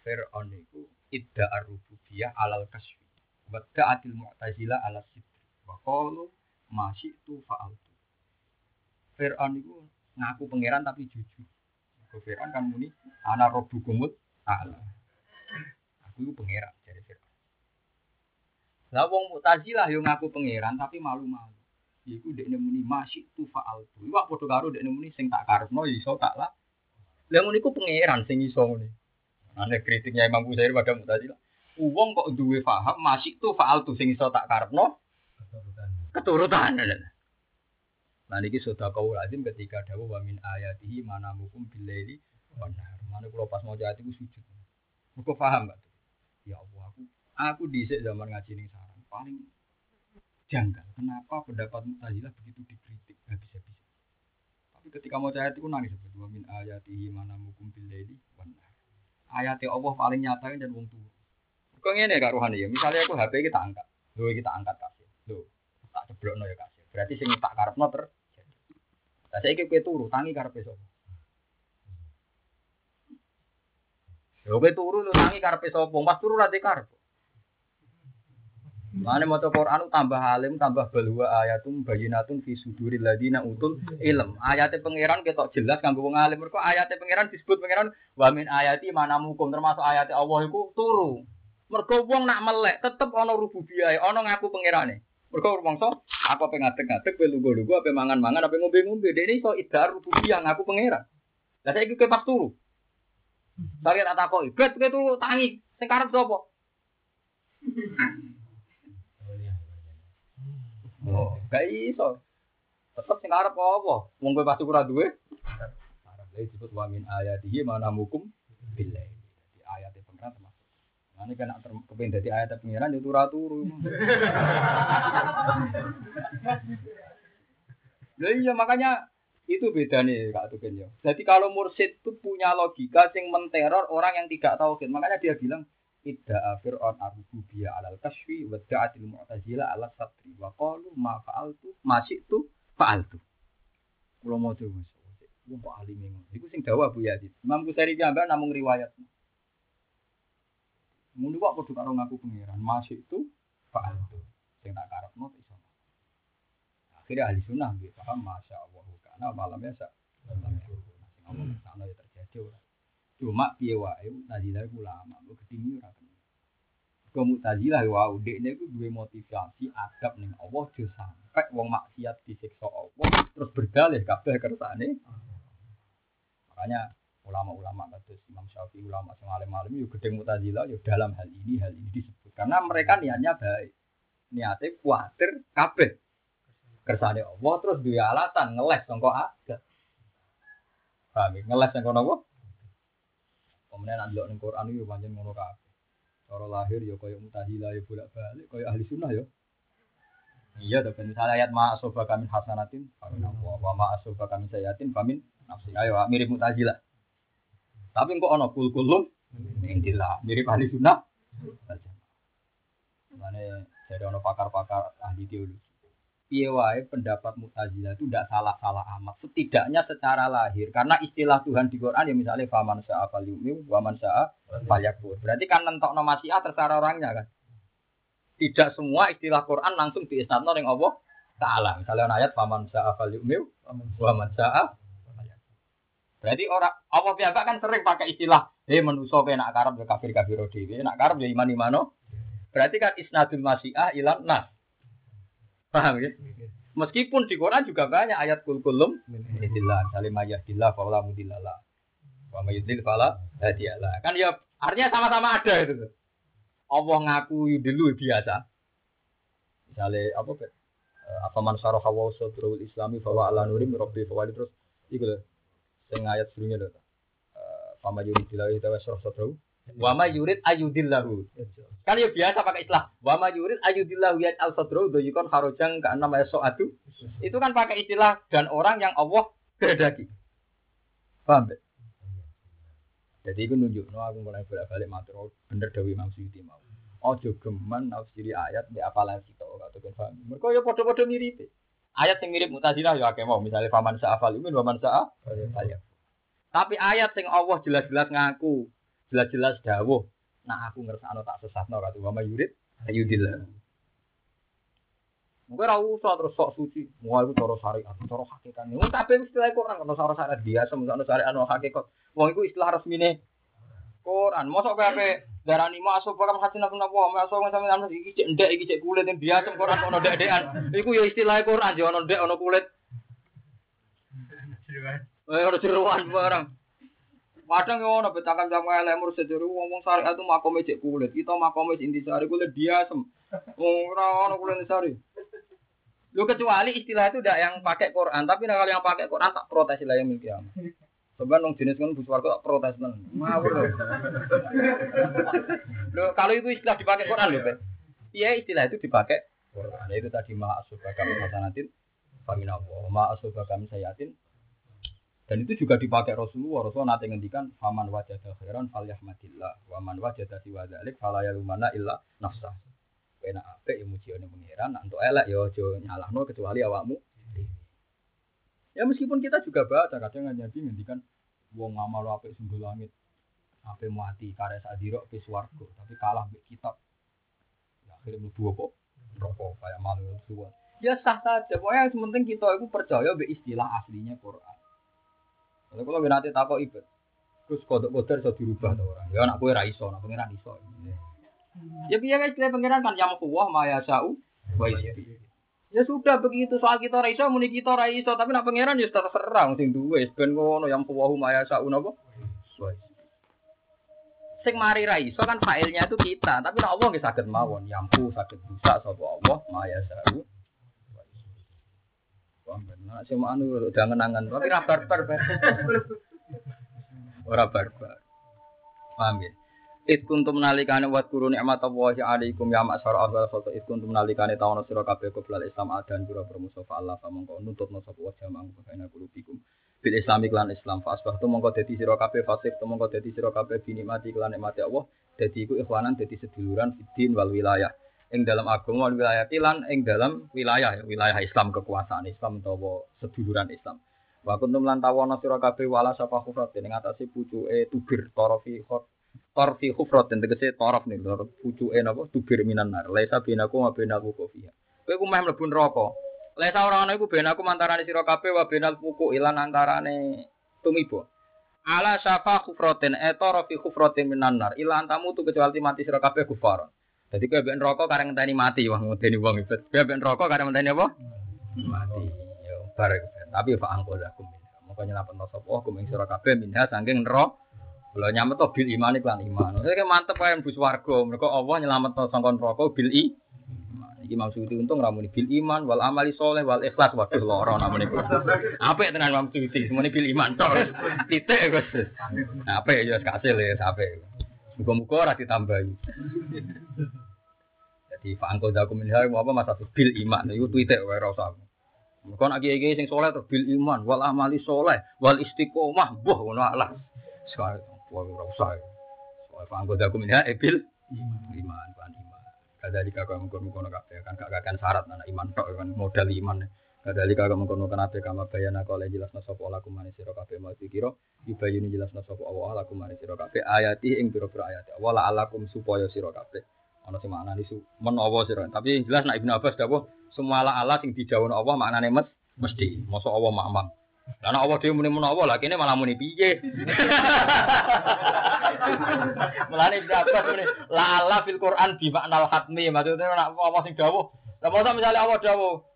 Fir'aun itu idda ar-rububiyah alal kaswi. Wa ta'atil mu'tazila ala sidri. Wa qalu ma syi'tu fa'altu. Fir'aun itu ngaku pangeran tapi jujur. Kau Fir'aun kan muni ana rabbukumul a'la. Aku itu pangeran dari Fir'aun. Lah wong Mu'tazilah yo ngaku pangeran tapi malu-malu. Iku dekne muni masih tu faal tu. Iwak padha karo dekne muni sing tak karepno ya iso tak lah. Lah ngono iku pangeran sing iso ngene. Ane kritiknya Imam Ghazali pada Mu'tazilah. Wong kok duwe paham masih tu faal tu sing iso tak karepno. keturutan. Nah niki sudah kau lazim ketika dawuh wa min ayatihi manamukum billaili wan nahar. Mana kalau pas mau jati ku sujud. Kau paham gak? Ya Allah, aku aku dhisik zaman ngaji ning sarang paling janggal. Kenapa pendapat Mu'tazilah begitu dikritik habis-habis? Ketika mau ayat itu nangis wa min ayatihi manamukum billaili wan nahar. Ayatnya Allah paling nyata dan wong tuwa. Kok ngene gak rohani ya? Misalnya aku HP kita angkat. Lho kita angkat kasih. Lho tak ceblokno ya kasih. Berarti sing tak karepno ter Lah saiki kowe turu tangi karepe sapa? Lho kowe turu lu tangi karepe sapa? Pas turu ra karep. Mane maca Quran tambah alim, tambah balwa ayatum bayinatun fi suduril ladina utul ilm. Ayate pangeran ketok jelas kanggo wong alim. Mergo ayate pangeran disebut pangeran wa min ayati manamukum termasuk ayate Allah iku turu. Mergo wong nak melek tetep ana rububiyah, ana ngaku pangerane. Mergo rumangsa apa pengen ngadeg-ngadeg kowe lugu-lugu apa mangan-mangan apa ngombe-ngombe. Dene iso idhar rububiyah ngaku pangeran. Lah saiki kowe pas turu. Sari tak takoki, "Bet kowe turu tangi, sing karep sapa?" Oh, gak iso. Tetep sing arep apa? Wong kowe pasti ora duwe. Arep lha disebut wa min ayatihi manamukum billah. Di ayat pengiran termasuk. Nanti kan ter- kepengen dadi ayat pengiran itu ora turu. Lah iya makanya itu beda nih Kak Tuken ya. Jadi kalau mursid itu punya logika sing menteror orang yang tidak tahu Makanya dia bilang Idda fir'aun ar-rububiyya alal kasfi wa da'atil mu'tazila ala satri wa qalu ma fa'altu ma syi'tu fa'altu. Kula mau coba Wong kok alim ngono. Iku sing dawa Bu Yazid. Imam Ghazali jambak namung riwayat. Ngono kok kudu karo ngaku pangeran. Ma syi'tu fa'altu. Sing tak karepno iso. Akhirnya ahli sunnah nggih paham masya Allah karena malam ya sa. Ngomong sana ya terjadi ora. Cuma piye wae Mu'tazilah iku ulama, mbok gedhingi ora kena. Kok Mu'tazilah wae dekne iku duwe motivasi adab ning Allah aja sampe wong maksiat disiksa Allah terus berdalih kabeh kersane. Makanya ulama-ulama kados Imam Syafi'i ulama sing alim-alim yo gedeng Mu'tazilah yo dalam hal ini hal ini disebut karena mereka niatnya baik. Niatnya kuatir kabeh kersane Allah terus duwe alasan ngeles sangka agak. Paham ya? Ngeles sangka napa? Kemudian nanti ning Quran itu pancen ngono kabeh. Cara lahir ya kaya mutazilah ya bolak-balik kaya ahli sunnah ya. Iya, tapi misalnya ayat ma asoba kami hasanatin, famin Allah, wa ma asoba kami sayatin, famin nafsi. Ayo, mirip mutazilah. Tapi kok ono kul kulum, intilah mirip ahli sunnah. Mana dari ono pakar-pakar ahli teologi. Piye wae pendapat Mu'tazilah itu tidak salah-salah amat. Setidaknya secara lahir. Karena istilah Tuhan di Quran ya misalnya faman sa'a fal yu'min wa man sa'a fal. Berarti kan nentokno masyiah terserah orangnya kan. Tidak semua istilah Quran langsung diisnadno ning Allah Ta'ala. Misalnya ayat faman sa'a fal yu'min wa man sa'a. Berarti orang Allah piyambak kan sering pakai istilah eh manusa kowe nak karep ya kafir-kafir dhewe, nak karep ya iman-imano. Berarti kan isnadul masyiah ilan nas. Paham ya? Meskipun di Quran juga banyak ayat kul kulum Alhamdulillah, salim ayahdillah fa'ala mudillallah. Wa mayyudil fa'ala hadiyalah. Kan ya artinya sama-sama ada itu. Allah ngaku dulu biasa. Misalnya apa Pak? Eh, Apa man sarah hawa islami fa wa ala nurim rabbi fa wali terus iku lho. Sing ayat sebelumnya lho. Fama yuridillahu tawa sarah sadraul wa ma yurid ayudillahu. Kan ya biasa pakai istilah wa ma yurid ayudillahu ya al sadru doyikon harojang ka enam soatu. Itu kan pakai istilah dan orang yang Allah kehendaki. Paham tak? Jadi itu nunjuk, no, aku mulai bolak-balik matur oh, bener Dewi Imam Suyuti mau. Ojo geman nafsiri ayat di apalan kita kata kan paham. Mereka ya podo-podo mirip. Ayat yang mirip mutazilah ya akeh mau misalnya faman sa'afal imin waman sa'a fal Tapi ayat yang Allah jelas-jelas ngaku, jelas-jelas dawuh. Nah aku ngersakno tak sesatno kata wa yurid ayudillah. Mungkin ora usah terus sok suci. Wah itu cara syariat, cara hakikat. Wong kabeh istilah Quran ono cara syariat biasa, ono syariat ono hakikat. Wong iku istilah resmine Quran. Mosok kowe ape darani masuk pakam hasin aku napa, masuk sampe sampe iki cek ndek iki cek kulit yang biasa Quran ono ndek-ndekan. Iku ya istilah Quran, ya ono ndek ono kulit. Eh ono jeroan barang. Kadang yo ono betakan sama lemur sejero wong-wong syariat itu makome cek kulit. Kita makome intisari kulit biasa. Ora ono kulit intisari. Lu kecuali istilah itu tidak yang pakai Quran, tapi kalau yang pakai Quran tak protes istilah yang milki Sebenarnya nong jenis kan bus tak protes nang. Ngawur loh. Loh, kalau itu istilah dipakai Quran loh, Ben. Iya istilah itu dipakai Quran. Itu tadi ma asubha kami hasanatin famina wa ma asubha kami sayatin. Dan itu juga dipakai Rasulullah. Rasulullah nanti ngendikan faman wajada khairan falyahmadillah wa man wajada siwa dzalik fala yalumana illa nafsah. Enak apik ya muji ning pangeran, nak elek ya aja nyalahno kecuali awakmu. Ya meskipun kita juga baca kadang Nabi ngendikan wong ngamal apik sungguh langit ape mati karya sadiro ke swarga tapi kalah mbek kitab ya akhirnya mlebu apa rokok kayak malu ya sah saja pokoknya yang penting kita itu percaya be istilah aslinya Quran kalau kalau nanti takut ibet. Terus kodok kodok bisa dirubah tuh orang ya anak kue raiso anak pengiran iso. Ya biar istilah pengiran? Kan yang kuwah maya sau. Wa isbi Ya sudah begitu soal kita raiso muni kita raiso tapi nak pangeran ya terserah sing duwe. Ben ngono yang kuwahu maya saun apa sing mari raiso kan failnya itu kita. Tapi nak Allah nggih saged mawon. Yampu saged busa sapa Allah maya saun Benar sih anu udah ngenangan tapi ra barbar ora barbar. Paham ya It kuntum nalikane wat guru nikmat Allah alaikum ya maksar Allah foto it kuntum nalikane tawono sira kabeh qoblal Islam adan pira bermusafa Allah pamongko nuntutno sapa wa jamang bagaina kulubikum bil Islami klan Islam. Fa asbahtu mongko dadi sira kabeh fasih mongko dadi sira kabeh binikmati klan nikmati Allah. Dadi iku ikhwanan dadi seduluran fiddin wal wilayah ing dalam agama wilayah lan ing dalam wilayah wilayah Islam kekuasaan Islam utawa seduluran Islam Wa kuntum lan tawono sira kabeh wala sapa khufrat ing atase pucuke tubir torofi khot Torfi khufrat tegese nih, torof pucuke napa tubir minan nar. Laisa binaku wa binaku kofiha. Kowe ku meh mlebu neraka. Laisa ora ana iku benaku antarane sira kabeh wa benal puku ilan antarane tumibo. Ala syafa khufratin etoro fi khufratin minan nar. Ila antamu tu kecuali mati sira kabeh kufar. Jadi kowe ben neraka kareng ngenteni mati wah ngenteni wong ibet. Kowe ben neraka kareng ngenteni apa? Mati. Yo bareng. Tapi fa angkolakum. Moko nyelametno sapa hukum ing sira kabeh minha saking neraka. Kalau nyamet to bil iman iklan iman. Saya mantep wae bus warga. Mereka Allah nyelamet to sangkon rokok bil i. Iki maksud untung ramuni bil iman wal amali soleh wal ikhlas waduh loro iku. Apik tenan Imam Suyuti semuanya bil iman tok. Titik Gus. Apik ya kasil ya apik. Muga-muga ora ditambahi. Jadi fa'angko zakum min mau apa masa bil iman. Iku titik wae ora usah. Mergo nek kiai sing soleh to bil iman wal amali soleh wal istiqomah. Wah ngono alas. Sekarang Wah, ora usah. Soal anggota aku minha ebil iman, kan iman. Kadali kakak mengkono-kono kabeh kan gak kakan syarat anak iman tok kan modal iman. Kadali kakak mengkono-kono kabeh kama bayana kala jelas sapa laku manis sira kabeh mau dikira dibayuni jelas sapa Allah laku manis sira kabeh ayati ing pira-pira ayat. Wala alakum supaya sira kabeh. Ana sing maknane su menawa sira. Tapi jelas nak Ibnu Abbas dawuh semua ala ala sing didhawuhna Allah maknane mes mesti. Masa Allah mamang. Karena Allah dia muni menawa lah kene malah muni piye. Mulane berapa muni la ala fil Quran bi maknal hatmi maksudnya nek apa sing dawuh. Lah masa misalnya Allah dawuh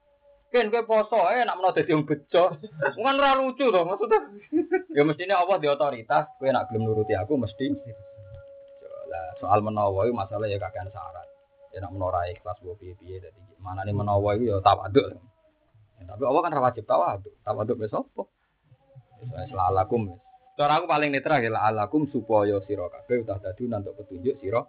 Ken kowe poso eh nak menawa dadi wong bejo. Kan ora lucu to maksudnya. Ya mestinya Allah di otoritas, kowe nak gelem nuruti aku mesti. Lah soal menawa itu masalah ya kakean syarat. Ya nak menawa ikhlas mbok piye-piye dadi manane menawa itu ya tawaduk. Ya, tapi Allah kan wajib tawaduk. Tawaduk besok apa? Lalakum. Cara aku paling netral ya lalakum supaya sira kabeh udah dadi untuk petunjuk sira